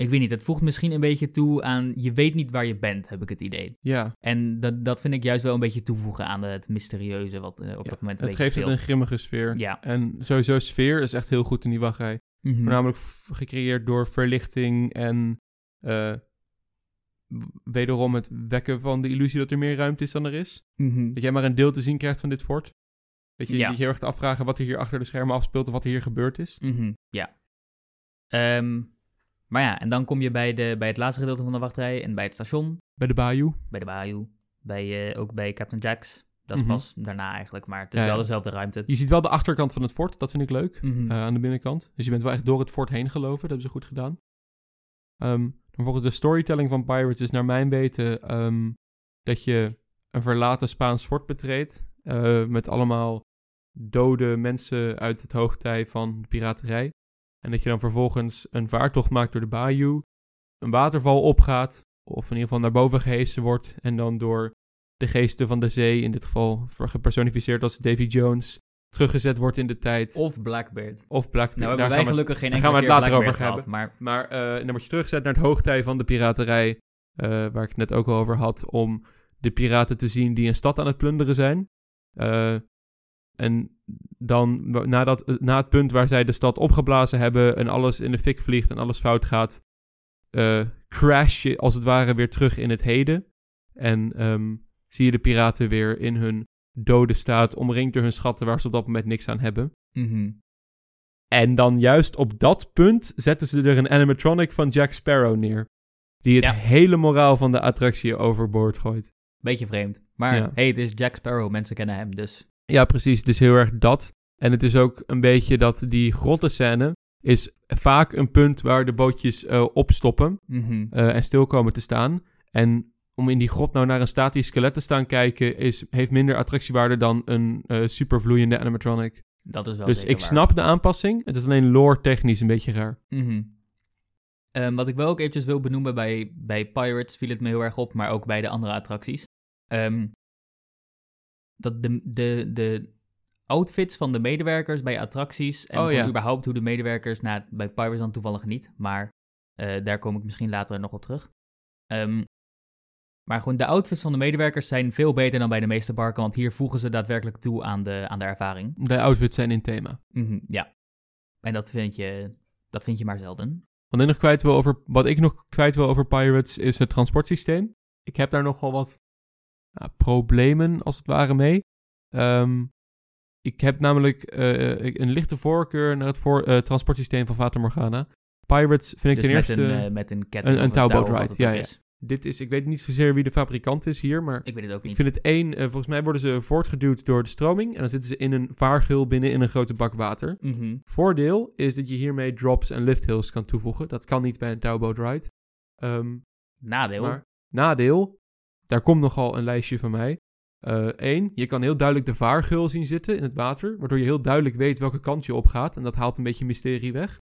Ik weet niet, het voegt misschien een beetje toe aan, je weet niet waar je bent, heb ik het idee. Ja. En dat, dat vind ik juist wel een beetje toevoegen aan het mysterieuze wat eh, op Ja, dat moment een Het geeft het een grimmige sfeer. Ja. En sowieso sfeer is echt heel goed in die wachtrij. Mhm. Voornamelijk gecreëerd door verlichting en eh, wederom het wekken van de illusie dat er meer ruimte is dan er is. Mhm. Dat jij maar een deel te zien krijgt van dit fort. Dat je Ja. je heel erg te afvragen wat er hier achter de schermen afspeelt of wat er hier gebeurd is. Mhm, ja. Ehm, maar ja, en dan kom je bij, de, bij het laatste gedeelte van de wachtrij en bij het station, Bij de Bayou. bij de Bayou, bij, eh, ook bij Captain Jack's. Dat is Mhm. pas daarna eigenlijk, maar het is Ja, wel dezelfde ruimte. Je ziet wel de achterkant van het fort, dat vind ik leuk. Mhm. eh, aan de binnenkant. Dus je bent wel echt door het fort heen gelopen. Dat hebben ze goed gedaan. Dan volgens de storytelling van Pirates is naar mijn weten ehm, dat je een verlaten Spaans fort betreedt. eh, met allemaal dode mensen uit het hoogtij van de piraterij. En dat je dan vervolgens een vaartocht maakt door de bayou. Een waterval opgaat. Of in ieder geval naar boven gehesen wordt. En dan door de geesten van de zee, in dit geval gepersonificeerd als Davy Jones, teruggezet wordt in de tijd. Of Blackbeard. Of Blackbeard. Nou hebben Daar wij gaan we- gelukkig geen daar enkele gaan we het later Blackbeard over gehad, Maar Maar eh, dan word je teruggezet naar het hoogtij van de piraterij. eh, waar ik het net ook al over had. Om de piraten te zien die een stad aan het plunderen zijn. Eh, en dan, na, dat, eh, na het punt waar zij de stad opgeblazen hebben. en alles in de fik vliegt en alles fout gaat. eh, crash je als het ware weer terug in het heden. En ehm, zie je de piraten weer in hun dode staat. omringd door hun schatten waar ze op dat moment niks aan hebben. mhm. En dan juist op dat punt zetten ze er een animatronic van Jack Sparrow neer. Die het Ja. hele moraal van de attractie overboord gooit. beetje vreemd. Maar Ja. hey, het is Jack Sparrow, mensen kennen hem, dus... Ja, precies. Het is heel erg dat. En het is ook een beetje dat die grottenscène is vaak een punt waar de bootjes eh, opstoppen Mhm. eh, en stil komen te staan. En om in die grot nou naar een statisch skelet te staan kijken, is, heeft minder attractiewaarde dan een eh supervloeiende animatronic. Dat is wel dus ik waar. snap de aanpassing. Het is alleen lore technisch een beetje raar. Mhm. Ehm, wat ik wel ook eventjes wil benoemen bij, bij Pirates viel het me heel erg op, maar ook bij de andere attracties. Ehm, dat de, de, de outfits van de medewerkers bij attracties en Oh, ja. überhaupt hoe de medewerkers, nou, bij Pirates dan toevallig niet, maar eh, daar kom ik misschien later nog op terug. Ehm, maar gewoon de outfits van de medewerkers zijn veel beter dan bij de meeste parken, want hier voegen ze daadwerkelijk toe aan de, aan de ervaring. De outfits zijn in thema. Mhm, ja. En dat vind, je, dat vind je maar zelden. Wat ik nog kwijt wil over, wat ik nog kwijt wil over Pirates is het transportsysteem. Ik heb daar nogal wat nou, problemen, als het ware, mee. Ehm, ik heb namelijk eh, ik- een lichte voorkeur naar het voor, eh, transportsysteem van Fata Morgana. Pirates vind ik dus ten met eerste... een, eh, met een ketting een- een of touw touwboot of wat ride, het ja, dit is, ik weet niet zozeer wie de fabrikant is hier, maar Ik weet het ook ik niet. vind het één... eh, volgens mij worden ze voortgeduwd door de stroming. En dan zitten ze in een vaargul binnen in een grote bak water. Mhm. Voordeel is dat je hiermee drops en lift hills kan toevoegen. Dat kan niet bij een touwboot ride. Ehm, Nadeel. maar nadeel, daar komt nogal een lijstje van mij. Eén, je kan heel duidelijk de vaargeul zien zitten in het water, waardoor je heel duidelijk weet welke kant je op gaat. En dat haalt een beetje mysterie weg.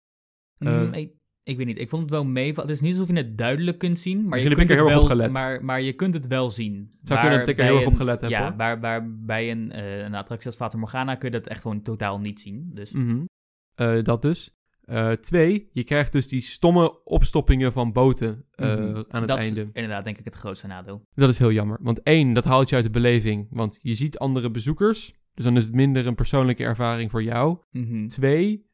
Mm, eh, ik, ik weet niet. Ik vond het wel mee. Het is niet alsof je het duidelijk kunt zien. Maar je kunt er het heel wel, op gelet. Maar, maar je kunt het wel zien. Zou kunnen dat ik er heel erg op gelet heb, Ja, hoor. waar, waar bij een, eh, een attractie als Fata Morgana kun je dat echt gewoon totaal niet zien. Dus Mhm. Eh, dat dus. Eh, twee, je krijgt dus die stomme opstoppingen van boten eh, mhm. aan het dat einde. is inderdaad denk ik het grootste nadeel. Dat is heel jammer. Want één, dat haalt je uit de beleving. Want je ziet andere bezoekers. Dus dan is het minder een persoonlijke ervaring voor jou. Mhm. Twee,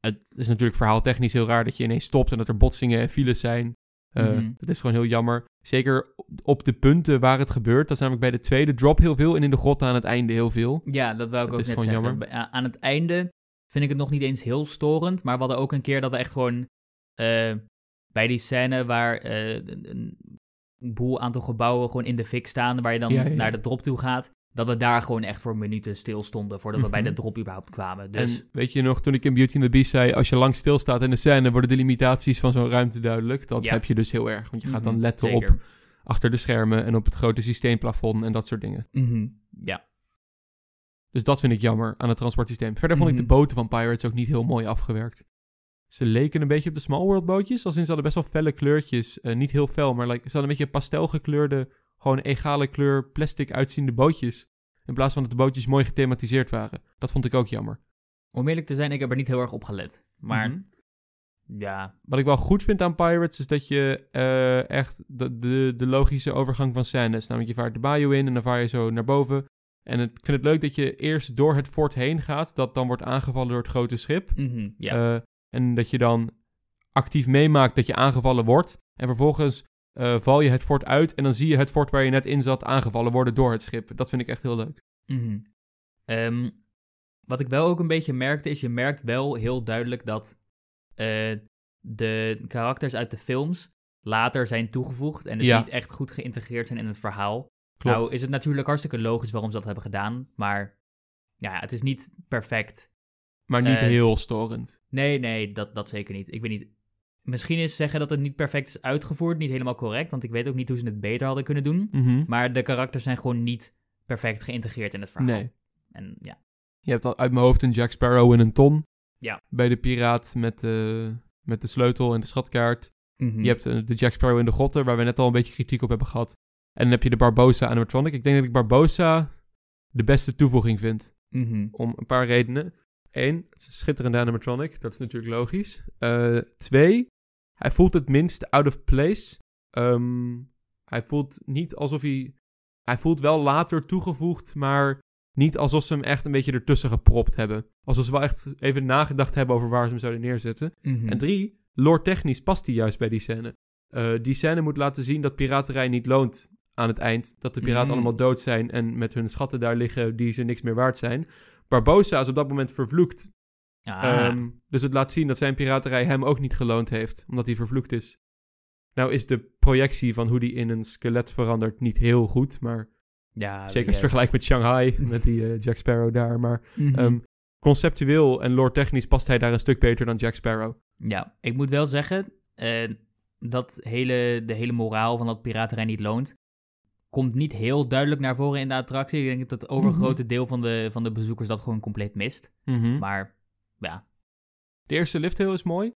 het is natuurlijk verhaaltechnisch heel raar dat je ineens stopt en dat er botsingen en files zijn. Eh, Mhm. Dat is gewoon heel jammer. Zeker op de punten waar het gebeurt. Dat is namelijk bij de tweede drop heel veel en in de grot aan het einde heel veel. Ja, dat wou ik Het ook is net gewoon zeggen. jammer. Aan het einde vind ik het nog niet eens heel storend. Maar we hadden ook een keer dat we echt gewoon eh, bij die scène waar eh, een, boel aantal gebouwen gewoon in de fik staan, waar je dan Ja, ja, ja. naar de drop toe gaat, dat we daar gewoon echt voor minuten stilstonden voordat we bij Mhm. de drop überhaupt kwamen. Dus En weet je nog, toen ik in Beauty and the Beast zei... als je lang stilstaat in de scène... worden de limitaties van zo'n ruimte duidelijk. Dat heb je dus heel erg. Want je gaat dan mhm, letten zeker. op achter de schermen... en op het grote systeemplafond en dat soort dingen. Mhm, Ja. Dus dat vind ik jammer aan het transportsysteem. Verder vond ik Mhm. de boten van Pirates ook niet heel mooi afgewerkt. Ze leken een beetje op de Small World bootjes. Als in ze hadden best wel felle kleurtjes. Eh, niet heel fel, maar like, ze hadden een beetje pastelgekleurde... gewoon egale kleur plastic uitziende bootjes. In plaats van dat de bootjes mooi gethematiseerd waren. Dat vond ik ook jammer. Om eerlijk te zijn, ik heb er niet heel erg op gelet. Maar Mhm. ja, Wat ik wel goed vind aan Pirates is dat je eh, echt de, de, de logische overgang van scènes. Namelijk je vaart de bayou in en dan vaar je zo naar boven. En het, ik vind het leuk dat je eerst door het fort heen gaat. Dat dan wordt aangevallen door het grote schip. mhm. Eh, en dat je dan actief meemaakt dat je aangevallen wordt. En vervolgens eh, val je het fort uit. En dan zie je het fort waar je net in zat aangevallen worden door het schip. Dat vind ik echt heel leuk. Mhm. Ehm, wat ik wel ook een beetje merkte, is je merkt wel heel duidelijk dat eh, de karakters uit de films later zijn toegevoegd en dus Ja. niet echt goed geïntegreerd zijn in het verhaal. Klopt. Nou is het natuurlijk hartstikke logisch waarom ze dat hebben gedaan, maar ja, het is niet perfect. maar niet eh, heel storend. Nee, nee, dat, dat zeker niet. Ik weet niet. Misschien is zeggen dat het niet perfect is uitgevoerd niet helemaal correct, want ik weet ook niet hoe ze het beter hadden kunnen doen. Mhm. Maar de karakters zijn gewoon niet perfect geïntegreerd in het verhaal. Nee. En ja. Je hebt al uit mijn hoofd een Jack Sparrow en een ton. Ja. Bij de piraat met de, met de sleutel en de schatkaart. Mhm. Je hebt eh, de Jack Sparrow in de grotten, waar we net al een beetje kritiek op hebben gehad. En dan heb je de Barbossa animatronic. Ik denk dat ik Barbossa de beste toevoeging vind. Mhm. Om een paar redenen. Eén, het is een schitterende animatronic. Dat is natuurlijk logisch. Eh, twee, hij voelt het minst out of place. Ehm, hij voelt niet alsof hij... Hij voelt wel later toegevoegd, maar niet alsof ze hem echt een beetje ertussen gepropt hebben. Alsof ze wel echt even nagedacht hebben over waar ze hem zouden neerzetten. Mhm. En drie, lore technisch past hij juist bij die scène. Eh, die scène moet laten zien dat piraterij niet loont aan het eind. Dat de piraten Mm. allemaal dood zijn en met hun schatten daar liggen die ze niks meer waard zijn. Barbossa is op dat moment vervloekt. Ah, Ehm, dus het laat zien dat zijn piraterij hem ook niet geloond heeft, omdat hij vervloekt is. Nou is de projectie van hoe die in een skelet verandert niet heel goed, maar ja, zeker als vergelijkt met Shanghai, (laughs) met die eh, Jack Sparrow daar. Maar Mhm. ehm, conceptueel en lore technisch past hij daar een stuk beter dan Jack Sparrow. ja, ik moet wel zeggen, eh, dat hele, de hele moraal van dat piraterij niet loont, komt niet heel duidelijk naar voren in de attractie. Ik denk dat het overgrote deel van de, van de bezoekers dat gewoon compleet mist. Mhm. Maar ja, De eerste lifthill is mooi. Met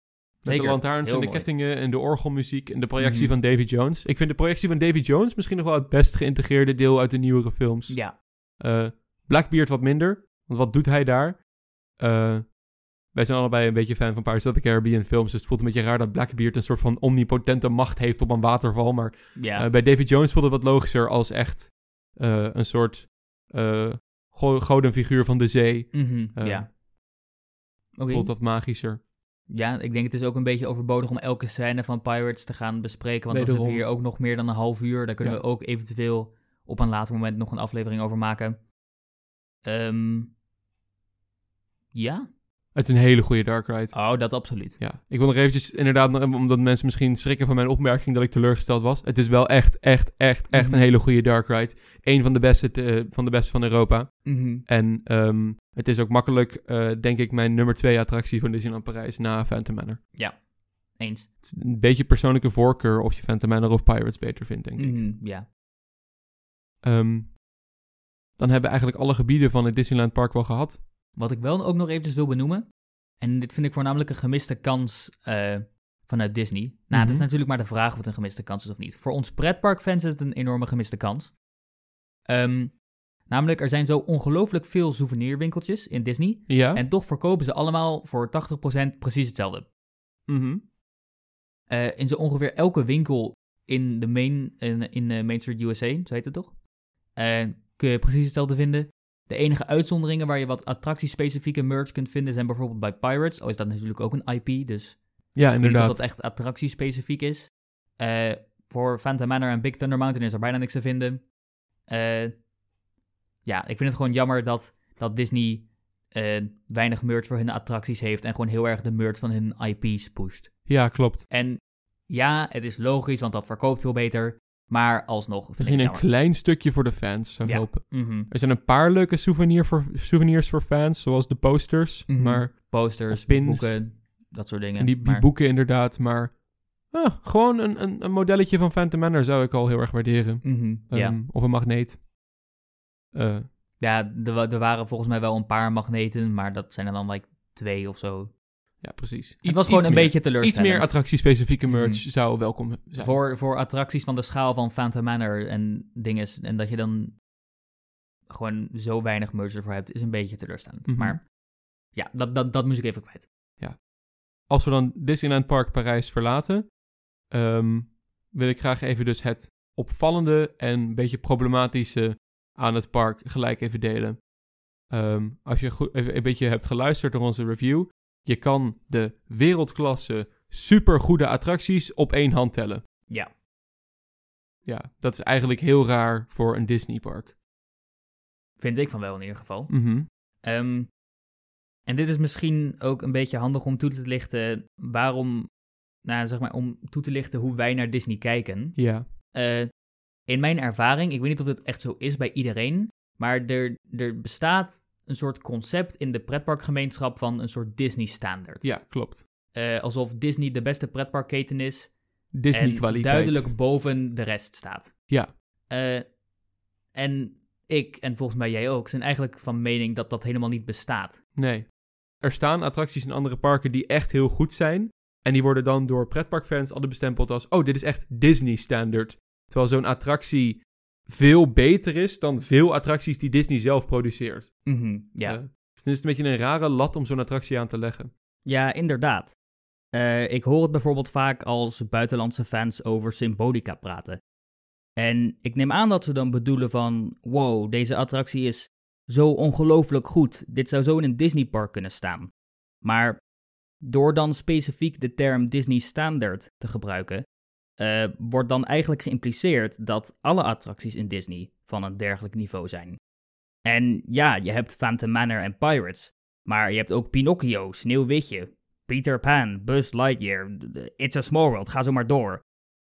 Zeker, de lantaarns en de mooi. kettingen en de orgelmuziek en de projectie Mhm. van Davy Jones. Ik vind de projectie van Davy Jones misschien nog wel het best geïntegreerde deel uit de nieuwere films. ja. Eh, Blackbeard wat minder, want wat doet hij daar? Eh, wij zijn allebei een beetje fan van Pirates of the Caribbean films, dus het voelt een beetje raar dat Blackbeard een soort van omnipotente macht heeft op een waterval. Maar eh, bij Davy Jones voelt het wat logischer als echt eh, een soort uh, go godenfiguur van de zee. Mhm, ja. Voelt wat magischer. Ja, ik denk het is ook een beetje overbodig om elke scène van Pirates te gaan bespreken. Want dan Wederom. zitten we hier ook nog meer dan een half uur. Daar kunnen Ja. we ook eventueel op een later moment nog een aflevering over maken. Ehm, ja? Het is een hele goede dark ride. Oh, dat absoluut. Ja, ik wil nog eventjes, inderdaad, nog- omdat mensen misschien schrikken van mijn opmerking dat ik teleurgesteld was. Het is wel echt, echt, echt, echt Mhm. een hele goede dark ride. Eén van de beste, te- van de beste van Europa. Mhm. En ehm, het is ook makkelijk, eh, denk ik, mijn nummer twee attractie van Disneyland Parijs na Phantom Manor. Eens. Het is een beetje persoonlijke voorkeur of je Phantom Manor of Pirates beter vindt, denk ik. Mhm, Ja. Ehm, dan hebben we eigenlijk alle gebieden van het Disneyland Park wel gehad. Wat ik wel ook nog eventjes wil benoemen. En dit vind ik voornamelijk een gemiste kans eh, vanuit Disney. Nou, het is Mhm. natuurlijk maar de vraag of het een gemiste kans is of niet. Voor ons pretparkfans is het een enorme gemiste kans. Ehm, namelijk, er zijn zo ongelooflijk veel souvenirwinkeltjes in Disney. Ja. En toch verkopen ze allemaal voor 80% precies hetzelfde. Mhm. Eh, in zo ongeveer elke winkel in de main, in, in eh, Main Street USA, zo heet het toch? Kun je precies hetzelfde vinden. De enige uitzonderingen waar je wat attractiespecifieke merch kunt vinden zijn bijvoorbeeld bij Pirates. Al is dat natuurlijk ook een IP, dus Ja, inderdaad. dat echt attractiespecifiek is. Eh, voor Phantom Manor en Big Thunder Mountain is er bijna niks te vinden. Eh, ja, ik vind het gewoon jammer dat, dat Disney eh, weinig merch voor hun attracties heeft en gewoon heel erg de merch van hun IP's pusht. Ja, klopt. En ja, het is logisch, want dat verkoopt veel beter. Maar alsnog. Misschien een klein stukje voor de fans, zou ik Ja. hopen. Mhm. Er zijn een paar leuke souvenir voor, souvenirs voor fans, zoals de posters. Mhm. Maar Posters, pins. boeken, dat soort dingen. en die, die Maar- boeken inderdaad. Maar ah, gewoon een, een, een modelletje van Phantom Manor zou ik al heel erg waarderen. Mhm, ja. Ehm, Of een magneet. Eh, ja, er, er waren volgens mij wel een paar magneten, maar dat zijn er dan like twee of zo. Ja, precies. het Iets- was gewoon iets een meer. beetje Iets teleurstellend. meer attractiespecifieke merch Mhm. zou welkom zijn. Voor, voor attracties van de schaal van Phantom Manor en dinges. En dat je dan gewoon zo weinig merch ervoor hebt, is een beetje teleurstellend. Mhm. Maar ja, dat, dat, dat moest ik even kwijt. Als we dan Disneyland Park Parijs verlaten, ehm, wil ik graag even dus het opvallende en een beetje problematische aan het park gelijk even delen. Ehm, als je goed, even een beetje hebt geluisterd naar onze review, je kan de wereldklasse supergoede attracties op één hand tellen. Ja. Ja, dat is eigenlijk heel raar voor een Disneypark. Vind ik van wel in ieder geval. Mhm. Ehm, en dit is misschien ook een beetje handig om toe te lichten waarom, nou zeg maar, om toe te lichten hoe wij naar Disney kijken. Ja. Eh, in mijn ervaring, ik weet niet of dit echt zo is bij iedereen, maar er, er bestaat een soort concept in de pretparkgemeenschap van een soort Disney-standaard. ja, klopt. Eh, alsof Disney de beste pretparkketen is Disney en kwaliteit. duidelijk boven de rest staat. Ja. Eh, en ik, en volgens mij jij ook, zijn eigenlijk van mening dat dat helemaal niet bestaat. Nee. Er staan attracties in andere parken die echt heel goed zijn. En die worden dan door pretparkfans altijd bestempeld als... Oh, dit is echt Disney standard. Terwijl zo'n attractie veel beter is dan veel attracties die Disney zelf produceert. Mhm, ja. Eh, dus dan is het een beetje een rare lat om zo'n attractie aan te leggen. Ja, inderdaad. Eh, ik hoor het bijvoorbeeld vaak als buitenlandse fans over Symbolica praten. En ik neem aan dat ze dan bedoelen van... Wow, deze attractie is zo ongelooflijk goed. Dit zou zo in een Disneypark kunnen staan. Maar door dan specifiek de term Disney Standard te gebruiken... eh, wordt dan eigenlijk geïmpliceerd dat alle attracties in Disney van een dergelijk niveau zijn. En ja, je hebt Phantom Manor en Pirates... Maar je hebt ook Pinocchio, Sneeuwwitje, Peter Pan, Buzz Lightyear, It's a Small World, ga zo maar door.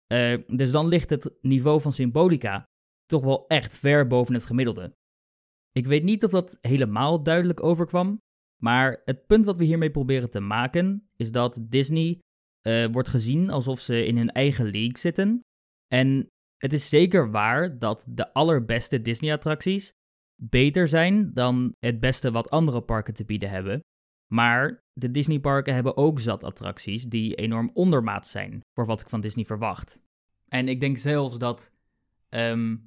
Eh, dus dan ligt het niveau van Symbolica toch wel echt ver boven het gemiddelde. Ik weet niet of dat helemaal duidelijk overkwam, maar het punt wat we hiermee proberen te maken is dat Disney eh, wordt gezien alsof ze in hun eigen league zitten. En het is zeker waar dat de allerbeste Disney-attracties beter zijn dan het beste wat andere parken te bieden hebben. Maar de Disneyparken hebben ook zat attracties die enorm ondermaat zijn voor wat ik van Disney verwacht. En ik denk zelfs dat, ehm,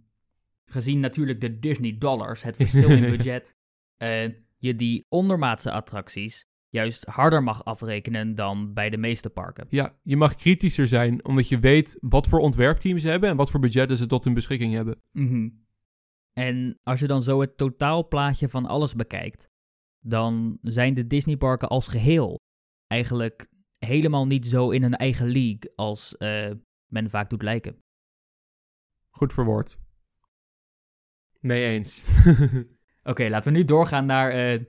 gezien natuurlijk de Disney dollars, het verschil in (laughs) budget, eh, je die ondermaatse attracties juist harder mag afrekenen dan bij de meeste parken. Ja, je mag kritischer zijn omdat je weet wat voor ontwerpteams ze hebben... en wat voor budgetten ze tot hun beschikking hebben. Mhm. En als je dan zo het totaalplaatje van alles bekijkt, dan zijn de Disneyparken als geheel eigenlijk helemaal niet zo in hun eigen league als eh, men vaak doet lijken. Goed verwoord. Mee eens. (laughs) (laughs) Oké, laten we nu doorgaan naar, eh,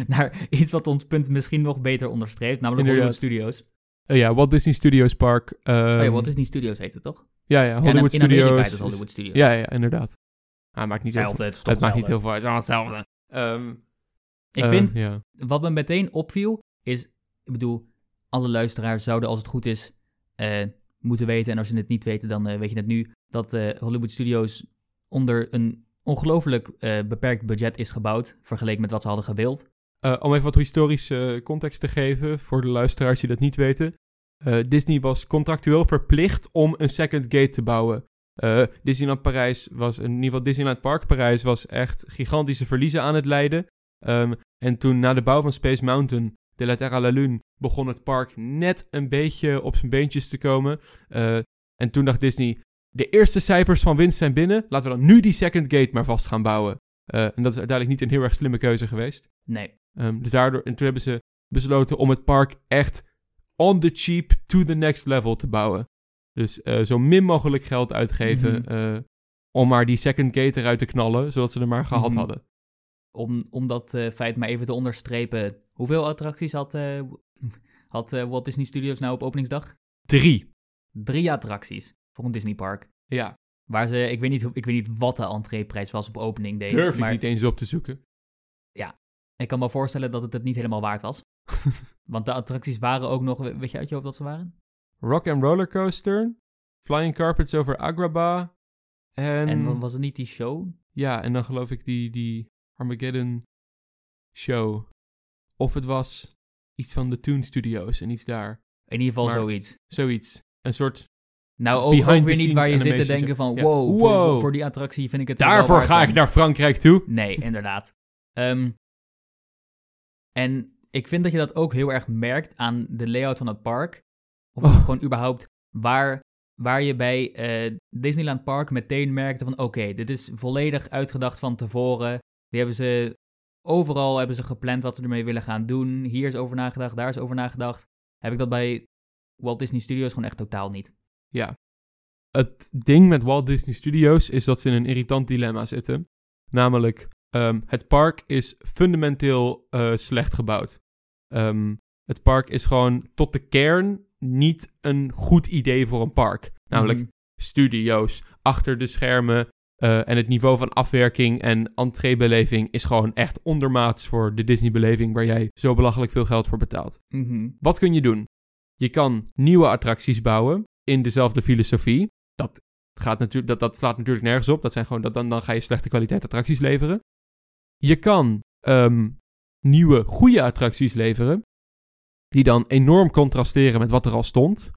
(laughs) naar iets wat ons punt misschien nog beter onderstreept, namelijk Hollywood. Studios. Eh, ja, Walt Disney Studios Park. oh ja, ehm, Walt Disney Studios heet het toch? Ja, ja, Hollywood ja, in, in Studios. Amerika heet het Hollywood Studios. Ja, ja, inderdaad. Ah, maakt niet heel veel, het maakt niet heel veel uit. Het is allemaal hetzelfde. Ehm, Ik vind, Ja. Wat me meteen opviel is, ik bedoel, alle luisteraars zouden als het goed is eh, moeten weten, en als je het niet weet, dan eh, weet je het nu, dat eh, Hollywood Studios onder een ongelooflijk eh, beperkt budget is gebouwd, vergeleken met wat ze hadden gewild. Eh, om even wat historische context te geven voor de luisteraars die dat niet weten. Eh, Disney was contractueel verplicht om een second gate te bouwen. Eh, Disneyland Parijs was, in ieder geval Disneyland Park Parijs was echt gigantische verliezen aan het lijden. Ehm, en toen na de bouw van Space Mountain, de La à la Lune, begon het park net een beetje op zijn beentjes te komen. En toen dacht Disney, de eerste cijfers van winst zijn binnen, laten we dan nu die second gate maar vast gaan bouwen. Eh, en dat is uiteindelijk niet een heel erg slimme keuze geweest. Nee. Ehm, dus daardoor, en toen hebben ze besloten om het park echt on the cheap to the next level te bouwen. Dus eh, zo min mogelijk geld uitgeven Mhm. eh, om maar die second gate eruit te knallen, zodat ze er maar gehad Mhm. hadden. om, om dat feit maar even te onderstrepen. Hoeveel attracties had, (laughs) had Walt Disney Studios nou op openingsdag? Drie. Drie attracties voor een Disney park. Ja, Waar ze, ik weet niet, ik weet niet wat de entreeprijs was op opening day. durf ik maar niet eens op te zoeken. ik kan me voorstellen dat het het niet helemaal waard was. (laughs) Want de attracties waren ook nog, weet je uit je hoofd wat ze waren? Rock and Roller Coaster, Flying Carpets over Agrabah en... En wa- was het niet die show? Ja, en dan geloof ik die, die Armageddon show. Of het was iets van de Toon Studios en iets daar. In ieder geval Maar- zoiets. Zoiets. Een soort... Nou, ook, weer niet waar je zit te denken van, Ja. wow, voor, Wow. voor die attractie vind ik het Daarvoor ga ik naar Frankrijk toe. Nee, inderdaad. Ehm, en ik vind dat je dat ook heel erg merkt aan de layout van het park. Of Oh. gewoon überhaupt waar, waar je bij eh, Disneyland Park meteen merkte van... Oké, dit is volledig uitgedacht van tevoren. Die hebben ze... Overal hebben ze gepland wat ze ermee willen gaan doen. Hier is over nagedacht, daar is over nagedacht. Heb ik dat bij Walt Disney Studios gewoon echt totaal niet. Ja. Het ding met Walt Disney Studios is dat ze in een irritant dilemma zitten. Namelijk, ehm, het park is fundamenteel eh, slecht gebouwd. Ehm, het park is gewoon tot de kern niet een goed idee voor een park. Namelijk Mhm. studio's, achter de schermen eh, en het niveau van afwerking en entreebeleving is gewoon echt ondermaats voor de Disney-beleving waar jij zo belachelijk veel geld voor betaalt. Mhm. Wat kun je doen? Je kan nieuwe attracties bouwen in dezelfde filosofie. Dat, gaat natuurlijk, dat, dat slaat natuurlijk nergens op. Dat zijn gewoon, dat, dan, dan ga je slechte kwaliteit attracties leveren. Je kan ehm, nieuwe, goede attracties leveren. Die dan enorm contrasteren met wat er al stond.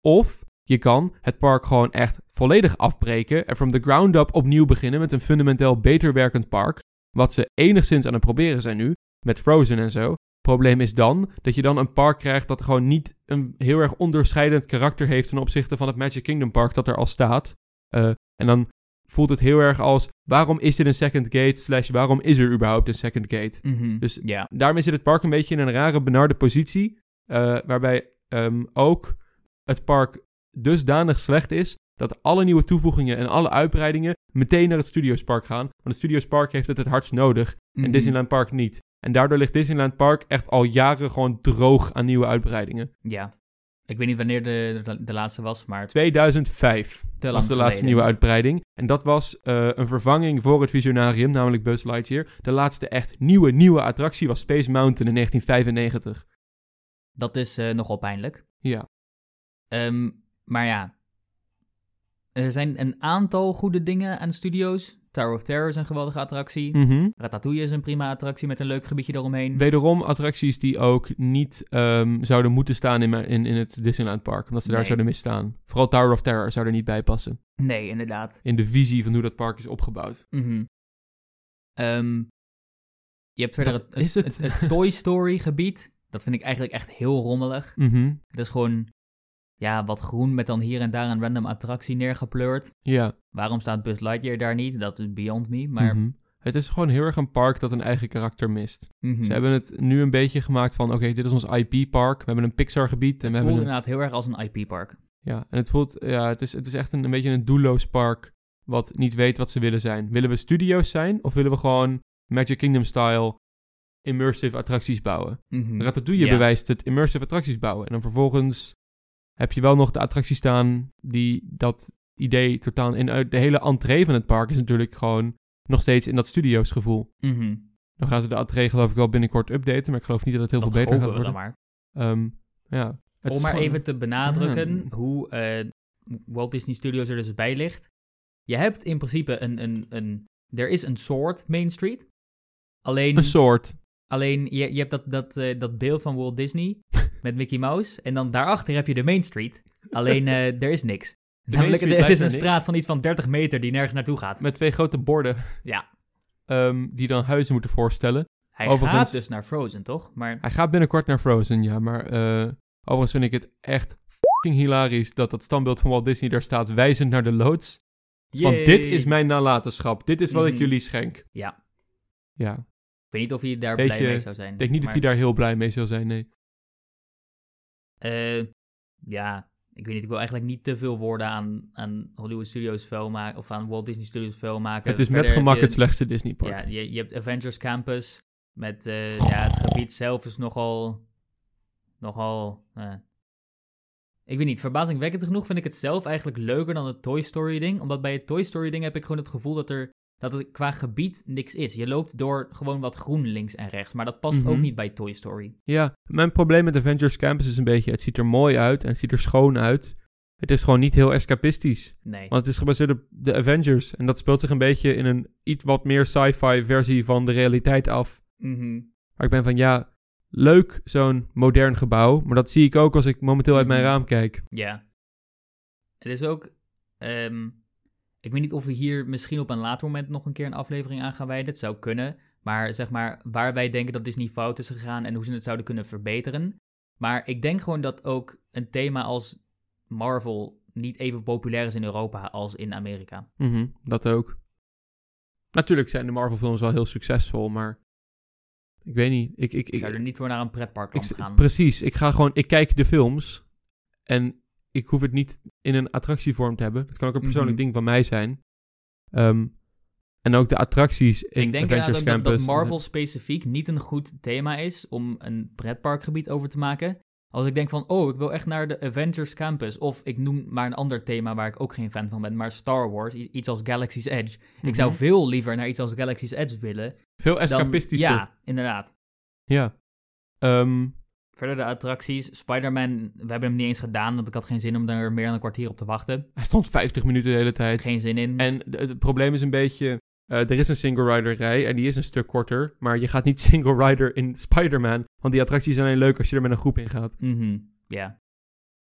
Of je kan het park gewoon echt volledig afbreken. En from the ground up opnieuw beginnen met een fundamenteel beter werkend park. Wat ze enigszins aan het proberen zijn nu. Met Frozen en zo. Probleem is dan dat je dan een park krijgt dat gewoon niet een heel erg onderscheidend karakter heeft ten opzichte van het Magic Kingdom Park dat er al staat. Eh, en dan voelt het heel erg als waarom is dit een second gate slash waarom is er überhaupt een second gate. Mhm. Dus ja. daarmee zit het park een beetje in een rare benarde positie. eh, waarbij ehm, ook het park dusdanig slecht is dat alle nieuwe toevoegingen en alle uitbreidingen meteen naar het Studiospark gaan. Want het Studiospark heeft het het hardst nodig en Mhm. Disneyland Park niet. En daardoor ligt Disneyland Park echt al jaren gewoon droog aan nieuwe uitbreidingen. Ja. Ik weet niet wanneer de, de, de laatste was, maar 2005 te lang was de laatste geleden. nieuwe uitbreiding. En dat was eh, een vervanging voor het Visionarium, namelijk Buzz Lightyear. De laatste echt nieuwe, nieuwe attractie was Space Mountain in 1995. Dat is eh, nogal pijnlijk. Ja. Ehm, maar ja, er zijn een aantal goede dingen aan studio's. Tower of Terror is een geweldige attractie. Mhm. Ratatouille is een prima attractie met een leuk gebiedje eromheen. Wederom attracties die ook niet ehm, zouden moeten staan in, in, in het Disneyland Park. Omdat ze daar zouden misstaan. Vooral Tower of Terror zou er niet bij passen. nee, inderdaad. In de visie van hoe dat park is opgebouwd. Mhm. Ehm, je hebt verder het, is het? het, het Toy Story gebied. Dat vind ik eigenlijk echt heel rommelig. Mhm. Dat is gewoon ja, wat groen met dan hier en daar een random attractie neergepleurd. Ja. Waarom staat Buzz Lightyear daar niet? Dat is beyond me. Maar Mhm. Het is gewoon heel erg een park dat een eigen karakter mist. mhm. Ze hebben het nu een beetje gemaakt van... Oké, dit is ons IP-park. We hebben een Pixar-gebied. En we het hebben voelt een, inderdaad heel erg als een IP-park. Ja, en het voelt... Ja, het is, het is echt een, een beetje een doelloos park... wat niet weet wat ze willen zijn. Willen we studio's zijn? Of willen we gewoon Magic Kingdom-style... immersive attracties bouwen? Mhm. Ratatouille Ja. bewijst het immersive attracties bouwen. En dan vervolgens heb je wel nog de attracties staan... die dat idee totaal... In, de hele entree van het park is natuurlijk gewoon... nog steeds in dat studio's gevoel. Mhm. Dan gaan ze de entree geloof ik wel binnenkort updaten... maar ik geloof niet dat het heel Dat veel beter gaat worden. dan maar. Ehm, ja. Het Om maar gewoon- even te benadrukken hoe eh, Walt Disney Studios er dus bij ligt. Je hebt in principe een, een, een... Er is een soort Main Street. Alleen, Een soort. Alleen je, je hebt dat, dat, eh, dat beeld van Walt Disney (laughs) met Mickey Mouse. En dan daarachter heb je de Main Street. Alleen eh, (laughs) er is niks. Namelijk, het is een niks. straat van iets van 30 meter die nergens naartoe gaat. Met twee grote borden. Ja. ehm, die dan huizen moeten voorstellen. Hij Overigens- gaat dus naar Frozen, toch? Maar Hij gaat binnenkort naar Frozen, ja. Maar eh, overigens vind ik het echt fucking hilarisch... dat dat standbeeld van Walt Disney daar staat... wijzend naar de loods. Van Yay. dit is mijn nalatenschap. Dit is wat ik Mhm. jullie schenk. Ja. Ja. Ik weet niet of hij daar Weet blij je, mee zou zijn. Ik denk niet maar, dat hij daar heel blij mee zal zijn, nee. eh, ja, ik weet niet, ik wil eigenlijk niet te veel woorden aan, aan Hollywood Studios vuil maken, of aan Walt Disney Studios vuil maken. Het is met Verder gemak je- het slechtste Disney park. Ja, je, je hebt Avengers Campus. Met eh, ja, het gebied zelf is nogal. Nogal. eh. Ik weet niet, verbazingwekkend genoeg vind ik het zelf eigenlijk leuker dan het Toy Story ding. Omdat bij het Toy Story ding heb ik gewoon het gevoel dat er. Dat het qua gebied niks is. Je loopt door gewoon wat groen links en rechts. Maar dat past ook Mhm. niet bij Toy Story. Ja, mijn probleem met Avengers Campus is een beetje... Het ziet er mooi uit en het ziet er schoon uit. Het is gewoon niet heel escapistisch. Nee. Want het is gebaseerd op de Avengers. En dat speelt zich een beetje in een iets wat meer sci-fi versie van de realiteit af. Mhm. Maar ik ben van, ja, leuk zo'n modern gebouw. Maar dat zie ik ook als ik momenteel uit mijn Mhm. raam kijk. Ja. Het is ook. ehm, ik weet niet of we hier misschien op een later moment nog een keer een aflevering aan gaan wijden. Het zou kunnen. Maar zeg maar, waar wij denken dat Disney fout is gegaan en hoe ze het zouden kunnen verbeteren. Maar ik denk gewoon dat ook een thema als Marvel niet even populair is in Europa als in Amerika. Mhm, dat ook. Natuurlijk zijn de Marvel films wel heel succesvol, maar... Ik weet niet. Ik, ik, Ik ik, zou er niet voor naar een pretpark ik, gaan. precies. Ik ga gewoon... Ik kijk de films. En ik hoef het niet in een attractievorm te hebben. Dat kan ook een persoonlijk Mhm. ding van mij zijn. Ehm, en ook de attracties in ik denk ook dat, Campus. dat Marvel specifiek niet een goed thema is om een pretparkgebied over te maken. Als ik denk van, oh, ik wil echt naar de Avengers Campus. Of ik noem maar een ander thema waar ik ook geen fan van ben, maar Star Wars, iets als Galaxy's Edge. Ik zou Mhm. veel liever naar iets als Galaxy's Edge willen. Veel Dan, escapistischer. ja, inderdaad. Ja. Ehm, Verder de attracties. Spider-Man, we hebben hem niet eens gedaan, want ik had geen zin om er meer dan een kwartier op te wachten. hij stond 50 minuten de hele tijd. Geen zin in. En het probleem is een beetje... eh, er is een single rider rij en die is een stuk korter. Maar je gaat niet (laughs) single rider in Spider-Man. Want die attracties zijn alleen leuk als je er met een groep in gaat. Mhm, ja.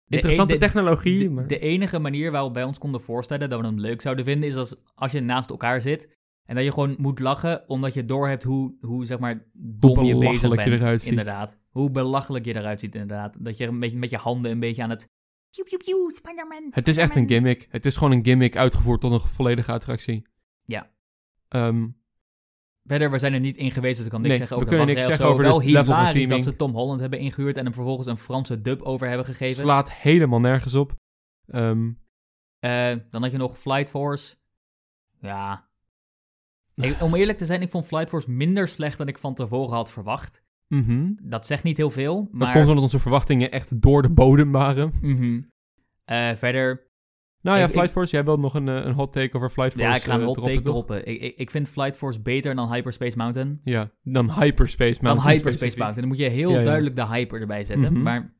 Interessante e- de- technologie, De, maar... de enige manier waarop wij ons konden voorstellen dat we hem leuk zouden vinden, is als, als je naast elkaar zit en dat je gewoon moet lachen, omdat je doorhebt hoe, hoe zeg maar, dom je bezig je bent. eruit ziet. Inderdaad. Hoe belachelijk je eruit ziet, inderdaad. Dat je een beetje met je handen een beetje aan het... Piu, piu, piu, Spider-Man, Het is echt een gimmick. Het is gewoon een gimmick uitgevoerd tot een volledige attractie. Ja. Ehm, Verder, we zijn er niet in geweest, dus ik kan niks Nee, zeggen we over de kunnen niks zeggen over Wel het level van dat ze Tom Holland hebben ingehuurd en hem vervolgens een Franse dub over hebben gegeven. slaat helemaal nergens op. Ehm, Eh, dan had je nog Flight Force. Ja. Om eerlijk te zijn, ik vond Flight Force minder slecht dan ik van tevoren had verwacht. Mhm. Dat zegt niet heel veel, Dat maar... komt omdat onze verwachtingen echt door de bodem waren. Mhm. Eh, verder, Nou ja, Ik- Flight ik- Force, jij wilt nog een, eh, een hot take over Flight Force ja, ik ga een eh, hot take droppen. Ik, ik, ik vind Flight Force beter dan Hyperspace Mountain. Ja, dan Hyperspace Dan Mountain. Hyperspace specifiek. Mountain. Dan moet je heel Ja, ja. duidelijk de hyper erbij zetten. Mhm. Maar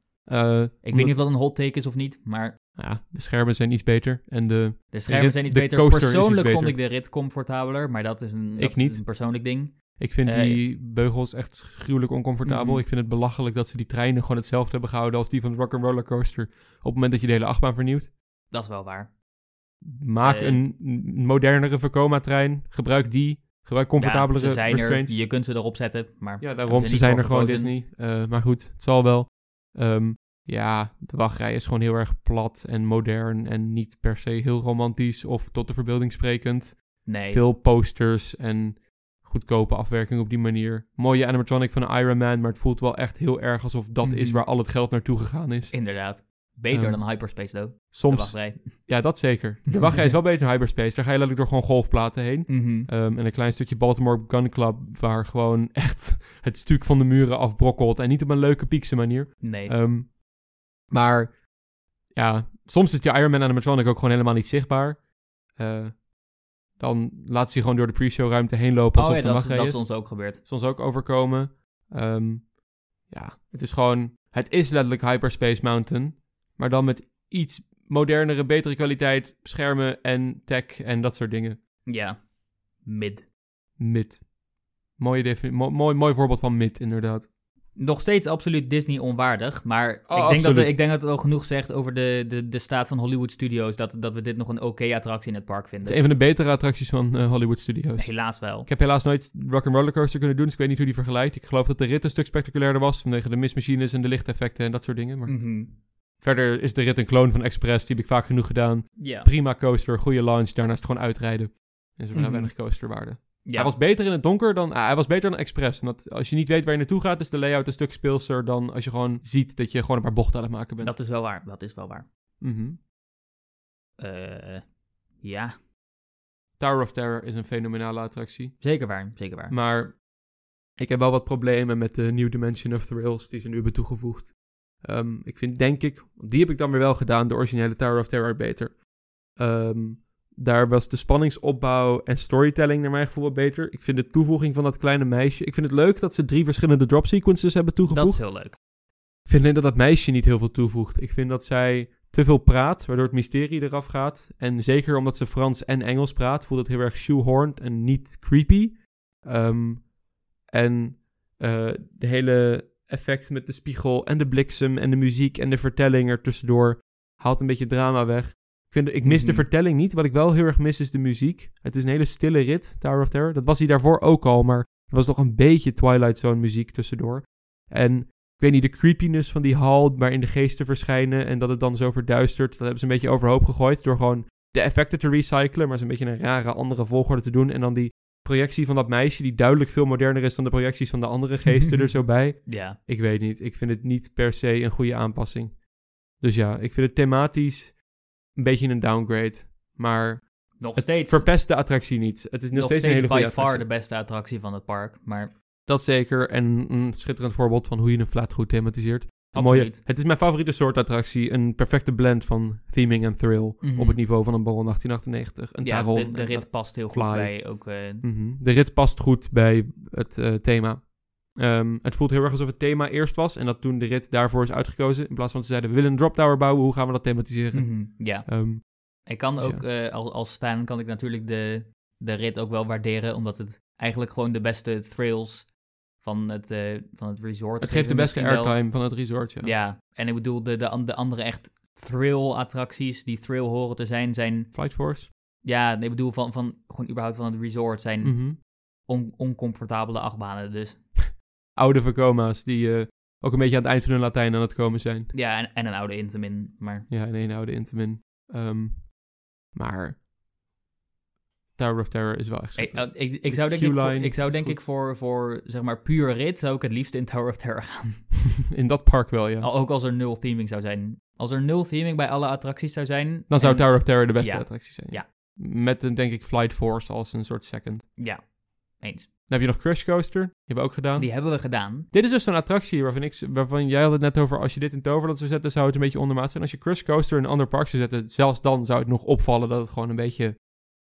ik weet niet of dat een hot take is of niet. Maar Ja, de schermen zijn iets beter. En de... de schermen rit- zijn iets beter. iets Persoonlijk vond ik de rit comfortabeler. Maar dat is een, dat Ik is niet. een persoonlijk ding. Ik vind Eh, die beugels echt gruwelijk oncomfortabel. Mhm. Ik vind het belachelijk dat ze die treinen gewoon hetzelfde hebben gehouden als die van de Rock'n'Roller Coaster. Op het moment dat je de hele achtbaan vernieuwt. Dat is wel waar. Maak Eh. een modernere Vekoma-trein. Gebruik die. Gebruik comfortabelere ja, ze zijn er. Je kunt ze erop zetten. Maar Ja, daarom. ze Ze zijn er gewoon. Disney. Eh, maar goed, het zal wel. Ehm, ja, de wachtrij is gewoon heel erg plat en modern. En niet per se heel romantisch of tot de verbeelding sprekend. Nee. Veel posters en goedkope afwerking op die manier. Mooie animatronic van Iron Man, maar het voelt wel echt heel erg alsof dat is Mhm. waar al het geld naartoe gegaan is. Inderdaad. Beter Ehm, dan Hyperspace, though. Soms, ja, dat zeker. (laughs) De wachtrij is wel beter dan Hyperspace. Daar ga je letterlijk door gewoon golfplaten heen. Mhm. Ehm, en een klein stukje Baltimore Gun Club, waar gewoon (laughs) echt het stuk van de muren afbrokkelt. En niet op een leuke piekse manier. Nee. Ehm, maar ja, soms is die Iron Man animatronic ook gewoon helemaal niet zichtbaar. Eh, dan laat ze je gewoon door de pre-show ruimte heen lopen oh alsof ja, het een dat, is- dat is. ons ook gebeurd. soms ook overkomen. Ehm, ja, het is gewoon... Het is letterlijk Hyperspace Mountain. Maar dan met iets modernere, betere kwaliteit, schermen en tech en dat soort dingen. Ja. Mid. Mid. Mooie mooi, mooi voorbeeld van mid, inderdaad. Nog steeds absoluut Disney onwaardig, maar Oh, ik, denk dat we, ik denk dat het al genoeg zegt over de, de, de staat van Hollywood Studios, dat, dat we dit nog een oké attractie in het park Het vinden. is een van de betere attracties van eh, Hollywood Studios. Helaas wel. Ik heb helaas nooit Rock'n'Roller Coaster kunnen doen, dus ik weet niet hoe die vergelijkt. Ik geloof dat de rit een stuk spectaculairder was, vanwege de mismachines en de lichteffecten en dat soort dingen. Maar Mhm. verder is de rit een kloon van Express, die heb ik vaak genoeg gedaan. Prima coaster, goede launch, daarnaast gewoon uitrijden. En zo Mhm. weinig coasterwaarde. Ja. Hij was beter in het donker dan, ah, hij was beter dan Express. Dat, als je niet weet waar je naartoe gaat, is de layout een stuk speelser dan als je gewoon ziet dat je gewoon een paar bochten aan het maken bent. Dat is wel waar, dat is wel waar. Mhm. Eh, ja, Tower of Terror is een fenomenale attractie. zeker waar, zeker waar. Maar ik heb wel wat problemen met de New Dimension of Thrills die ze nu hebben toegevoegd. Ehm, ik vind, denk ik, die heb ik dan weer wel gedaan, de originele Tower of Terror beter. Ehm, daar was de spanningsopbouw en storytelling naar mijn gevoel wat beter. Ik vind de toevoeging van dat kleine meisje... Ik vind het leuk dat ze drie verschillende drop sequences hebben dat toegevoegd. is heel leuk. Ik vind alleen dat dat meisje niet heel veel toevoegt. Ik vind dat zij te veel praat, waardoor het mysterie eraf gaat. En zeker omdat ze Frans en Engels praat, voelt het heel erg shoehorned en niet creepy. Ehm, en eh, de hele effect met de spiegel en de bliksem en de muziek en de vertelling er tussendoor haalt een beetje drama weg. Ik, vind, ik mis de Mhm. vertelling niet. Wat ik wel heel erg mis is de muziek. Het is een hele stille rit, Tower of Terror. Dat was hij daarvoor ook al, maar er was nog een beetje Twilight Zone muziek tussendoor. En ik weet niet, de creepiness van die hal waarin de geesten verschijnen en dat het dan zo verduistert, dat hebben ze een beetje overhoop gegooid door gewoon de effecten te recyclen, maar ze een beetje een rare andere volgorde te doen. En dan die projectie van dat meisje, die duidelijk veel moderner is dan de projecties van de andere geesten (laughs) er zo bij. Ja, Ik weet niet, ik vind het niet per se een goede aanpassing. Dus ja, ik vind het thematisch een beetje een downgrade, maar nog het steeds, verpest de attractie niet. Het is nog, nog steeds, een hele by goede far de beste attractie van het park. Maar Dat zeker. En een schitterend voorbeeld van hoe je een flat goed thematiseert. Mooie, het is mijn favoriete soort attractie. Een perfecte blend van theming en thrill. Mhm. Op het niveau van een Baron 1898. Een ja, de, rit past heel Fly. goed bij ook... eh, Mhm. De rit past goed bij het eh, thema. Ehm, het voelt heel erg alsof het thema eerst was. En dat toen de rit daarvoor is uitgekozen. In plaats van ze zeiden, we willen een drop tower bouwen. Hoe gaan we dat thematiseren? mhm, ja, Ehm, ik kan Dus ook eh, als, als fan kan ik natuurlijk de, de rit ook wel waarderen, omdat het eigenlijk gewoon de beste thrills van het, eh, van het resort het geeft de beste airtime van het resort. Ja. Ja, en ik bedoel, de, de, de andere echt thrill-attracties die thrill horen te zijn, zijn... Flight Force. Ja, ik bedoel, van, van, gewoon überhaupt van het resort zijn Mhm. on- oncomfortabele achtbanen. Dus (laughs) Oude Vacoma's die eh, ook een beetje aan het eind van hun Latijn aan het komen zijn. ja, en, en een oude Intamin, maar... Ja, in één oude Intamin. Ehm, maar Tower of Terror is wel echt Ik, schitterend. ik, ik zou denk, ik, voor, ik zou denk ik voor, voor, zeg maar, puur rit zou ik het liefst in Tower of Terror gaan. (laughs) in dat park wel, ja. Ook als er nul theming zou zijn. Als er nul theming bij alle attracties zou zijn... Dan zou en- Tower of Terror de beste ja. attractie zijn. Ja. Met een, denk ik, Flight Force als een soort second. Ja, eens. Dan heb je nog Crush Coaster. Die hebben we ook gedaan. Die hebben we gedaan. Dit is dus zo'n attractie waarvan, ik, waarvan jij had het net over... als je dit in Toverland zou zetten, zou het een beetje ondermaat zijn. Als je Crush Coaster in een ander park zou zetten... zelfs dan zou het nog opvallen dat het gewoon een beetje...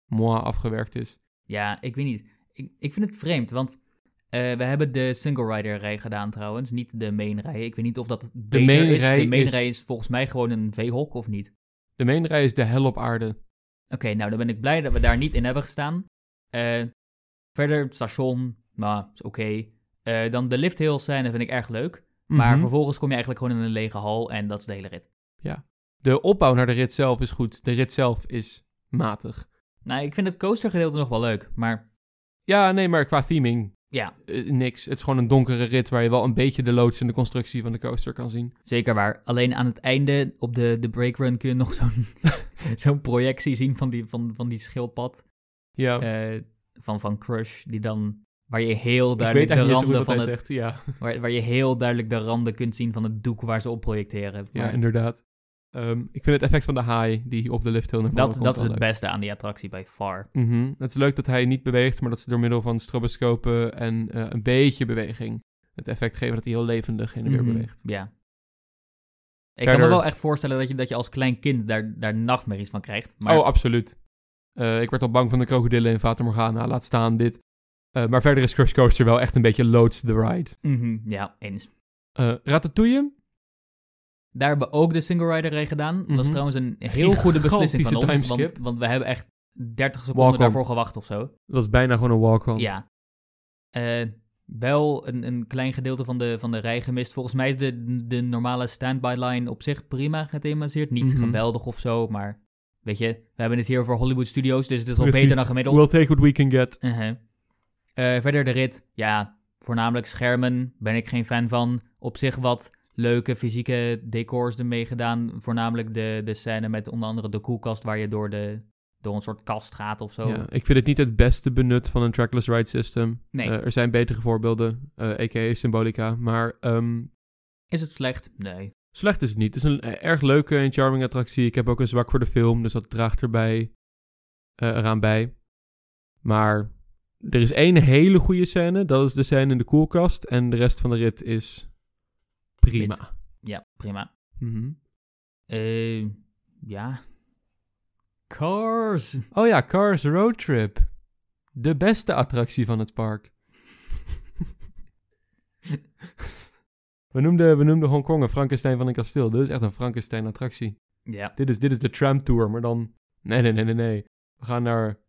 moi afgewerkt is. Ja, ik weet niet. Ik, ik vind het vreemd, want eh, we hebben de single rider rij gedaan trouwens, niet de main rij. Ik weet niet of dat beter main is. rij de main is- rij is volgens mij gewoon een veehok of niet. De main rij is de hel op aarde. Oké, nou dan ben ik blij dat we daar niet in hebben gestaan. Eh, verder, het station, maar is oké. Eh, dan de lift hills zijn, dat vind ik erg leuk. Maar Mhm. vervolgens kom je eigenlijk gewoon in een lege hal en dat is de hele rit. De opbouw naar de rit zelf is goed. De rit zelf is matig. Nou, ik vind het coastergedeelte nog wel leuk, maar Ja, nee, maar qua theming ja, eh, niks. Het is gewoon een donkere rit waar je wel een beetje de loods en de constructie van de coaster kan zien. zeker waar. Alleen aan het einde, op de, de breakrun, kun je nog zo'n (laughs) zo'n projectie zien van die, van, van die schildpad. Ja, eh, van, van Crush, die dan, waar je heel duidelijk de randen van het, zegt. Ja, (laughs) waar, waar je heel duidelijk de randen kunt zien van het doek waar ze op projecteren. ja inderdaad. Ehm, ik vind het effect van de haai die op de lift heel naar voren dat, komt dat is het leuk. beste aan die attractie by far. Mhm. Het is leuk dat hij niet beweegt, maar dat ze door middel van stroboscopen en eh, een beetje beweging het effect geven dat hij heel levendig heen en weer Mhm, beweegt. Ja. Ik kan me wel echt voorstellen dat je, dat je als klein kind daar, daar nachtmerries van krijgt. Maar Oh, absoluut. Eh, ik werd al bang van de krokodillen in Fata Morgana, laat staan dit. Eh, maar verder is Crush Coaster wel echt een beetje loads the ride. Mhm, ja, eens. Eh Ratatouille? Daar hebben we ook de single rider rij gedaan. Dat was Mhm. trouwens een heel goede beslissing van ons. Want, timeskip. want we hebben echt 30 seconden daarvoor gewacht of zo. Dat is bijna gewoon een walk-on. Ja. Wel een, een klein gedeelte van de, van de rij gemist. Volgens mij is de, de normale standby line op zich prima gethematiseerd. Niet Mhm. geweldig of zo, maar weet je, we hebben het hier over Hollywood Studios, dus het is al Precies. beter dan gemiddeld. We'll take what we can get. Uh-huh. Eh, verder de rit, ja, voornamelijk schermen, ben ik geen fan van. Op zich wat leuke fysieke decors ermee gedaan. Voornamelijk de, de scène met onder andere de koelkast waar je door, de, door een soort kast gaat of zo. Ja, ik vind het niet het beste benut van een trackless ride system. Nee. Eh, er zijn betere voorbeelden, eh a.k.a. Symbolica. Maar ehm, Is het slecht? Nee. Slecht is het niet. Het is een eh, erg leuke en charming attractie. Ik heb ook een zwak voor de film, dus dat draagt erbij, eh, eraan bij. Maar er is één hele goede scène. Dat is de scène in de koelkast. En de rest van de rit is prima. Ja, prima. Mhm. Eh, ja. Cars. Oh ja, Cars Road Trip. De beste attractie van het park. (laughs) we, noemden, we noemden Hongkong een Frankenstein van een kasteel. Dit is echt een Frankenstein attractie. Ja. Dit is, dit is de tram tour, maar dan... Nee, nee, nee, nee, nee. We gaan naar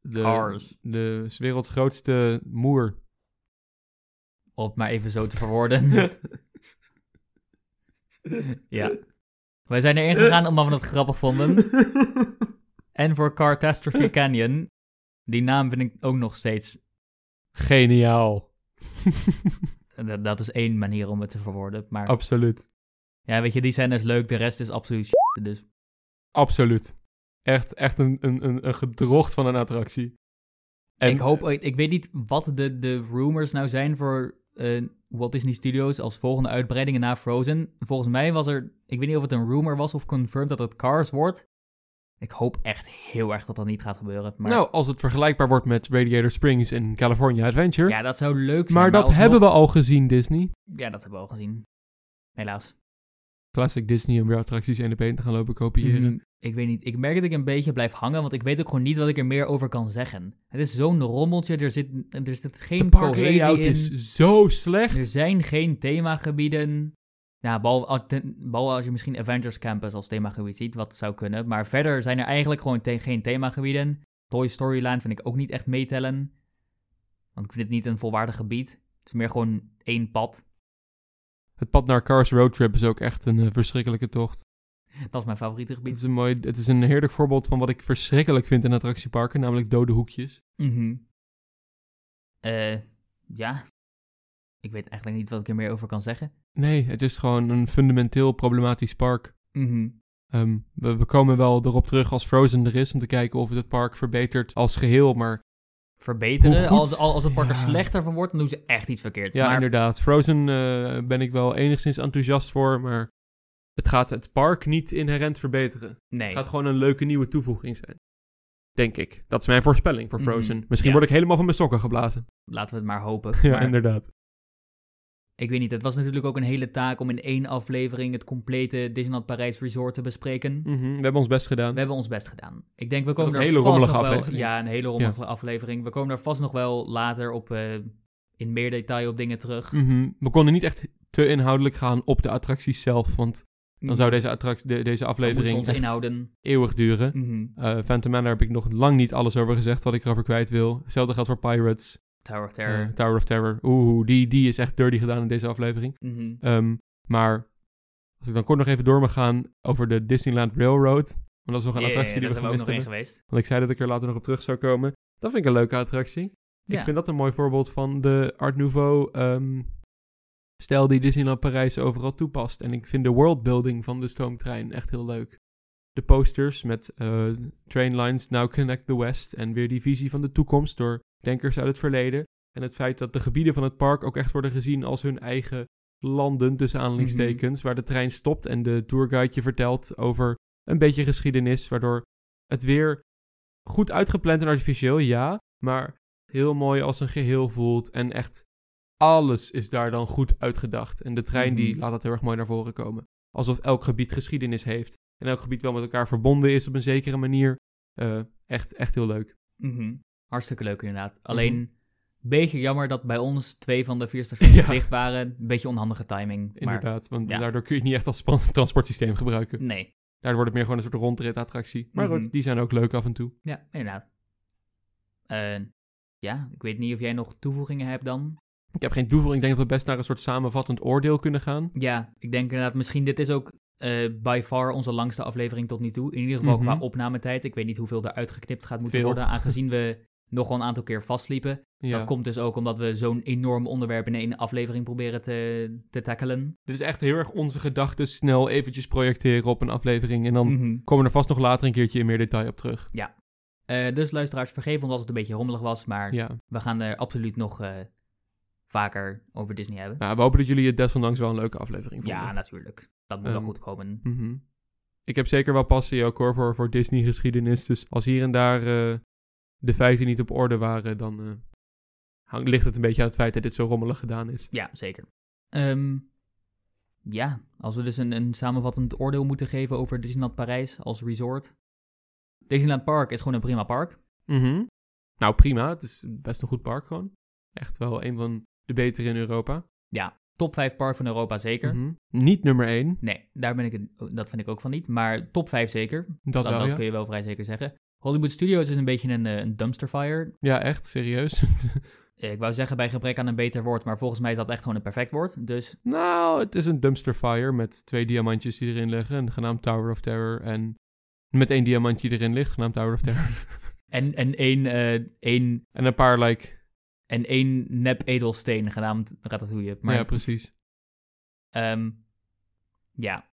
de, Cars. de werelds grootste moer. Om het maar even zo te verwoorden. (laughs) ja. Wij zijn erin gegaan omdat we het grappig vonden. (laughs) En voor Catastrophe Canyon. Die naam vind ik ook nog steeds... Geniaal. (laughs) Dat, dat is één manier om het te verwoorden. Maar Absoluut. ja, weet je, die zijn dus leuk. De rest is absoluut shit. Dus Absoluut. Echt, echt een, een, een, gedrocht van een attractie. En, ik hoop, ik weet niet wat de, de rumors nou zijn voor eh, Walt Disney Studios als volgende uitbreidingen na Frozen. Volgens mij was er, ik weet niet of het een rumor was of confirmed dat het Cars wordt. Ik hoop echt heel erg dat dat niet gaat gebeuren. Maar Nou, als het vergelijkbaar wordt met Radiator Springs in California Adventure. ja, dat zou leuk zijn. maar dat alsnog- hebben we al gezien, Disney. Ja, dat hebben we al gezien. Helaas. Classic Disney om weer attracties één op één te gaan lopen kopiëren. Mhm. Ik weet niet. Ik merk dat ik een beetje blijf hangen, want ik weet ook gewoon niet wat ik er meer over kan zeggen. Het is zo'n rommeltje. Er zit, er zit geen De cohesie parklayout in. is zo slecht. Er zijn geen themagebieden. Ja, behalve, als- behalve als je misschien Avengers Campus als themagebied ziet, wat zou kunnen. Maar verder zijn er eigenlijk gewoon geen themagebieden. Toy Story Land vind ik ook niet echt meetellen. Want ik vind het niet een volwaardig gebied. Het is meer gewoon één pad. Het pad naar Cars Road Trip is ook echt een eh, verschrikkelijke tocht. Dat is mijn favoriete Het gebied. is, een mooi, het is een heerlijk voorbeeld van wat ik verschrikkelijk vind in attractieparken, namelijk dode hoekjes. Mhm. Eh, ja. Ik weet eigenlijk niet wat ik er meer over kan zeggen. Nee, het is gewoon een fundamenteel problematisch park. Mhm. Ehm, we, we komen wel erop terug als Frozen er is om te kijken of het het park verbetert als geheel. Maar Verbeteren. Als, als het park er Ja. slechter van wordt, dan doen ze echt iets verkeerd. ja, maar, inderdaad. Frozen eh, ben ik wel enigszins enthousiast voor, maar het gaat het park niet inherent verbeteren. Nee. Het gaat gewoon een leuke nieuwe toevoeging zijn. Denk ik. Dat is mijn voorspelling voor Mhm, Frozen. Misschien ja. word ik helemaal van mijn sokken geblazen. Laten we het maar hopen. (laughs) Ja, Maar- inderdaad. Ik weet niet, het was natuurlijk ook een hele taak om in één aflevering het complete Disneyland Parijs Resort te bespreken. Mhm, We hebben ons best gedaan. We hebben ons best gedaan. Ik denk, we komen er een hele vast rommelige nog wel... aflevering. Ja, een hele rommelige aflevering. We komen er vast nog wel later op, eh, in meer detail op dingen terug. Mhm. We konden niet echt te inhoudelijk gaan op de attracties zelf, want dan zou deze, attractie, de- deze aflevering inhouden. eeuwig duren. Eh Phantom Manor heb ik nog lang niet alles over gezegd wat ik erover kwijt wil. Hetzelfde geldt voor Pirates. Tower of eh, Terror. Tower of Terror. Oeh, die, die is echt dirty gedaan in deze aflevering. Mhm. Ehm, maar als ik dan kort nog even door mag gaan over de Disneyland Railroad. Want dat is nog een attractie die we gemist ook nog hebben. geweest. Want ik zei dat ik er later nog op terug zou komen. Dat vind ik een leuke attractie. Ik vind dat een mooi voorbeeld van de Art Nouveau ehm, stijl die Disneyland Parijs overal toepast. En ik vind de worldbuilding van de stoomtrein echt heel leuk. De posters met eh train lines now connect the west en weer die visie van de toekomst door denkers uit het verleden. En het feit dat de gebieden van het park ook echt worden gezien als hun eigen landen, tussen aanhalingstekens, waar de trein stopt en de tourguide je vertelt over een beetje geschiedenis, waardoor het weer goed uitgepland en artificieel, ja, maar heel mooi als een geheel voelt en echt alles is daar dan goed uitgedacht. En de trein die Mhm. laat dat heel erg mooi naar voren komen. Alsof elk gebied geschiedenis heeft en elk gebied wel met elkaar verbonden is op een zekere manier. Eh, echt, echt heel leuk. Mhm. Hartstikke leuk inderdaad. Mhm. Alleen, een beetje jammer dat bij ons twee van de vier (laughs) stations Ja. dicht waren. Een beetje onhandige timing. Maar Inderdaad, want ja. daardoor kun je het niet echt als transportsysteem gebruiken. nee. Daardoor wordt het meer gewoon een soort rondritattractie. Maar Mhm. goed, die zijn ook leuk af en toe. Ja, inderdaad. Eh, ja, ik weet niet of jij nog toevoegingen hebt dan. Ik heb geen toevoeging. Ik denk dat we best naar een soort samenvattend oordeel kunnen gaan. Ja, ik denk inderdaad, misschien dit is ook eh by far onze langste aflevering tot nu toe. In ieder geval Mhm. qua opnametijd. Ik weet niet hoeveel er uitgeknipt gaat moeten Veel. worden, aangezien we nog wel een aantal keer vastliepen. Ja. Dat komt dus ook omdat we zo'n enorm onderwerp in één aflevering proberen te, te tackelen. Dit is echt heel erg onze gedachten snel eventjes projecteren op een aflevering. En dan Mhm. komen we er vast nog later een keertje in meer detail op terug. Eh, dus luisteraars, vergeef ons als het een beetje rommelig was, maar Ja. we gaan er absoluut nog eh, vaker over Disney hebben. Nou, we hopen dat jullie het desondanks wel een leuke aflevering vonden. Ja, natuurlijk. Dat moet wel Ehm, goed komen. Mhm. Ik heb zeker wel passie ook hoor voor, voor Disney-geschiedenis. Dus als hier en daar eh, de feiten niet op orde waren, dan eh, hang- ligt het een beetje aan het feit dat dit zo rommelig gedaan is. Ja, zeker. Ehm, ja, als we dus een, een samenvattend oordeel moeten geven over Disneyland Parijs als resort. Disneyland Park is gewoon een prima park. Mhm. Nou, prima. Het is best een goed park gewoon. Echt wel een van de betere in Europa. Ja, top 5 park van Europa zeker. Mhm. Niet nummer 1. Nee, daar ben ik het, dat vind ik ook van niet. Maar top 5 zeker. Dat, Dat, wel, dat ja. kun je wel vrij zeker zeggen. Hollywood Studios is een beetje een, eh, een dumpster fire. Ja, echt, serieus. (laughs) Eh, Ik wou zeggen bij gebrek aan een beter woord, maar volgens mij is dat echt gewoon een perfect woord. Dus nou, het is een dumpster fire met twee diamantjes die erin liggen, genaamd Tower of Terror. En met één diamantje die erin ligt, genaamd Tower of Terror. en, en, één, eh, één, en een paar, like... en één nep edelsteen genaamd Ratatouille. Maar ja, precies. Ehm, ja,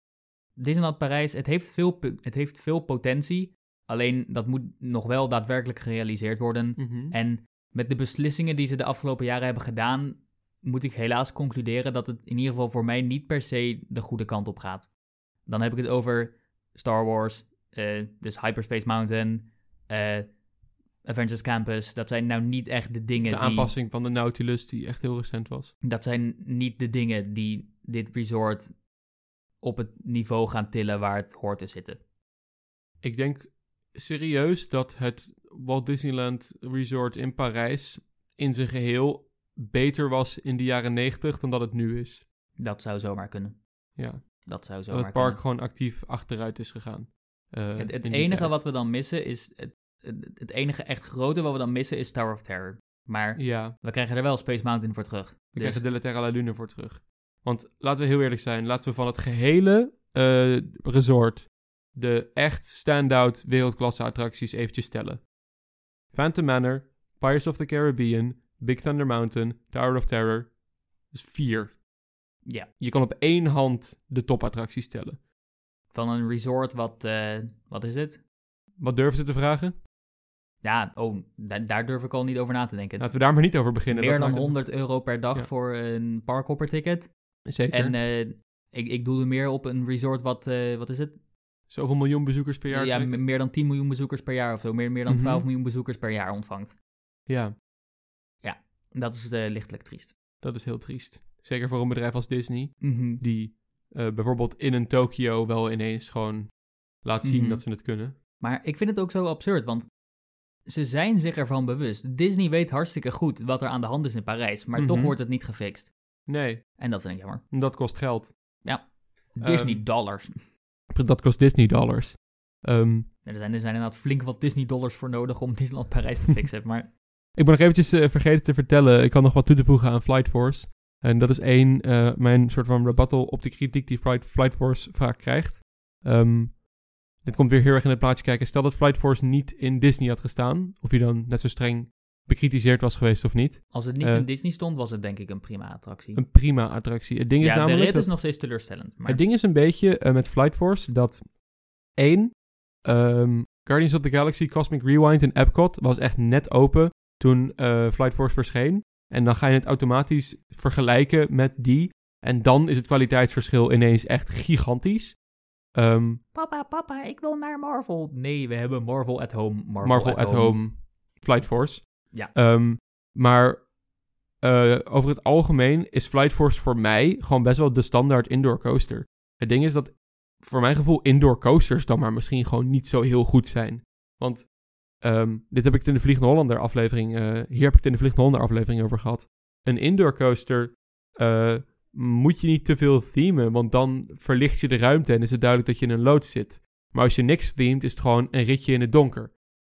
Disneyland Parijs, het heeft, veel, het heeft veel potentie. Alleen dat moet nog wel daadwerkelijk gerealiseerd worden. Mhm. En met de beslissingen die ze de afgelopen jaren hebben gedaan, moet ik helaas concluderen dat het in ieder geval voor mij niet per se de goede kant op gaat. Dan heb ik het over Star Wars, eh, dus Hyperspace Mountain, eh, Avengers Campus. Dat zijn nou niet echt de dingen De die... aanpassing van de Nautilus, die echt heel recent was. Dat zijn niet de dingen die dit resort op het niveau gaan tillen waar het hoort te zitten. Ik denk serieus dat het Walt Disneyland Resort in Parijs in zijn geheel beter was in de jaren 90 dan dat het nu is. Dat zou zomaar kunnen. Ja, Dat zou dat zomaar het park kunnen. gewoon actief achteruit is gegaan. Eh, Het, enige tijd. wat we dan missen is... Het, het, enige echt grote wat we dan missen is Tower of Terror. Maar Ja, we krijgen er wel Space Mountain voor terug. we Dus krijgen de La Terra La Lune voor terug. Want laten we heel eerlijk zijn, laten we van het gehele eh, resort de echt standout wereldklasse attracties eventjes tellen. Phantom Manor, Pirates of the Caribbean, Big Thunder Mountain, Tower of Terror. Is vier. ja, Je kan op één hand de topattracties tellen. van een resort wat... eh, wat is het? Wat durven ze te vragen? Ja, oh, da- daar durf ik al niet over na te denken. Laten we daar maar niet over beginnen. Meer dan maakt het- 100 euro per dag Ja. voor een parkhopperticket. Zeker. En eh, ik, ik doe er meer op een resort wat... eh, wat is het? Zoveel miljoen bezoekers per jaar ja, trekt. meer dan 10 miljoen bezoekers per jaar of zo. Meer, meer dan Mhm. 12 miljoen bezoekers per jaar ontvangt. Ja, Dat is eh, lichtelijk triest. dat is heel triest. Zeker voor een bedrijf als Disney. Mhm. Die bijvoorbeeld in een Tokyo wel ineens gewoon laat zien Mhm. dat ze het kunnen. Maar ik vind het ook zo absurd, want ze zijn zich ervan bewust. Disney weet hartstikke goed wat er aan de hand is in Parijs, maar toch Mhm. wordt het niet gefixt. Nee, En dat vind ik jammer. dat kost geld. Disney Ehm, dollars. (laughs) Dat kost Disney dollars. Ehm, Er zijn, er zijn inderdaad flink wat Disney dollars voor nodig om Disneyland Parijs te fixen. (laughs) Maar ik ben nog eventjes eh, vergeten te vertellen. Ik had nog wat toe te voegen aan Flight Force. En dat is één, eh, mijn soort van rebuttal op de kritiek die Flight, Flight Force vaak krijgt. Ehm, dit komt weer heel erg in het plaatje kijken. Stel dat Flight Force niet in Disney had gestaan. Of hij dan net zo streng bekritiseerd was geweest of niet. als het niet Eh, in Disney stond, was het denk ik een prima attractie. Een prima attractie. Het ding is ja, de namelijk rit dat- is nog steeds teleurstellend. Maar Het ding is een beetje eh, met Flight Force dat één, ehm, Guardians of the Galaxy Cosmic Rewind in Epcot was echt net open toen eh, Flight Force verscheen. En dan ga je het automatisch vergelijken met die. En dan is het kwaliteitsverschil ineens echt gigantisch. Ehm, Papa, papa, ik wil naar Marvel. Nee, we hebben Marvel at Home. Marvel, Marvel at, home. Flight Force. Ja. Ehm, maar eh, over het algemeen is Flight Force voor mij gewoon best wel de standaard indoor coaster. Het ding is dat voor mijn gevoel indoor coasters dan maar misschien gewoon niet zo heel goed zijn. Want ehm, dit heb ik het in de Vliegende Hollander aflevering, eh, hier heb ik het in de Vliegende Hollander aflevering over gehad. Een indoor coaster eh, moet je niet te veel themen, want dan verlicht je de ruimte en is het duidelijk dat je in een loods zit. Maar als je niks themet, is het gewoon een ritje in het donker.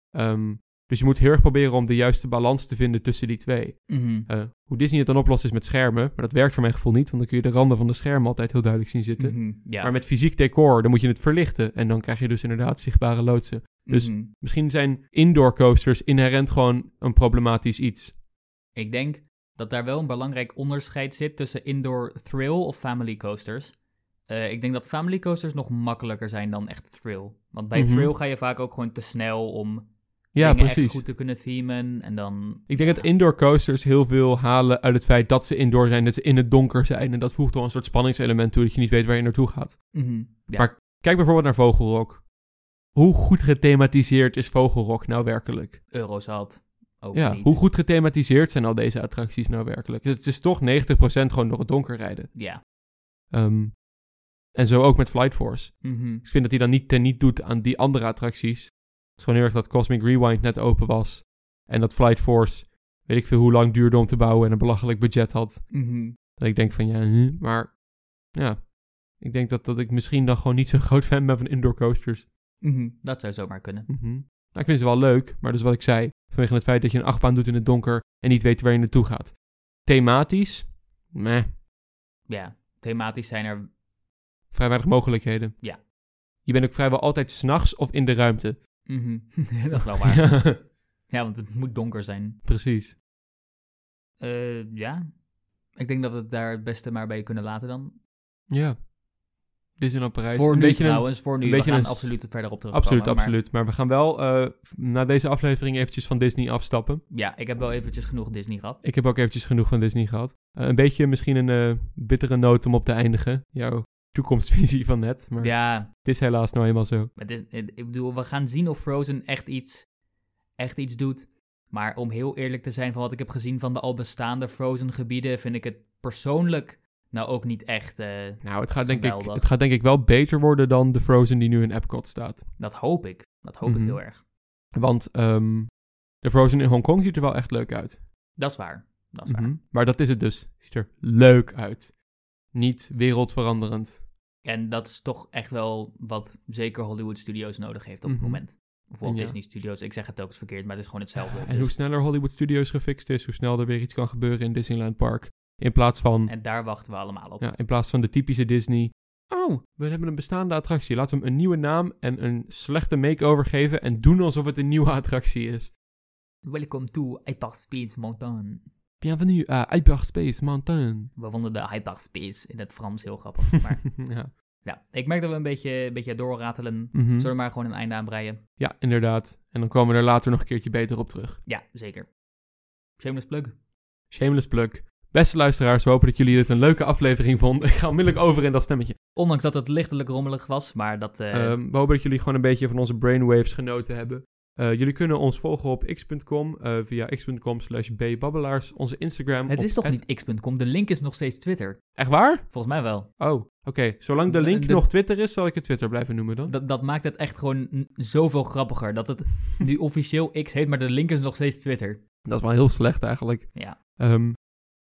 Ehm, dus je moet heel erg proberen om de juiste balans te vinden tussen die twee. Mhm. Eh, hoe Disney het dan oplost is met schermen, maar dat werkt voor mijn gevoel niet, want dan kun je de randen van de schermen altijd heel duidelijk zien zitten. Mhm, Ja. Maar met fysiek decor, dan moet je het verlichten en dan krijg je dus inderdaad zichtbare loodsen. dus- Mhm. Misschien zijn indoor coasters inherent gewoon een problematisch iets. Ik denk dat daar wel een belangrijk onderscheid zit tussen indoor thrill of family coasters. Eh, ik denk dat family coasters nog makkelijker zijn dan echt thrill. Want bij Mhm. thrill ga je vaak ook gewoon te snel om Ja, precies. goed te kunnen themen. En dan... Ik denk dat indoor coasters heel veel halen uit het feit dat ze indoor zijn, dat ze in het donker zijn. En dat voegt wel een soort spanningselement toe, dat je niet weet waar je naartoe gaat. Mhm, ja. Maar- Kijk bijvoorbeeld naar Vogelrok. Hoe goed gethematiseerd is Vogelrok nou werkelijk? Eurozat. Ook ja, niet. hoe goed gethematiseerd zijn al deze attracties nou werkelijk? Het is toch 90% gewoon door het donker rijden. Ja. Ehm, en zo ook met Flight Force. Mhm. Ik vind dat hij dan niet teniet doet aan die andere attracties. Het is gewoon heel erg dat Cosmic Rewind net open was. En dat Flight Force, weet ik veel hoe lang duurde om te bouwen en een belachelijk budget had. Mhm. Dat ik denk van ja, hm, maar ja. Ik denk dat, dat ik misschien dan gewoon niet zo'n (laughs) groot fan ben van indoor coasters. Mhm. Dat zou zomaar kunnen. Nou, ik vind ze wel leuk, maar dus wat ik zei. Vanwege het feit dat je een achtbaan doet in het donker en niet weet waar je naartoe gaat. Thematisch, meh, Ja. Thematisch zijn er... vrij weinig mogelijkheden. Ja. Je bent ook vrijwel altijd s'nachts of in de ruimte. Mhm. (laughs) dat is wel waar. Ja, (laughs) ja, want het moet donker zijn. precies. Eh, ja. Ik denk dat we het daar het beste maar bij kunnen laten dan. Ja. Disneyland Parijs. voor een nu beetje een- trouwens, voor nu. een We beetje gaan een absoluut verder op terugkomen. Absoluut, maar- absoluut. Maar we gaan wel eh, na deze aflevering eventjes van Disney afstappen. ja, ik heb wel eventjes genoeg Disney gehad. Ik heb ook eventjes genoeg van Disney gehad. Eh, een beetje misschien een eh, bittere noot om op te eindigen. Jouw toekomstvisie van net. Maar Ja, het is helaas nou eenmaal zo. het is, het- ik bedoel, we gaan zien of Frozen echt iets, echt iets doet. Maar om heel eerlijk te zijn van wat ik heb gezien van de al bestaande Frozen gebieden, vind ik het persoonlijk nou ook niet echt. eh, Nou, het gaat, denk ik, het gaat denk ik wel beter worden dan de Frozen die nu in Epcot staat. dat hoop ik. Dat hoop Mhm. ik heel erg. Want ehm, de Frozen in Hongkong ziet er wel echt leuk uit. Dat is waar. Dat is waar. Mhm. Maar dat is het dus. Het ziet er leuk uit. Niet wereldveranderend. En dat is toch echt wel wat zeker Hollywood Studios nodig heeft op het Mhm. moment. Of Walt Ja. Disney Studios. Ik zeg het ook eens verkeerd, maar het is gewoon hetzelfde. En Dus- hoe sneller Hollywood Studios gefixt is, hoe snel er weer iets kan gebeuren in Disneyland Park. In plaats van, En daar wachten we allemaal op. ja, in plaats van de typische Disney. Oh, we hebben een bestaande attractie. Laten we hem een nieuwe naam en een slechte makeover geven. En doen alsof het een nieuwe attractie is. Welcome to Hyperspace Mountain. Bienvenue à Hyperspace Mountain. We vonden de Hyperspace in het Frans heel grappig. (laughs) Maar ja. ja, ik merk dat we een beetje, een beetje doorratelen. Mhm. Zullen we maar gewoon een einde aanbreien? ja, inderdaad. En dan komen we er later nog een keertje beter op terug. Ja, zeker. Shameless plug. Shameless plug. Beste luisteraars, we hopen dat jullie dit een leuke aflevering vonden. (laughs) Ik ga onmiddellijk over in dat stemmetje. Ondanks dat het lichtelijk rommelig was, maar dat... eh, Ehm, we hopen dat jullie gewoon een beetje van onze brainwaves genoten hebben. Eh, jullie kunnen ons volgen op x.com eh, via x.com slash bbabbelaars. Onze Instagram het is toch niet x.com? De link is nog steeds Twitter. Echt waar? Volgens mij wel. Oh, oké. Zolang de link de- nog Twitter is, zal ik het Twitter blijven noemen dan. Dat, dat maakt het echt gewoon zoveel grappiger. Dat het nu (laughs) officieel X heet, maar de link is nog steeds Twitter. Dat is wel heel slecht eigenlijk. Ja. Ehm,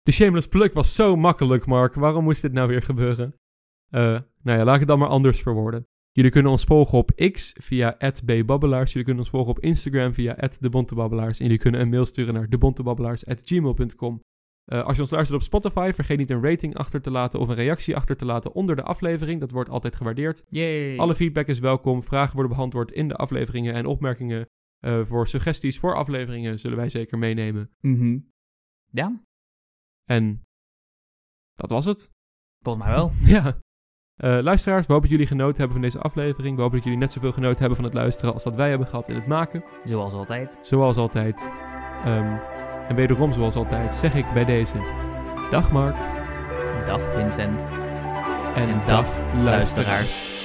de shameless plug was zo makkelijk, Mark. Waarom moest dit nou weer gebeuren? Eh, nou ja, laat ik het dan maar anders verwoorden. Jullie kunnen ons volgen op X via @bbabbelaars. Jullie kunnen ons volgen op Instagram via @debontebabbelaars. En jullie kunnen een mail sturen naar debontebabbelaars@gmail.com. Eh als je ons luistert op Spotify, vergeet niet een rating achter te laten of een reactie achter te laten onder de aflevering. Dat wordt altijd gewaardeerd. Yay. Alle feedback is welkom. Vragen worden beantwoord in de afleveringen en opmerkingen eh, voor suggesties voor afleveringen zullen wij zeker meenemen. Mhm. Ja, En dat was het. volgens mij wel. (laughs) Ja. Eh, luisteraars, we hopen dat jullie genoten hebben van deze aflevering. We hopen dat jullie net zoveel genoten hebben van het luisteren als dat wij hebben gehad in het maken. Zoals altijd. Zoals altijd. Ehm, en wederom zoals altijd zeg ik bij deze... Dag Mark Dag Vincent. en, En dag dag luisteraars. luisteraars.